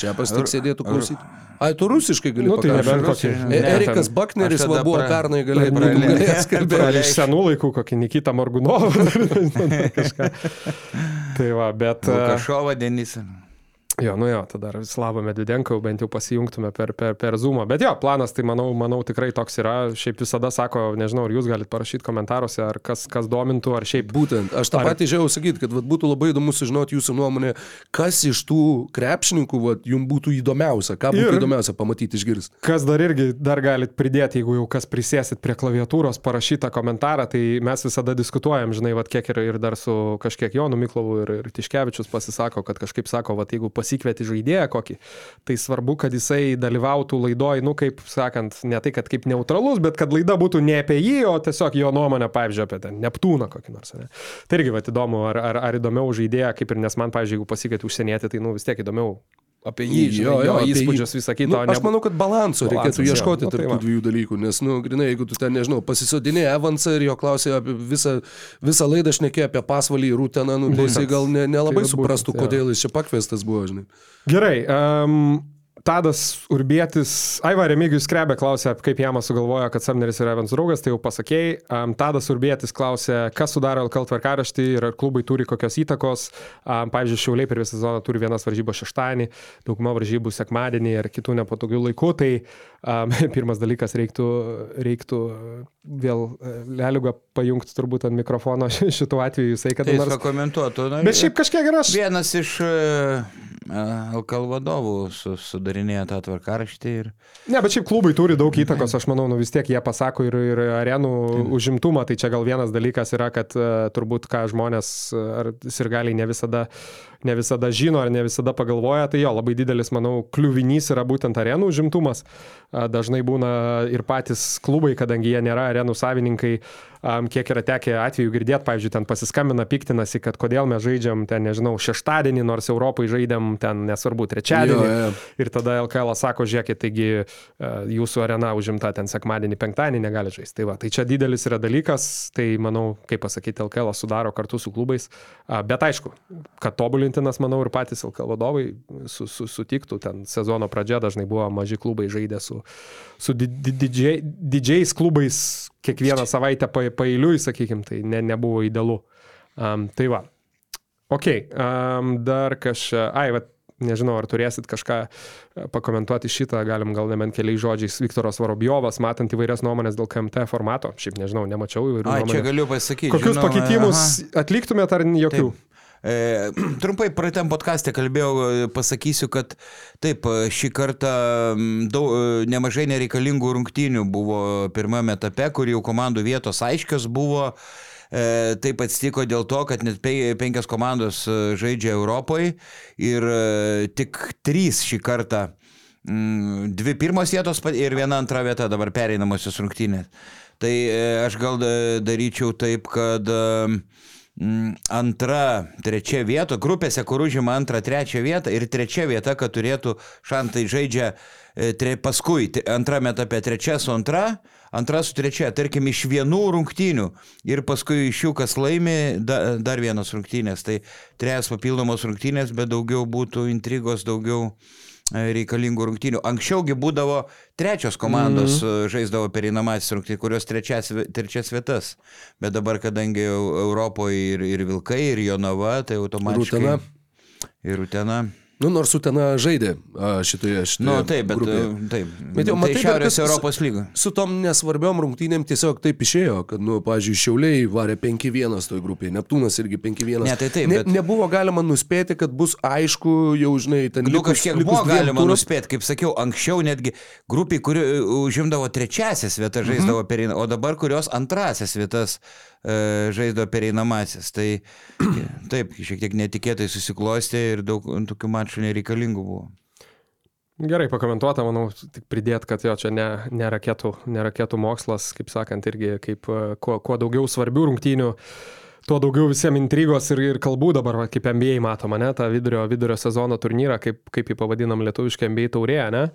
Speaker 4: čiapas tik sėdėtų klausyti. Ai, tu rusiškai gali
Speaker 3: Nu, tai
Speaker 4: pakalbėti.
Speaker 3: nebent kokį.
Speaker 4: E-
Speaker 3: ne,
Speaker 4: Erikas Bakneris va, buvo
Speaker 1: pra-
Speaker 4: pernai galėjęs
Speaker 1: praleidau.
Speaker 4: galėjęs
Speaker 3: Gal
Speaker 4: kalbėti.
Speaker 3: iš senų laikų kokį Nikitą Morgunovą. Tai va, bet... e,
Speaker 1: Lukašovą Denisą.
Speaker 3: Jo, nu jo, tada Slavą Medvidenką bent jau pasijungtume per, per, per Zoomą. Bet jo, planas tai manau, manau tikrai toks yra. Šiaip visada sako, nežinau, ar jūs galite parašyti komentaruose, ar kas, kas domintų, ar šiaip...
Speaker 4: Būtent, aš tą
Speaker 3: Ar-
Speaker 4: patį žiau sakyti, kad vat, būtų labai įdomu sužinoti jūsų nuomonę, kas iš tų krepšininkų vat, jums būtų įdomiausia, ką būtų
Speaker 3: Ir-
Speaker 4: įdomiausia pamatyti, išgirsti.
Speaker 3: Kas dar irgi dar galit pridėti, jeigu jau kas prisėsit prie klaviatūros, parašytą komentarą, tai mes visada diskutuojam, žinai, vat, kiek ir, ir dar su kažkiek Jonu Miklovu ir, ir Tiškevičius pasisako, kad kažkaip sako, vat, jeigu pasikvieti žaidėją kokį, tai svarbu, kad jisai dalyvautų laidoj, nu, kaip sakant, ne tai, kad kaip neutralus, bet kad laida būtų ne apie jį, o tiesiog jo nuomonę, pavyzdžiui, apie ten Neptūną kokį nors. Ne? Tai irgi, vat, įdomu, ar, ar, ar įdomiau žaidėją, kaip ir nes man, pavyzdžiui, jeigu pasikvieti užsienietį, tai, nu, vis tiek įdomiau apie jį, žinai, jo, jo,
Speaker 4: apie jį.
Speaker 3: įspūdžius visą kitą.
Speaker 4: Nu, aš
Speaker 3: ne-
Speaker 4: manau, kad balanso reikėtų
Speaker 3: Balansas, jo.
Speaker 4: ieškoti
Speaker 3: Nu, tai
Speaker 4: tarp
Speaker 3: va.
Speaker 4: tų dviejų dalykų, nes, nu, grinai, jeigu tu ten, nežinau, pasisodinė Evansą ir jo klausė apie visą, visą laidą šnekė apie pasvalį ir rūteną, nu, tai jisai gal ne, nelabai
Speaker 3: Tai būtent,
Speaker 4: suprastų,
Speaker 3: jo.
Speaker 4: kodėl jis čia pakviestas buvo, žinai.
Speaker 3: Gerai. Um, Tadas Urbėtis, Aiva Remigijus Krebė klausė, kaip Jamas sugalvojo, kad Samneris yra Evans draugas, tai jau pasakėjai. Um, Tadas Urbėtis klausė, kas sudaro LKL tvarkaraštį ir ar klubai turi kokios įtakos. Um, pavyzdžiui, Šiauliai per visą sezoną turi vienas varžybos šeštadienį, dauguma varžybų sekmadienį ir kitų nepatogių laikų. Tai pirmas dalykas reiktų, reiktų vėl e, Leliugą pajungti turbūt ant mikrofono šituo atveju, jisai kada
Speaker 1: Tai
Speaker 3: nors...
Speaker 1: pakomentuotų. na,
Speaker 3: Bet šiaip kažkiek yra aš.
Speaker 1: Vienas iš LKL vadovų su, sudarinėja tą tvarkaraštį ir
Speaker 3: Ne, bet šiaip klubai turi daug įtakos, aš manau, nu vis tiek jie pasako ir, ir arenų užimtumą, tai čia gal vienas dalykas yra, kad uh, turbūt ką žmonės uh, ar sirgaliai ne visada, ne visada žino ar ne visada pagalvoja, tai jo, labai didelis, manau, kliuvinys yra būtent arenų užimtumas. Dažnai būna ir patys klubai, kadangi jie nėra arenų savininkai, um, kiek yra tekę atveju girdėti, pavyzdžiui, ten pasiskambina, piktinasi, kad kodėl mes žaidžiam ten, nežinau, šeštadienį, nors Europai žaidėm ten, nesvarbu, trečiadienį.
Speaker 4: Jo, jo.
Speaker 3: Ir tada LKL sako, žiūrėkit, taigi e, jūsų arena užimta ten sekmadienį, penktadienį negali žaisti. Tai, va, tai čia didelis yra dalykas, tai manau, kaip pasakyti, LKL sudaro kartu su klubais. Bet aišku, kad tobulintinas, manau, ir patys LKL vadovai su, su, sutiktų, ten sezono pradžia dažnai buvo maži klubai žaidę su, su di- di- didžiai- didžiais klubais kiekvieną savaitę pa- pailiui, sakykim, tai ne, nebuvo idealu. Um, tai va. Ok, um, dar kažką. Ai, va, nežinau, ar turėsit kažką e, pakomentuoti šitą, galim gal nebent keliais žodžiais. Viktoras Varobjovas, matant įvairias nuomonės dėl KMT formato, šiaip nežinau, nemačiau įvairių
Speaker 1: A, čia
Speaker 3: nuomonių.
Speaker 1: galiu pasakyti.
Speaker 3: Kokius
Speaker 1: žinoma,
Speaker 3: pakeitimus
Speaker 1: aha.
Speaker 3: atliktumėt ar jokių?
Speaker 1: Taip. E, trumpai praeitam podcast'e kalbėjau, e, pasakysiu, kad taip, e, šį kartą daug, e, nemažai nereikalingų rungtynių buvo pirmame etape, kur jau komandų vietos aiškios buvo. E, taip atsitiko dėl to, kad net pe- penkios komandos žaidžia Europoje ir tik trys šį kartą dvi pirmos vietos ir viena antra vieta dabar pereinamosios rungtynės. Tai aš gal da- daryčiau taip, kad mm, antra, trečia vieta, grupėse, kur užima antrą, trečią vietą ir trečia vieta, kad turėtų šantai žaidžia e, tre, paskui antrame etape trečia su antra, antra su trečia, tarkim, iš vienų rungtynių ir paskui iš jų, kas laimi, da, dar vienos rungtynės. Tai trejas papildomos rungtynės, bet daugiau būtų intrigos, daugiau e, reikalingų rungtynių. Anksčiaugi būdavo trečios komandos mm. žaisdavo pereinamasis rungtynės, kurios trečias, trečias vietas. Bet dabar, kadangi Eu- Europoje ir, ir Vilkai, ir Jonava, tai automatiškai.
Speaker 4: Utena.
Speaker 1: Ir Utena.
Speaker 4: Nu, nors Utena žaidė šitoje, šitoje
Speaker 1: Nu, taip, bet
Speaker 4: grupėje.
Speaker 1: e, taip.
Speaker 4: Bet jau
Speaker 1: tai
Speaker 4: matai, bet
Speaker 1: Šiaurės
Speaker 4: kad-
Speaker 1: Europos lyga.
Speaker 4: Su tom nesvarbiom rungtynėm tiesiog taip išėjo, kad, nu, pažiūrėjau, Šiauliai varė 5-1 toj grupėje, Neptūnas irgi 5-1.
Speaker 1: Ne, tai taip,
Speaker 4: ne,
Speaker 1: bet-
Speaker 4: Nebuvo galima nuspėti, kad bus aišku, jau žinai, ten
Speaker 1: Nu, kažkiek buvo galima
Speaker 4: turam.
Speaker 1: nuspėti, kaip sakiau, anksčiau netgi grupiai, kuri e, užimdavo trečiasias vietas žaisdavo
Speaker 4: Mhm.
Speaker 1: pereina, o dabar kurios antrasias vietas e, žaisdavo pereinamasis. Tai taip, šiek tiek netikėtai susiklostė ir daug tokių mačų nereikalingų buvo.
Speaker 3: Gerai pakomentuota, manau, tik pridėt, kad jo čia ne, ne, raketų, ne raketų mokslas, kaip sakant, irgi kaip e, kuo, kuo daugiau svarbių rungtynių, tuo daugiau visiems intrigos ir, ir kalbų dabar, va, kaip NBA matoma, ne, tą vidurio, vidurio sezono turnyrą, kaip, kaip jį pavadinam lietuviškai NBA taurė, ne?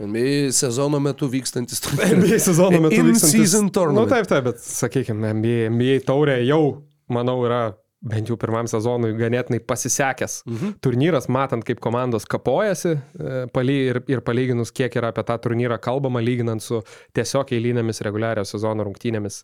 Speaker 4: NBA sezono metu vykstantis turnyras.
Speaker 3: NBA sezono metu
Speaker 4: In
Speaker 3: vykstantis-
Speaker 4: season tournament.
Speaker 3: Nu taip, taip, bet sakykime, NBA, NBA taurė jau, manau, yra bent jau pirmam sezonui ganėtinai pasisekęs mhm. turnyras, matant, kaip komandos kapojasi e, paly, ir, ir palyginus, kiek yra apie tą turnyrą kalbama, lyginant su tiesiog eilinėmis reguliario sezono rungtynėmis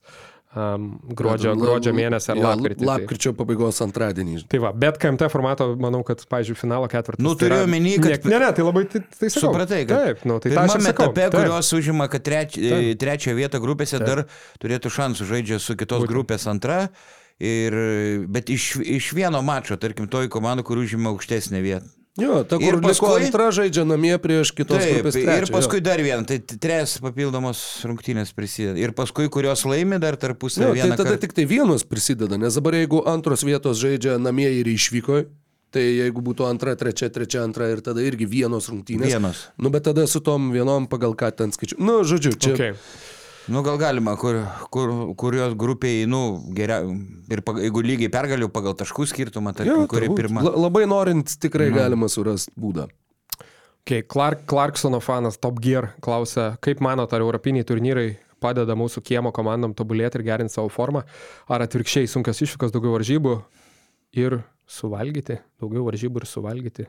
Speaker 3: um, gruodžio, gruodžio mėnesį ar
Speaker 4: jo,
Speaker 3: lapkritį. tai-
Speaker 4: Lapkričio pabaigos antradienį.
Speaker 3: Tai va, bet KMT formato, manau, kad, pavyzdžiui, finalo ketvirtas.
Speaker 1: Nu,
Speaker 3: tai
Speaker 1: turiu omeny, kad-
Speaker 3: Ne, ne, tai labai tai, tai sakau.
Speaker 1: Supratai, kad
Speaker 3: Taip, nu, tai sakau.
Speaker 1: etape,
Speaker 3: Taip.
Speaker 1: kurios užima, kad treč,
Speaker 3: Taip.
Speaker 1: trečią vietą grupėse dar turėtų šansų žaidžia su kitos
Speaker 3: Būtent.
Speaker 1: grupės antra. Ir, bet iš, iš vieno mačo, tarkim, toj komandai, kur užima aukštesnę vietą.
Speaker 4: Jo, ta
Speaker 1: Ir
Speaker 4: kur liko
Speaker 1: paskui-
Speaker 4: antra žaidžia namie prieš kitos
Speaker 1: Taip,
Speaker 4: grupės
Speaker 1: ir
Speaker 4: trečią.
Speaker 1: paskui dar vieną, tai t- tres papildomos rungtynės prisideda. Ir paskui, kurios laimi dar
Speaker 4: Jo,
Speaker 1: tarpusavį
Speaker 4: jo, tai tada
Speaker 1: kartą.
Speaker 4: tik tai vienos prisideda, nes dabar jeigu antros vietos žaidžia namie ir išvyko, tai jeigu būtų antra, trečia, trečia, antra ir tada irgi vienos rungtynės.
Speaker 1: Vienos.
Speaker 4: Nu, bet tada su tom vienom pagal ką ten skaičiu. Nu, žodžiu, čia.
Speaker 3: Okay.
Speaker 1: Nu, gal galima, kur, kur, kurios grupiai, nu, geriau, ir pag, jeigu lygiai pergaliu pagal taškų skirtumą, tarkim,
Speaker 4: Jo,
Speaker 1: kuri
Speaker 4: turbūt.
Speaker 1: pirma.
Speaker 4: La, labai norint, tikrai galima surasti būdą.
Speaker 3: Okay, Clark, Clarksono fanas Top Gear klausia, kaip manote, ar europiniai turnyrai padeda mūsų kiemo komandom tobulėti ir gerinti savo formą, ar atvirkščiai sunkios iššūkos, daugiau varžybų ir suvalgyti, daugiau varžybų ir suvalgyti.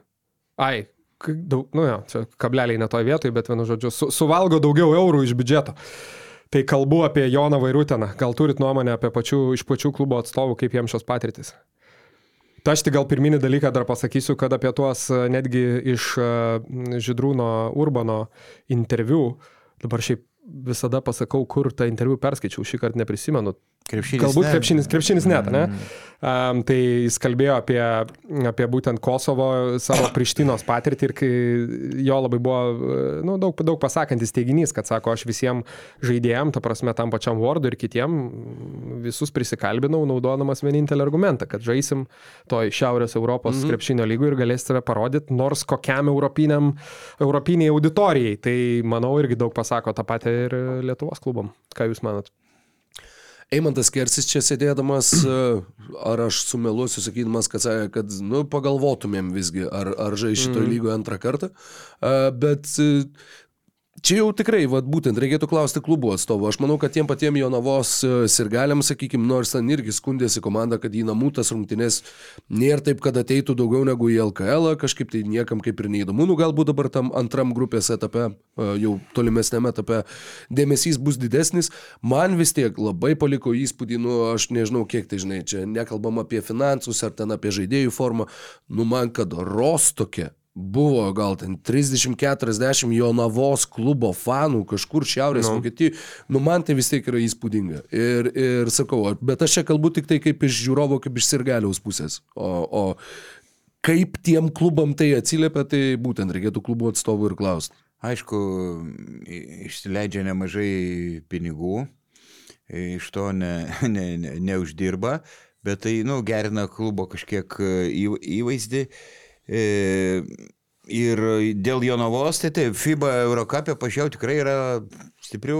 Speaker 3: Ai, daug, nu jo, čia kableliai ne toje vietoje, bet vienu žodžiu, su, suvalgo daugiau eurų iš biudžeto. Tai kalbu apie Joną Vairūteną. Gal turit nuomonę apie pačių, iš pačių klubo atstovų, kaip jiems šios patirtis? Tai aš tik gal pirminį dalyką dar pasakysiu, kad apie tuos e, netgi iš e, Židrūno Urbano interviu, dabar šiaip visada pasakau, kur tą interviu perskaičiau, šį kartą neprisimenu.
Speaker 1: Krepšinis.
Speaker 3: Galbūt
Speaker 1: ne.
Speaker 3: krepšinis, krepšinis net, ne? Um, tai jis kalbėjo apie, apie būtent Kosovo savo Prištinos patirtį ir jo labai buvo nu, daug, daug pasakantis teiginys, kad sako, aš visiems žaidėjim, ta prasme tam pačiam Wardui ir kitiem visus prisikalbinau, naudodamas vienintelį argumentą, kad žaisim toj Šiaurės Europos mm -hmm. krepšinio lygų ir galės save parodyti nors kokiam europiniam, europiniai auditorijai. Tai manau irgi daug pasako tą patį ir Lietuvos klubam. Ką Jūs manot?
Speaker 4: Eimantas Kersis čia sėdėdamas, e, ar aš sumeluosiu sakydamas, kad, kad nu, pagalvotumėm visgi, ar, ar žais šitoje mm. lygoje antrą kartą. E, Bet e, čia jau tikrai, vat, būtent reikėtų klausti klubų atstovų. Aš manau, kad tiem patiem Jonavos e, sirgaliam, sakykime, nors ten irgi skundėsi komanda, kad į namų tas rungtynės nėra taip, kad ateitų daugiau negu į LKL, kažkaip tai niekam kaip ir neįdomu. Nu, galbūt dabar tam antram grupės etape, e, jau tolimesnėme etape, dėmesys bus didesnis. Man vis tiek labai paliko įspūdį, nu, aš nežinau, kiek tai žinai, čia nekalbam apie finansus ar ten apie žaidėjų formą, nu, man kad Rostokė buvo gal ten 30-40 Jonavos klubo fanų kažkur šiaurės no. Vokietijoje, nu man tai vis tiek yra įspūdinga. Ir, ir sakau, bet aš čia kalbu tik tai kaip iš žiūrovo, kaip iš sirgaliaus pusės. O, o kaip tiem klubam tai atsiliepia, tai būtent reikėtų klubų atstovų ir klausti.
Speaker 1: Aišku, i- išsileidžia nemažai pinigų, iš to ne, ne, ne, neuždirba, bet tai, nu, gerina klubo kažkiek į, įvaizdį. E, ir dėl Jonavos, tai taip, FIBA Eurocapė, pažiūrėjau, tikrai yra stiprių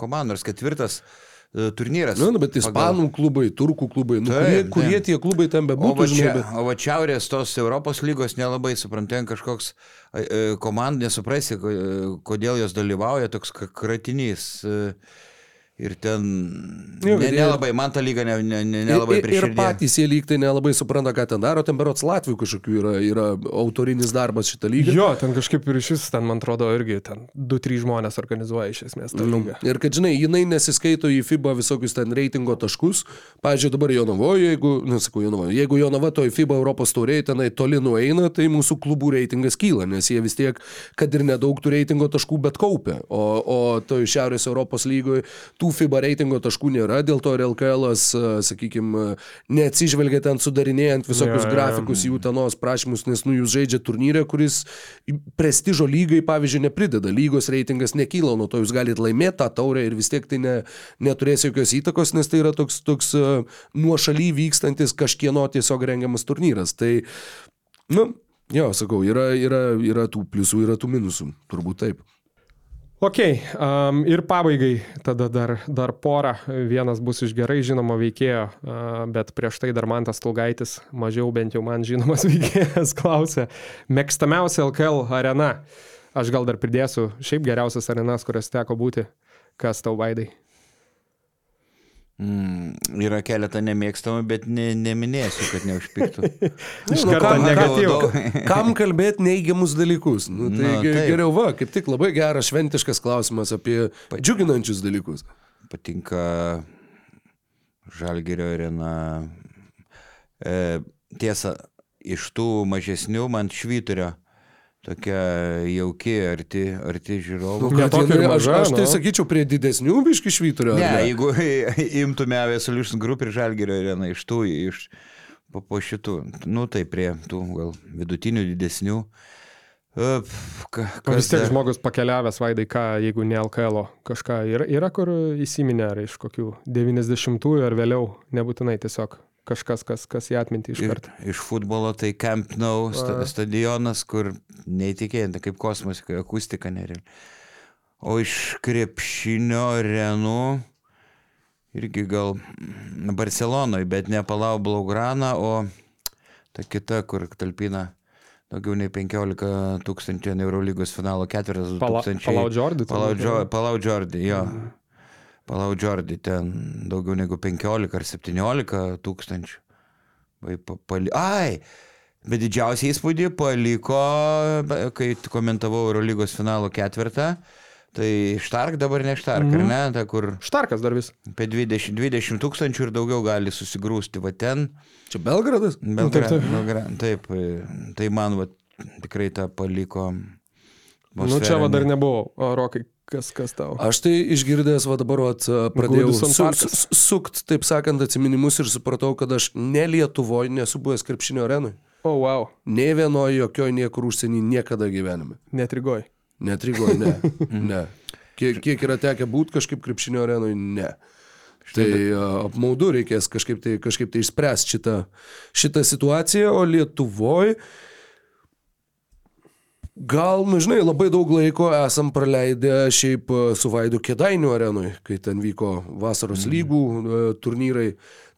Speaker 1: komandų, nors ketvirtas e, turnyras.
Speaker 4: Na, nu, bet
Speaker 1: pagal-
Speaker 4: ispanų klubai, turkų klubai, nu,
Speaker 1: Taip,
Speaker 4: kurie,
Speaker 1: taip.
Speaker 4: kurie tie klubai ten
Speaker 1: O
Speaker 4: bebūtų,
Speaker 1: va,
Speaker 4: žinai,
Speaker 1: čia,
Speaker 4: bet...
Speaker 1: o va šiaurės tos Europos lygos nelabai suprantu, ten kažkoks e, e, komanda, nesuprasi, ko- kodėl jos dalyvauja, toks kratinys. e, Ir ten
Speaker 4: Jo,
Speaker 1: ne, nelabai, man ta lyga ne, ne, ne, nelabai
Speaker 4: ir, ir patys jie lyg tai nelabai supranta, ką ten daro, ten berots Latvijų kažkokių yra, yra autorinis darbas šitą lygą.
Speaker 3: Jo, ten kažkaip ir iš vis, ten man atrodo, irgi ten 2-3 žmonės organizuoja iš esmės tą lygą.
Speaker 4: Ir kad, žinai, jinai nesiskaito į FIBA visokius ten reitingo taškus. Pavyzdžiui, dabar Jonavoje, jeigu, nesakau Jonavoje, jeigu Jonava to į FIBA Europos tauriai tenai toli nueina, tai mūsų klubų reitingas kyla, nes jie vis tiek, kad ir nedaug tų reitingo taškų, bet kaupia. O, o to iš Šiaurės Europos lygoje tų FIBA reitingo taškų nėra, dėl to ir LKL, sakykime, neatsižvelgia ten sudarinėjant visokius
Speaker 3: jo.
Speaker 4: grafikus jų tenos prašymus, nes nu jūs žaidžia turnyrę, kuris prestižo lygai, pavyzdžiui, neprideda. Lygos reitingas nekyla, nuo to jūs galite laimėti tą taurę ir vis tiek tai ne, neturės jokios įtakos, nes tai yra toks, toks nuošaly vykstantis kažkieno tiesiog rengiamas turnyras. Tai, nu, jo, sakau, yra, yra, yra tų pliusų, yra tų minusų, turbūt taip.
Speaker 3: Ok, um, ir pabaigai tada dar, dar porą. Vienas bus iš gerai žinomo veikėjo, uh, bet prieš tai dar man tas Tulgaitis, mažiau bent jau man žinomas veikėjas, klausė, mėgstamiausia LKL arena. Aš gal dar pridėsiu, šiaip geriausias arenas, kurias teko būti. Kas tau vaidai?
Speaker 1: Mm, yra keletą nemėgstamų, bet ne, neminėsiu, kad neužpiktų.
Speaker 3: Iš
Speaker 4: Nu,
Speaker 3: karto
Speaker 4: kam-
Speaker 3: negatyvų.
Speaker 4: Kam kalbėti neigiamus dalykus? Nu, tai
Speaker 1: Nu,
Speaker 4: nu,
Speaker 1: taip.
Speaker 4: geriau va, kaip tik labai geras šventiškas klausimas apie džiuginančius dalykus.
Speaker 1: Patinka Žalgerio arena. E, tiesa, iš tų mažesnių man švyturio tokia jauki, arti, arti žiūrovų.
Speaker 3: Ne ir
Speaker 4: jinai- aš,
Speaker 3: maža,
Speaker 4: aš tai
Speaker 3: nu.
Speaker 4: sakyčiau prie didesnių biški švyturio. ar
Speaker 1: Ne, jeigu imtume Avia Solution Group ir Žalgerio areną iš tų, iš po, po šitų, nu tai prie tų gal vidutinių, didesnių. E, pf, ka-
Speaker 3: vis tiek
Speaker 1: dar?
Speaker 3: žmogus pakeliavęs vaidai, ką, jeigu ne LKL, kažką yra, yra kur įsiminę, ar iš kokių 90-ųjų ar vėliau, nebūtinai tiesiog kažkas, kas, kas į atmintį iš
Speaker 1: Ir,
Speaker 3: karto.
Speaker 1: iš futbolo tai Camp Nou sta, stadionas, kur neįtikėtina, kaip kosmos, kai akustika nereali. O iš krepšinio arenų irgi gal Barcelonoje, bet ne Palau Blaugrana, o ta kita, kur talpina daugiau nei 15 tūkstančių Eurolygos finalo ketvirtas.
Speaker 3: Pala-
Speaker 1: 2000
Speaker 3: Palau Jordi
Speaker 1: Palau, Džo. Palau Jordi, jo. Palau Jordi, ten daugiau negu 15 ar 17 tūkstančių. Pali... Ai, bet didžiausią įspūdį paliko, kai komentavau Eurolygos finalo ketvirtą. Tai Štark dabar ne Štark,
Speaker 3: Mhm.
Speaker 1: ar ne? Ta, kur
Speaker 3: Štarkas dar vis.
Speaker 1: apie 20, 20 tūkstančių ir daugiau gali susigrūsti. Va ten.
Speaker 4: Čia Belgradas?
Speaker 1: Belgra,
Speaker 3: taip, taip.
Speaker 1: Belgra, taip, e, tai man va, tikrai tą paliko.
Speaker 3: Nu čia va dar nebuvau. O Rokai, kas, kas tau?
Speaker 4: Aš tai išgirdęs, va dabar vat, pradėjau su, su, sukt, taip sakant, atsiminimus ir supratau, kad aš ne Lietuvoje nesu buvęs krepšinio arenui.
Speaker 3: O, oh, wow,
Speaker 4: Ne vienoje, jokioje niekur užsienį niekada gyvenime.
Speaker 3: netrigoj.
Speaker 4: Netrigoju, ne. ne. Kiek, kiek yra tekę būti kažkaip krepšinio arenui, ne. Tai a, apmaudu reikės kažkaip tai, kažkaip tai išspręsti šitą, šitą situaciją, o Lietuvoje Gal, nu žinai, labai daug laiko esam praleidę šiaip e, su Vaidu Kedainių arenui, kai ten vyko vasaros lygų e, turnyrai.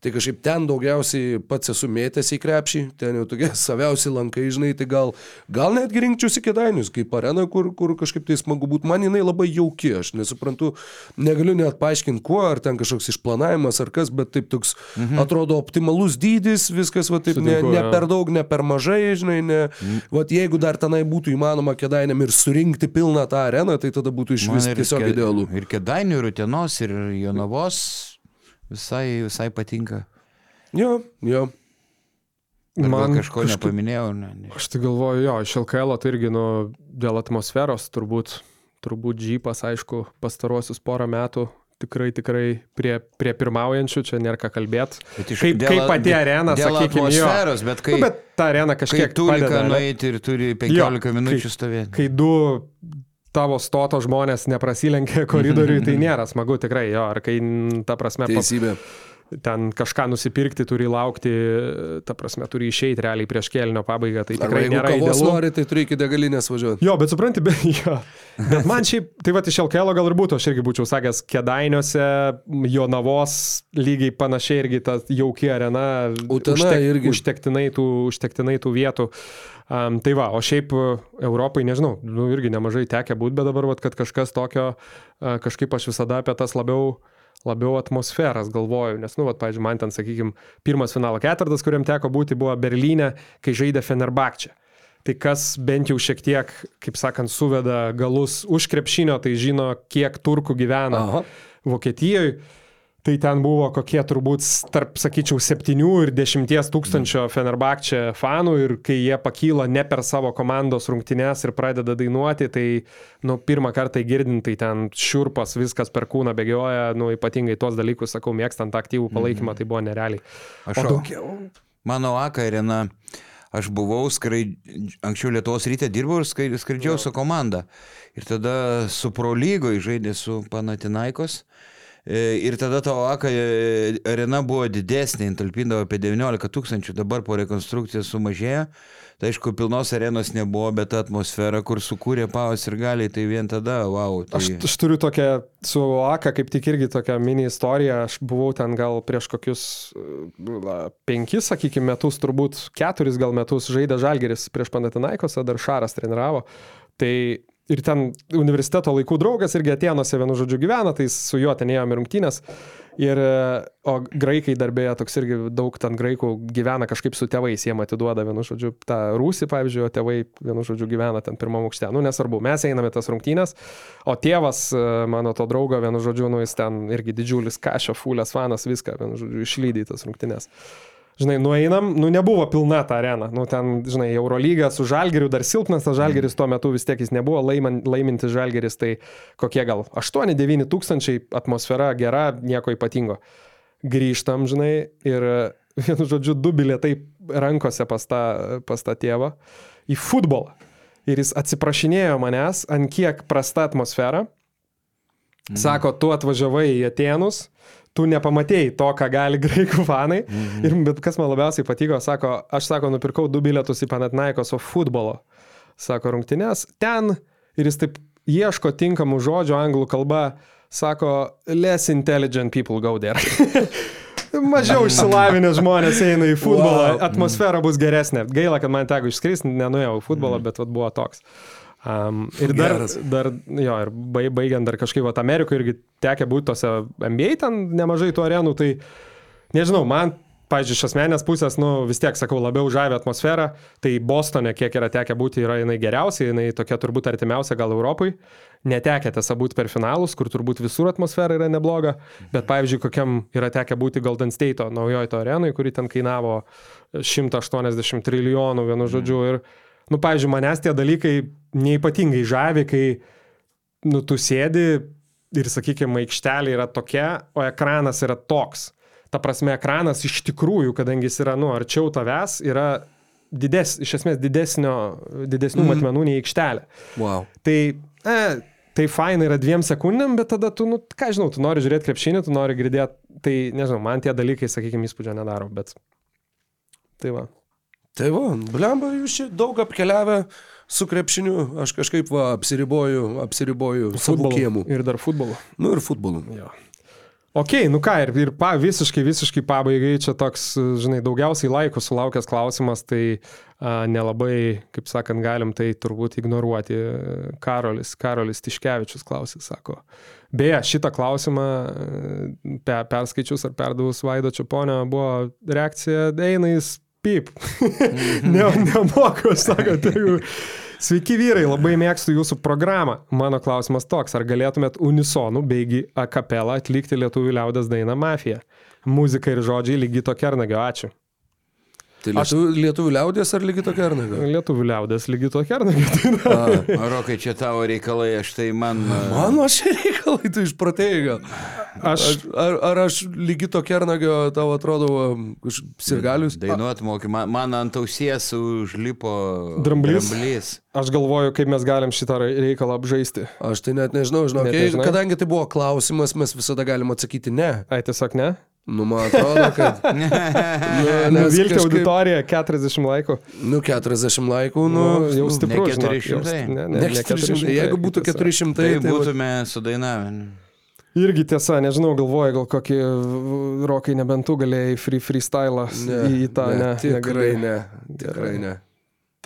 Speaker 4: Tai kažkaip ten daugiausiai pats esu mėtęs į krepšį, ten jau tokie saviausi lankai, žinai, tai gal, gal netgi rinkčiausi Kedainius kaip arena, kur, kur kažkaip tai smagu būti. Man jinai labai jauki, aš nesuprantu, negaliu net paaiškinti kuo, ar ten kažkoks išplanavimas ar kas, bet taip toks mhm. atrodo optimalus dydis, viskas va taip ne,
Speaker 3: Sutinku,
Speaker 4: ne
Speaker 3: jo.
Speaker 4: per daug, ne per mažai, žinai, ne. Mm. Vat jeigu dar tenai būtų įmanoma kedainiam ir surinkti pilną tą areną, tai tada būtų iš vis tiesiog idealu.
Speaker 1: Ir Kedainių, ir Utenos, ir Jonavos visai, visai patinka.
Speaker 4: Jo, jo.
Speaker 1: Ar
Speaker 3: Man
Speaker 1: kažko
Speaker 3: kažkaip-
Speaker 1: nepaminėjau. Ne, ne.
Speaker 3: Aš tai galvoju, jo, iš LKL tai irgi, nu, dėl atmosferos turbūt, turbūt džypas, aišku, pastarosius porą metų tikrai, tikrai prie, prie pirmaujančių, čia nėra ką kalbėti. Kaip,
Speaker 1: dėl-
Speaker 3: kaip pati arena,
Speaker 1: dėl
Speaker 3: sakykime, jo.
Speaker 1: atmosferos, bet kai,
Speaker 3: Nu, bet ta arena
Speaker 1: kai
Speaker 3: kažkiek
Speaker 1: turi ką
Speaker 3: padeda, ne?
Speaker 1: nueiti ir turi 15
Speaker 3: kai-
Speaker 1: minučių stovėti.
Speaker 3: kai du tavo stoto žmonės neprasilenkia koridoriui, tai nėra smagu tikrai, jo, ar kai, ta prasme,
Speaker 4: Teisybė.
Speaker 3: Ten kažką nusipirkti, turi laukti, ta prasme, turi išeiti realiai prieš kelnio pabaigą, tai
Speaker 4: Arba
Speaker 3: tikrai
Speaker 4: jeigu
Speaker 3: nėra
Speaker 4: kavos
Speaker 3: idealu.
Speaker 4: nori, tai turi iki degalinės važiuoti.
Speaker 3: Jo, bet supranti, bet, jo. bet man šiaip, tai va iš LKL gal ir būtų, aš irgi būčiau sakęs, kėdainiuose, Jonavos lygiai panašiai irgi ta jauki arena,
Speaker 4: Utena irgi.
Speaker 3: užtektinai, tų, užtektinai tų vietų. Um, tai va, o šiaip uh, Europai, nežinau, nu, irgi nemažai tekia būti, bet dabar, vat, kad kažkas tokio, uh, kažkaip aš visada apie tas labiau labiau atmosferas galvoju, nes, nu, vat, pavyzdžiui, man ten, sakykime, pirmas finalo ketvirtas, kuriam teko būti, buvo Berlyne, kai žaidė Fenerbakčia. Tai kas bent jau šiek tiek, kaip sakant, suveda galus už krepšinio, tai žino, kiek turkų gyvena
Speaker 4: Aha.
Speaker 3: Vokietijoje. Tai ten buvo kokie turbūt tarp, sakyčiau, 7 ir 10 tūkstančio Fenerbakčia fanų ir kai jie pakyla ne per savo komandos rungtynes ir pradeda dainuoti, tai, nu, pirmą kartą girdint, tai ten šiurpas, viskas per kūną bėgioja, nu, ypatingai tuos dalykus, sakau, mėgstant aktyvų palaikymą, tai buvo nerealiai.
Speaker 1: Aš
Speaker 3: daugiau.
Speaker 1: Mano Aka arena, aš buvau, skraid... anksčiau Lietuvos ryte dirbau ir skraidžiau su komanda. Ir tada su Pro lygoje žaidė su Panatinaikos. E, Ir tada to Aka e, arena buvo didesnė, talpindavo apie 19 tūkstančių, dabar po rekonstrukcijos sumažėjo. Tai aišku, pilnos arenos nebuvo, bet atmosfera, kur sukūrė Pavas ir galiai, tai vien tada, wow. Tai...
Speaker 3: Aš, aš turiu tokią su Aka, kaip tik irgi tokią mini istoriją. Aš buvau ten gal prieš kokius na, penkis, sakykime, metus, turbūt keturis gal metus žaidė Žalgeris prieš Panatinaikosą, dar Šaras treniravo. Tai ir ten universiteto laikų draugas irgi Atenuose vienu žodžiu gyvena, tai su juo ten ėjome rungtynės. Ir, e, o graikai darbėje toks irgi daug ten graikų gyvena kažkaip su tėvais, jiem atiduoda vienu žodžiu tą rūsį, pavyzdžiui, o tėvai vienu žodžiu gyvena ten pirmam aukšte. Nu, nesvarbu, mes einame tas rungtynės, o tėvas e, mano to draugo vienu žodžiu, nu, jis ten irgi didžiulis kašio, fulės fanas, viską, vienu žodžiu, išlydė tas rungtynės. Žinai, nueinam, nu nebuvo pilna ta arena. Nu ten, žinai, Eurolyga su Žalgeriu dar silpnas, tas Žalgeris tuo metu vis tiek jis nebuvo laiman, laimintis Žalgeris, tai kokie gal 8-9 tūkstančiai, atmosfera gera, nieko ypatingo. Grįžtam, žinai, ir vienu žodžiu, du bilietai rankose pas tą, pas tą tėvą į futbolą. Ir jis atsiprašinėjo manęs, ant kiek prasta atmosfera. Sako, tu atvažiavai į Atenus, tu nepamatėjai to, ką gali graikų fanai. Mhm. Ir bet kas man labiausiai patiko, sako, aš sako, nupirkau du bilietus į Panatnaikoso futbolo, sako, rungtynės ten ir jis taip ieško tinkamų žodžių anglų kalba, sako, less intelligent people go there. Mažiau išsilavinę žmonės eina į futbolą,
Speaker 4: Wow.
Speaker 3: atmosfera bus geresnė. Gaila, kad man teko išskristi, nenuėjau į futbolą, bet vat, buvo toks. Um, ir dar,
Speaker 4: Geras.
Speaker 3: dar, jo, ir bai- baigiant dar kažkaip, vat, Amerikoje irgi tekia būti tose NBA, ten nemažai tų arenų, tai nežinau, man, pažiūrėjau, iš asmenės pusės, nu vis tiek, sakau, labiau žavė atmosfera, tai Bostone, kiek yra tekę būti, yra jinai geriausia, jinai tokia turbūt artimiausia gal Europai. Netekę tiesa būti per finalus, kur turbūt visur atmosfera yra nebloga, bet pavyzdžiui, kokiam yra tekę būti Golden State naujojo to arenui, kuri ten kainavo 180 trilijonų, vienu žodžiu. Ir, nu, pavyzdžiui, manęs tie dalykai neipatingai žavi, kai, nu, tu sėdi ir, sakykime, aikštelė yra tokia, o ekranas yra toks. Ta prasme, ekranas iš tikrųjų, kadangi jis yra, nu, arčiau tavęs, yra dides, iš esmės didesnio, didesnių mm. matmenų nei aikštelė.
Speaker 4: Wow.
Speaker 3: Tai, e, tai faina yra dviem sekundėm, bet tada tu, nu, ką žinau, tu nori žiūrėti krepšinį, tu nori girdėti, tai, nežinau, man tie dalykai, sakykime, įspūdžio nedaro, bet... Tai va.
Speaker 4: Tai va, blemba, jūs čia daug apkeliavę su krepšiniu, aš kažkaip va apsiriboju, apsiriboju savo kiemų.
Speaker 3: Ir dar futbolu.
Speaker 4: Nu ir futbolu.
Speaker 3: Jo. Ok, nu ką, ir, ir pa, visiškai, visiškai pabaigai čia toks, žinai, daugiausiai laikų sulaukęs klausimas, tai a, nelabai, kaip sakant, galim tai turbūt ignoruoti. Karolis, Karolis Tiškevičius klausė, sako. Beje, šitą klausimą e, pe, perskaičius ar perdavus Vaido Čiaponio buvo reakcija, eina jis pip. ne, nemoku, sako, tai jau. Sveiki vyrai, labai mėgstu jūsų programą. Mano klausimas toks, ar galėtumėt unisonų beigi a capella atlikti lietuvių liaudės dainą Mafija? Muzika ir žodžiai lygi to kernagio, ačiū.
Speaker 4: Tai lietuvių, lietuvių liaudės ar tokia ar ne?
Speaker 3: Lietuvių liaudės lygi to kernagio daina.
Speaker 1: Rokai, čia tavo reikalai, aš tai man...
Speaker 4: Mano čia reikalai, tu išpratėjai gal.
Speaker 3: Aš,
Speaker 4: Aš, ar, ar aš lygi to kernagio tau atrodo sirgalius?
Speaker 1: Dainuot moki, man, man ant ausies užlipo
Speaker 3: Dramblys?
Speaker 1: dramblys.
Speaker 3: aš galvoju, kaip mes galim šitą reikalą apžaisti.
Speaker 4: Aš tai net nežinau, žinok,
Speaker 3: Net nežinai?
Speaker 4: kadangi tai buvo klausimas, mes visada galim atsakyti ne.
Speaker 3: Ai, tiesiog ne?
Speaker 4: Nu, man atrodo, kad... Nu,
Speaker 3: Nuvilti
Speaker 4: kažkaip-
Speaker 3: auditoriją 40 laikų.
Speaker 4: Nu, 40 laikų, nu,
Speaker 3: Nu, jau stipru.
Speaker 1: ne
Speaker 3: žinok,
Speaker 1: 400.
Speaker 3: jau st- Ne, ne,
Speaker 4: Ne
Speaker 3: ne
Speaker 4: 400. Jeigu būtų
Speaker 3: tiesa.
Speaker 4: 400,
Speaker 1: Tai
Speaker 4: tai, tai
Speaker 1: būtume sudainavę.
Speaker 3: Irgi tiesa, nežinau, galvoju, gal kokį rokai nebent tu galėjai free freestyle
Speaker 4: ne,
Speaker 3: į tą, ne,
Speaker 4: tikrai
Speaker 3: negalėjai.
Speaker 4: ne. Tikrai ne.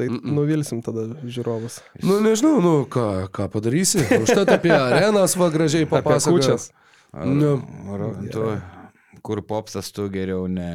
Speaker 3: Tai nuvilsim tada žiūrovus.
Speaker 4: Nu, nežinau, nu, ką, ką padarysi. Užtat apie arenas va gražiai
Speaker 3: Apie
Speaker 4: papasakoju.
Speaker 3: kučias.
Speaker 4: Nu.
Speaker 1: Ro- Tu, kur popsas tu geriau ne,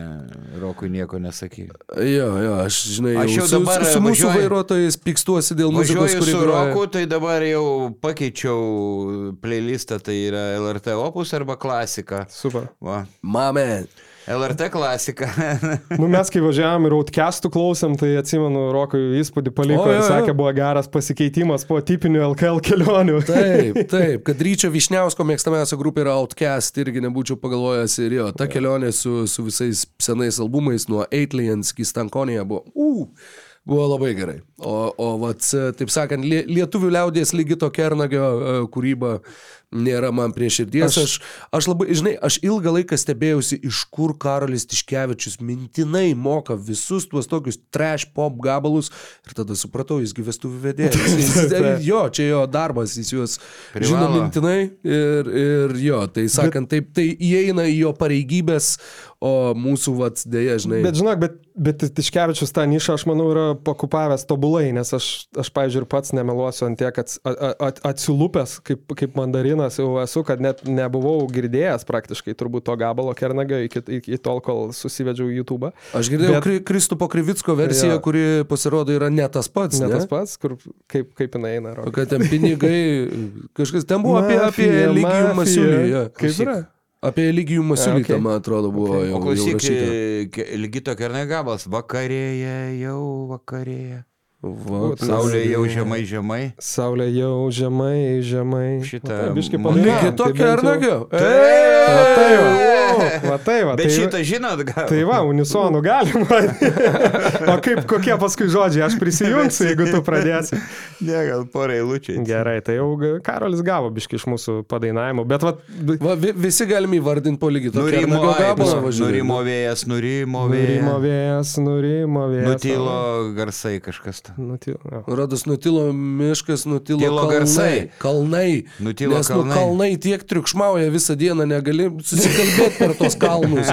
Speaker 1: rokui nieko nesakyk.
Speaker 4: Jo, jo, aš žinai,
Speaker 1: Aš
Speaker 4: jau
Speaker 1: jau
Speaker 4: su,
Speaker 1: dabar
Speaker 4: su, su mūsų
Speaker 1: važiuoju-
Speaker 4: vairuotojais pykstuosi dėl muzikos,
Speaker 1: su
Speaker 4: groja.
Speaker 1: roku, tai dabar jau pakeičiau playlistą, tai yra LRT opus arba klasika.
Speaker 3: Super.
Speaker 1: Va.
Speaker 4: Mame.
Speaker 1: LRT klasika.
Speaker 3: Nu, mes kai važiavam ir outcastų klausėm, tai atsimenu, Rokui įspūdį paliko
Speaker 4: O,
Speaker 3: ir sakė, buvo geras pasikeitimas po tipinių LKL kelionių.
Speaker 4: Taip, taip, kad Ryčio Višniausko mėgstamiausia grupė yra Outcast, irgi nebūčiau pagalvojęs ir jo, ta kelionė su, su visais senais albumais nuo Eitlians iki Stankonija buvo, uh, buvo labai gerai. O, o vat, taip sakant, lie, lietuvių liaudės lygi to Kernagio e, kūryba nėra man prie širdies. Aš, aš labai, žinai, aš ilgą laiką stebėjausi, iš kur Karolis Tiškevičius mintinai moka visus tuos tokius trash pop gabalus ir tada supratau, jisgi vestuvių vedėjas. Jis, jo, čia jo darbas, jis juos žino mintinai ir, ir jo, tai sakant, taip, tai įeina į jo pareigybės, o mūsų vats dėja, žinai.
Speaker 3: Bet žinok, bet, bet Tiškevičius tą nišą, aš manau, yra pakupavęs tobulai, nes aš, aš pavyzdžiui, ir pats nemeluosiu ant tiek ats, a- a- at, atsilupęs, kaip, kaip mandarinas jau esu, kad net nebuvau girdėjęs praktiškai turbūt to gabalo kernagio iki, iki tol, kol susivedžiau YouTube.
Speaker 4: Aš girdėjau
Speaker 3: Bet-.
Speaker 4: Kristupo Krivicko versiją,
Speaker 3: Jo.
Speaker 4: kuri pasirodo yra ne tas pats.
Speaker 3: Ne
Speaker 4: Ne,
Speaker 3: tas pats, kur, kaip, kaip jinai eina. Rokai.
Speaker 4: Kad ten pinigai, kažkas ten buvo apie, apie
Speaker 3: mafija.
Speaker 4: Masiulį. Ja.
Speaker 3: Kaip yra?
Speaker 4: Apie Ligijų Masiulį, okay. man atrodo, buvo okay. jau,
Speaker 1: O klausyk,
Speaker 4: rašyta.
Speaker 1: Ligito Kernegabas, vakarėja, jau vakarėja.
Speaker 4: Va,
Speaker 1: Saulė jau žemai, žemai.
Speaker 3: Saulė jau žemai, žemai.
Speaker 1: Šitą
Speaker 3: Va, biškį
Speaker 1: mo-
Speaker 3: padainavo.
Speaker 4: Ligito
Speaker 3: Tai. Va tai va, o, tai va.
Speaker 1: Bet
Speaker 3: tai,
Speaker 1: šitą žinot, gal?
Speaker 3: Tai va, unisonų galima. o kaip, kokie paskui žodžiai, aš prisijungsiu, jeigu tu pradėsi.
Speaker 1: Ne, gal porą eilučių.
Speaker 3: Gerai, tai jau Karolis gavo biški iš mūsų padainavimo, bet va,
Speaker 4: Va, vi, visi galime įvardinti po Ligito
Speaker 1: Nurimo, nu- nurimo vėjas, nurimo
Speaker 3: nurimo
Speaker 1: vėjas.
Speaker 3: vėjas, nurimo vėjas.
Speaker 1: Nutilo garsai kažkas. ta.
Speaker 3: Nutilo. jo.
Speaker 4: Rodos nutilo miškas, nutilo
Speaker 1: Tilo
Speaker 4: kalnai.
Speaker 1: garsai.
Speaker 4: Kalnai.
Speaker 1: Nutilo
Speaker 4: Nes nu,
Speaker 1: kalnai.
Speaker 4: kalnai tiek triukšmauja visą dieną, negali susikalbėti per tos kalnus.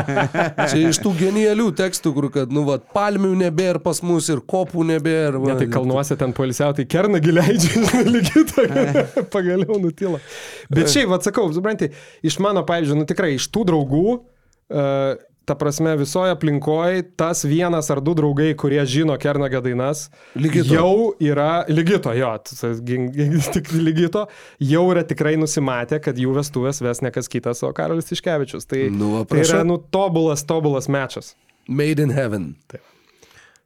Speaker 4: Čia iš tų genialių tekstų, kur kad, nu, va, palmių nebėra pas mus ir kopų nebėra. va.
Speaker 3: Ne, tai kalnuose ten polisiau, tai kernagį leidžia, ligitą, pagaliau nutilo. Bet šiaip, atsakau, supranti, iš mano, pavyzdžiui, nu tikrai iš tų draugų, uh, ta prasme, visoje aplinkoje tas vienas ar du draugai, kurie žino kernagio dainas,
Speaker 4: Ligito.
Speaker 3: jau yra, ligito, jo, tik ligito, jau yra tikrai nusimatę, kad jų vestuvės ves ne kas kitas, o Karolis Iškevičius. Tai,
Speaker 4: Nu, va,
Speaker 3: tai yra, nu, tobulas, tobulas mečas.
Speaker 4: Made in heaven.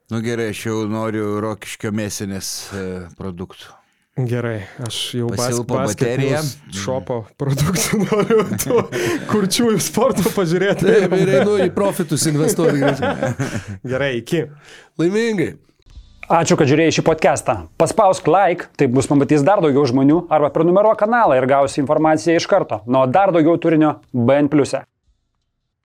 Speaker 1: Nu gerai, aš jau noriu rokiškio mėsinės e, produktų.
Speaker 3: Gerai, aš jau
Speaker 1: Pasilpo baterija.
Speaker 3: Šopo produktų noriu tų kurčiųjų sporto pažiūrėti.
Speaker 4: Taip, ir einu į profitus investuoti.
Speaker 3: Gerai, iki.
Speaker 4: Laimingai.
Speaker 6: Ačiū, kad žiūrėjai šį podcastą. Paspausk like, taip bus pamatys dar daugiau žmonių, arba prenumeruok kanalą ir gausi informaciją iš karto. Nuo dar daugiau turinio BN ⁇. e.